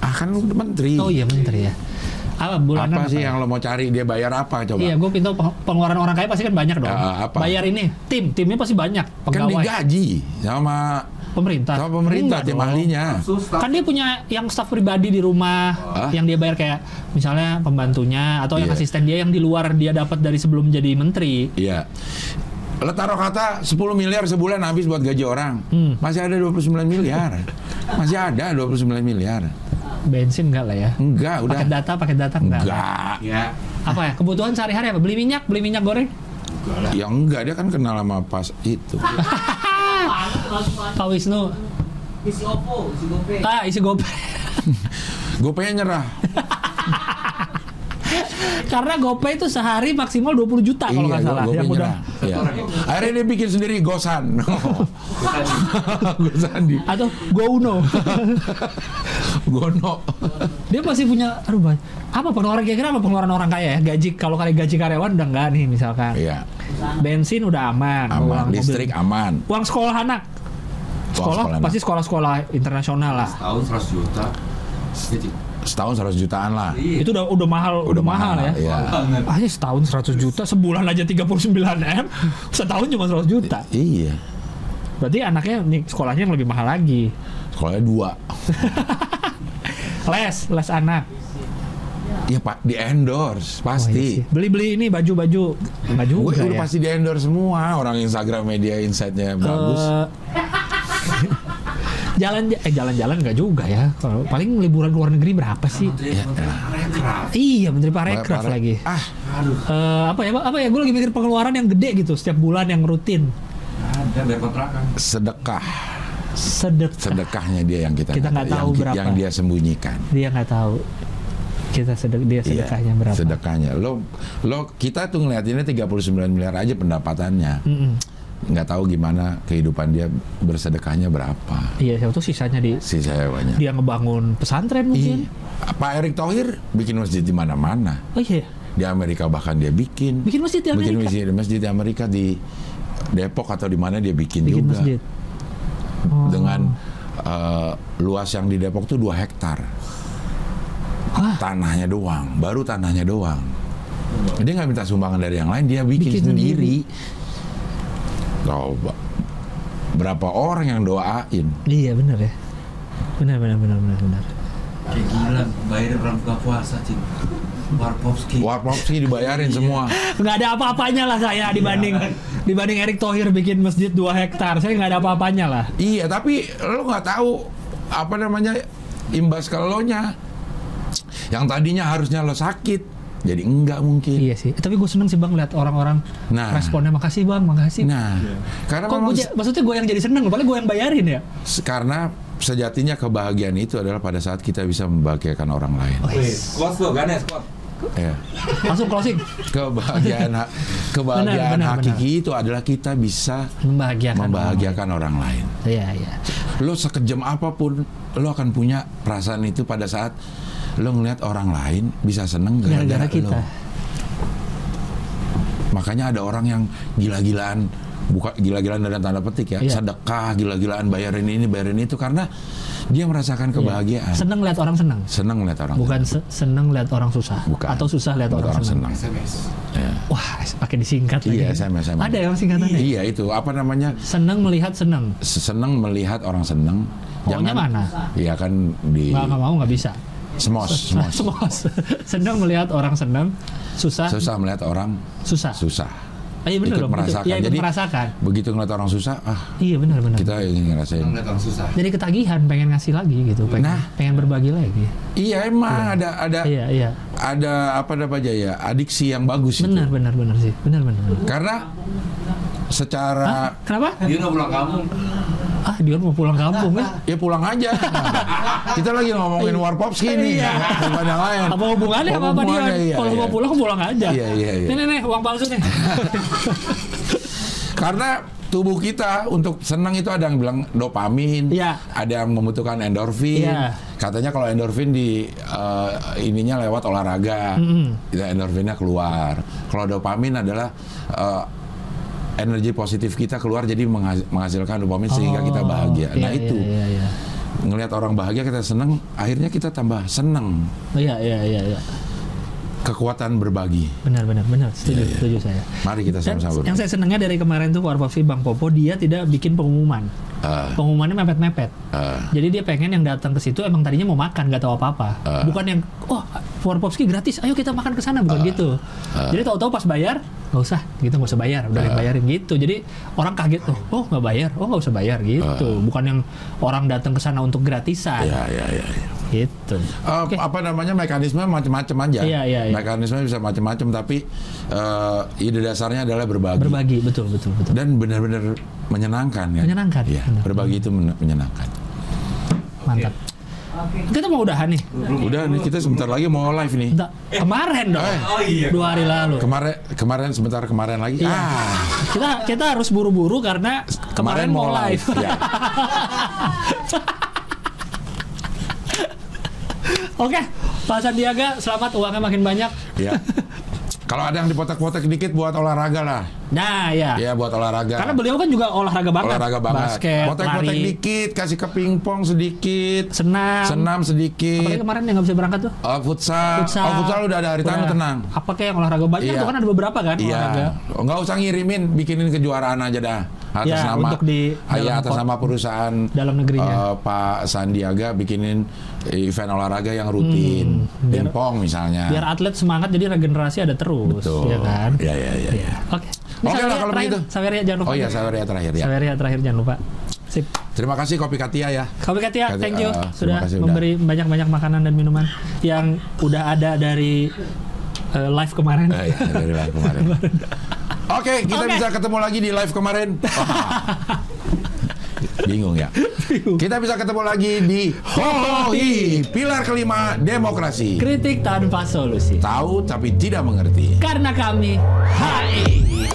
Ah kan lu menteri. Oh iya menteri ya. Apa bulanan apa sih ya? yang lo mau cari dia bayar apa coba? Iya, gue pintu pengeluaran orang kaya pasti kan banyak dong. Ah, apa? Bayar ini, tim, timnya pasti banyak. kan Pegawai, digaji sama pemerintah. sama pemerintah Enggak tim dong. ahlinya. Kan dia punya yang staf pribadi di rumah, Hah? yang dia bayar kayak misalnya pembantunya atau yang Iya. asisten dia yang di luar dia dapat dari sebelum jadi menteri. Iya. Lo taruh kata 10 miliar sebulan habis buat gaji orang. Hmm. Masih ada 29 miliar. Masih ada 29 miliar. Bensin enggak lah ya. Enggak, udah. Paket data, paket data enggak. Enggak. ya. Apa ya? Kebutuhan sehari-hari apa? Beli minyak, beli minyak goreng. Ya enggak, dia kan kenal sama pas itu. Pak Wisnu, Isi Oppo, isi GoPay. ah isi gopay. Pengen nyerah. Karena GoPay itu sehari maksimal 20 juta kalau nggak Iya, salah. gue yang udah. Iya. Akhirnya dia bikin sendiri Gosan. Gosan di atau GoUno. Gono. Dia masih punya aduh banyak. Apa pengeluaran kira-kira apa pengeluaran orang kaya ya? Gaji kalau kali gaji karyawan udah enggak nih misalkan. Iya, Bensin udah aman, aman. uang mobil. Listrik aman. Uang sekolah anak. Sekolah, sekolah pasti sekolah-sekolah internasional lah. Tahun 100 juta. Setahun 100 jutaan lah. Iya. Itu udah udah mahal, udah, mahal, ya. Iya. Aja setahun 100 juta, sebulan aja 39 M, setahun cuma 100 juta. Iya. Berarti anaknya nih sekolahnya yang lebih mahal lagi. Sekolahnya dua. Les, les anak. Iya pak, di endorse Wah, iya pasti. sih. Beli-beli ini baju-baju. Enggak Gue juga udah ya. pasti di endorse semua orang Instagram media insightnya bagus. Eh, jalan eh jalan-jalan nggak juga ya. Kalau paling liburan luar negeri berapa sih? Ya, Rekraf. Iya, Menteri Parekraf Pare- lagi. Ah, Aduh, Eh, apa ya? Apa ya? Gue lagi mikir pengeluaran yang gede gitu setiap bulan yang rutin. ada bayar kontrakan. sedekah. Sedekah. Sedekahnya dia yang kita Kita nggak tahu yang, berapa. yang dia sembunyikan. Dia nggak tahu. Kita sedek dia Iya, sedekahnya berapa? Sedekahnya. Lo lo kita tuh ngeliatinnya 39 miliar aja pendapatannya. Mm-mm. Nggak tahu gimana kehidupan dia bersedekahnya berapa. Iya, siapa tuh sisanya di Si sewanya. dia ngebangun pesantren mungkin. Iya. Pak Erick Thohir bikin masjid di mana-mana. Oh iya, Di Amerika bahkan dia bikin. bikin masjid di bikin Amerika. masjid, masjid di Amerika di Depok atau di mana dia bikin, Bikin juga. masjid. Oh. Dengan eh, luas yang di Depok tuh 2 hektar. Hah? Tanahnya doang, baru tanahnya doang. Dia nggak minta sumbangan dari yang lain, dia bikin, Bikin sendiri. Coba. Berapa orang yang doain? Iya benar ya. Benar benar benar benar benar. Kayak gila, bayar orang buka puasa, Cing. Warpopski. Warpopski dibayarin semua. Nggak ada apa-apanya lah saya dibanding dibanding Erick Thohir bikin masjid 2 hektar. Saya nggak ada apa-apanya lah. Iya, tapi lo nggak tahu apa namanya imbas lo nya. Yang tadinya harusnya lo sakit, jadi enggak mungkin. Iya sih. Tapi gue seneng sih bang lihat orang-orang Nah. responnya makasih bang, makasih. Nah, karena Kok memang gua maksudnya gue yang jadi seneng, padahal gue yang bayarin ya. karena sejatinya kebahagiaan itu adalah pada saat kita bisa membahagiakan orang lain. Oh, Wih, squat lo, Ganes. Ya. Langsung closing. Kebahagiaan ha- kebahagiaan Benar, benar, hakiki itu adalah kita bisa Membahagiakan. membahagiakan orang lain. Iya, iya. Lo sekejam apa pun, lo akan punya perasaan itu pada saat lo ngeliat orang lain bisa seneng gara-gara kita. lo. Makanya ada orang yang gila-gilaan, buka gila-gilaan dalam tanda petik ya, Iya. sedekah, gila-gilaan bayarin ini, bayarin itu karena dia merasakan kebahagiaan. Seneng lihat orang seneng. Seneng ngeliat orang. Bukan se- seneng lihat orang susah. Bukan. Atau susah lihat Ngeliat orang, seneng. SMS. Ya. Wah, pakai disingkat lagi. Iya, SMS, SMS. Ada yang singkatannya. Iya itu apa namanya? Seneng melihat seneng. Seneng melihat orang seneng. Maunya mana? Iya kan di Nggak, nggak mau nggak bisa. Semos, semos. Semos. seneng melihat orang seneng. Susah. Susah melihat orang Susah. susah. Ah, iya benar Ikut dong. merasakan. Iya, ikut Jadi merasakan. begitu ngeliat orang susah, ah Iya benar benar. kita ingin ngerasain. Senang orang susah. Jadi ketagihan pengen ngasih lagi gitu, pengen, Nah. pengen berbagi lagi. Iya emang ada ada Iya iya. ada apa apa aja ya adiksi yang bagus Benar itu. benar benar sih. Benar benar. benar. Karena secara Hah? Kenapa? Dia udah pulang kampung. Ah, Dion mau pulang kampung ya? ya pulang aja. kita lagi ngomongin Warpopski nih, Iya. bukan yang lain. Apa hubungannya apa Dion? hubungannya, iya, Kalau iya. mau pulang pulang aja. Iya, iya, iya. Nih nih uang palsu nih. Karena tubuh kita untuk senang itu ada yang bilang dopamin, Iya. ada yang membutuhkan endorfin. Iya. Katanya kalau endorfin di eh, ininya lewat olahraga, Mm-mm. itu endorfinnya keluar. Kalau dopamin adalah eh, energi positif kita keluar jadi menghas- menghasilkan dopamin sehingga kita bahagia. Iya, nah itu Iya iya. ngelihat orang bahagia kita senang, akhirnya kita tambah senang. Iya iya iya. iya. Kekuatan berbagi. Benar benar benar. Setuju Iya, iya. setuju saya. Mari kita sama-sama yang saya senangnya dari kemarin tuh Warpopsi Bang Popo dia tidak bikin pengumuman. Eh, Pengumumannya mepet-mepet. eh, Jadi dia pengen yang datang ke situ emang tadinya mau makan nggak tahu apa-apa. Ah. Bukan yang oh Warpopski gratis, ayo kita makan ke sana bukan gitu. Ah. Jadi tahu-tahu pas bayar nggak usah, gitu nggak usah bayar, udah dibayarin gitu. Jadi orang kaget tuh, oh nggak bayar, oh nggak usah bayar gitu. Bukan yang orang datang ke sana untuk gratisan, ya ya ya. ya. gitu. Eh, Oke. apa namanya mekanisme macam-macam aja. Iya, iya, iya. Mekanisme bisa macam-macam tapi eh, ide dasarnya adalah berbagi. Berbagi, betul betul betul. Dan benar-benar menyenangkan ya. Menyenangkan, Iya, benar. berbagi itu men- menyenangkan. Mantap. Kita mau udahan nih. Udah nih kita sebentar lagi mau live nih. Bentar, kemarin dong. Eh. Oh iya. Dua hari lalu. Kemarin kemarin sebentar kemarin lagi. Iya. Ah, Kita kita harus buru-buru karena kemarin, mau live. Ya. Oke, Pak Sandiaga, selamat uangnya makin banyak. ya. Kalau ada yang dipotek-potek dikit buat olahraga lah. Nah, ya. Ya buat olahraga. Karena beliau kan juga olahraga banget. olahraga banget. Basket, Potek-potek dikit, kasih ke pingpong sedikit, senam. senam sedikit. Apalagi kemarin yang nggak bisa berangkat tuh. Uh, futsal. Oh, futsal udah ada hari Udah. tenang. Apa kayak yang olahraga banyak Iya. tuh kan ada beberapa kan olahraga. Iya, Oh, nggak usah ngirimin, bikinin kejuaraan aja dah. Atas Ya, nama, untuk di Ah, dalam atas nama perusahaan dalam negerinya. eh, Pak Sandiaga bikinin event olahraga yang rutin, Hmm, pingpong misalnya. Biar atlet semangat jadi regenerasi ada terus, Betul. ya kan? Iya, iya, iya. Iya. Oke. Ini Oke lah Saweria kalau begitu. Saweria jangan lupa. Oh iya, Saweria terakhir ya. Saweria terakhir jangan lupa. Sip. Terima kasih Kopi Katia ya. Kopi Katia, Katia, thank you terima sudah memberi banyak-banyak makanan dan minuman yang udah ada dari eh, live kemarin. Eh, iya, dari live kemarin. Oke, kita Oke. bisa ketemu lagi di live kemarin. Bingung ya. Kita bisa ketemu lagi di Hohi, pilar kelima demokrasi. Kritik tanpa solusi. Tahu tapi tidak mengerti. Karena kami HI.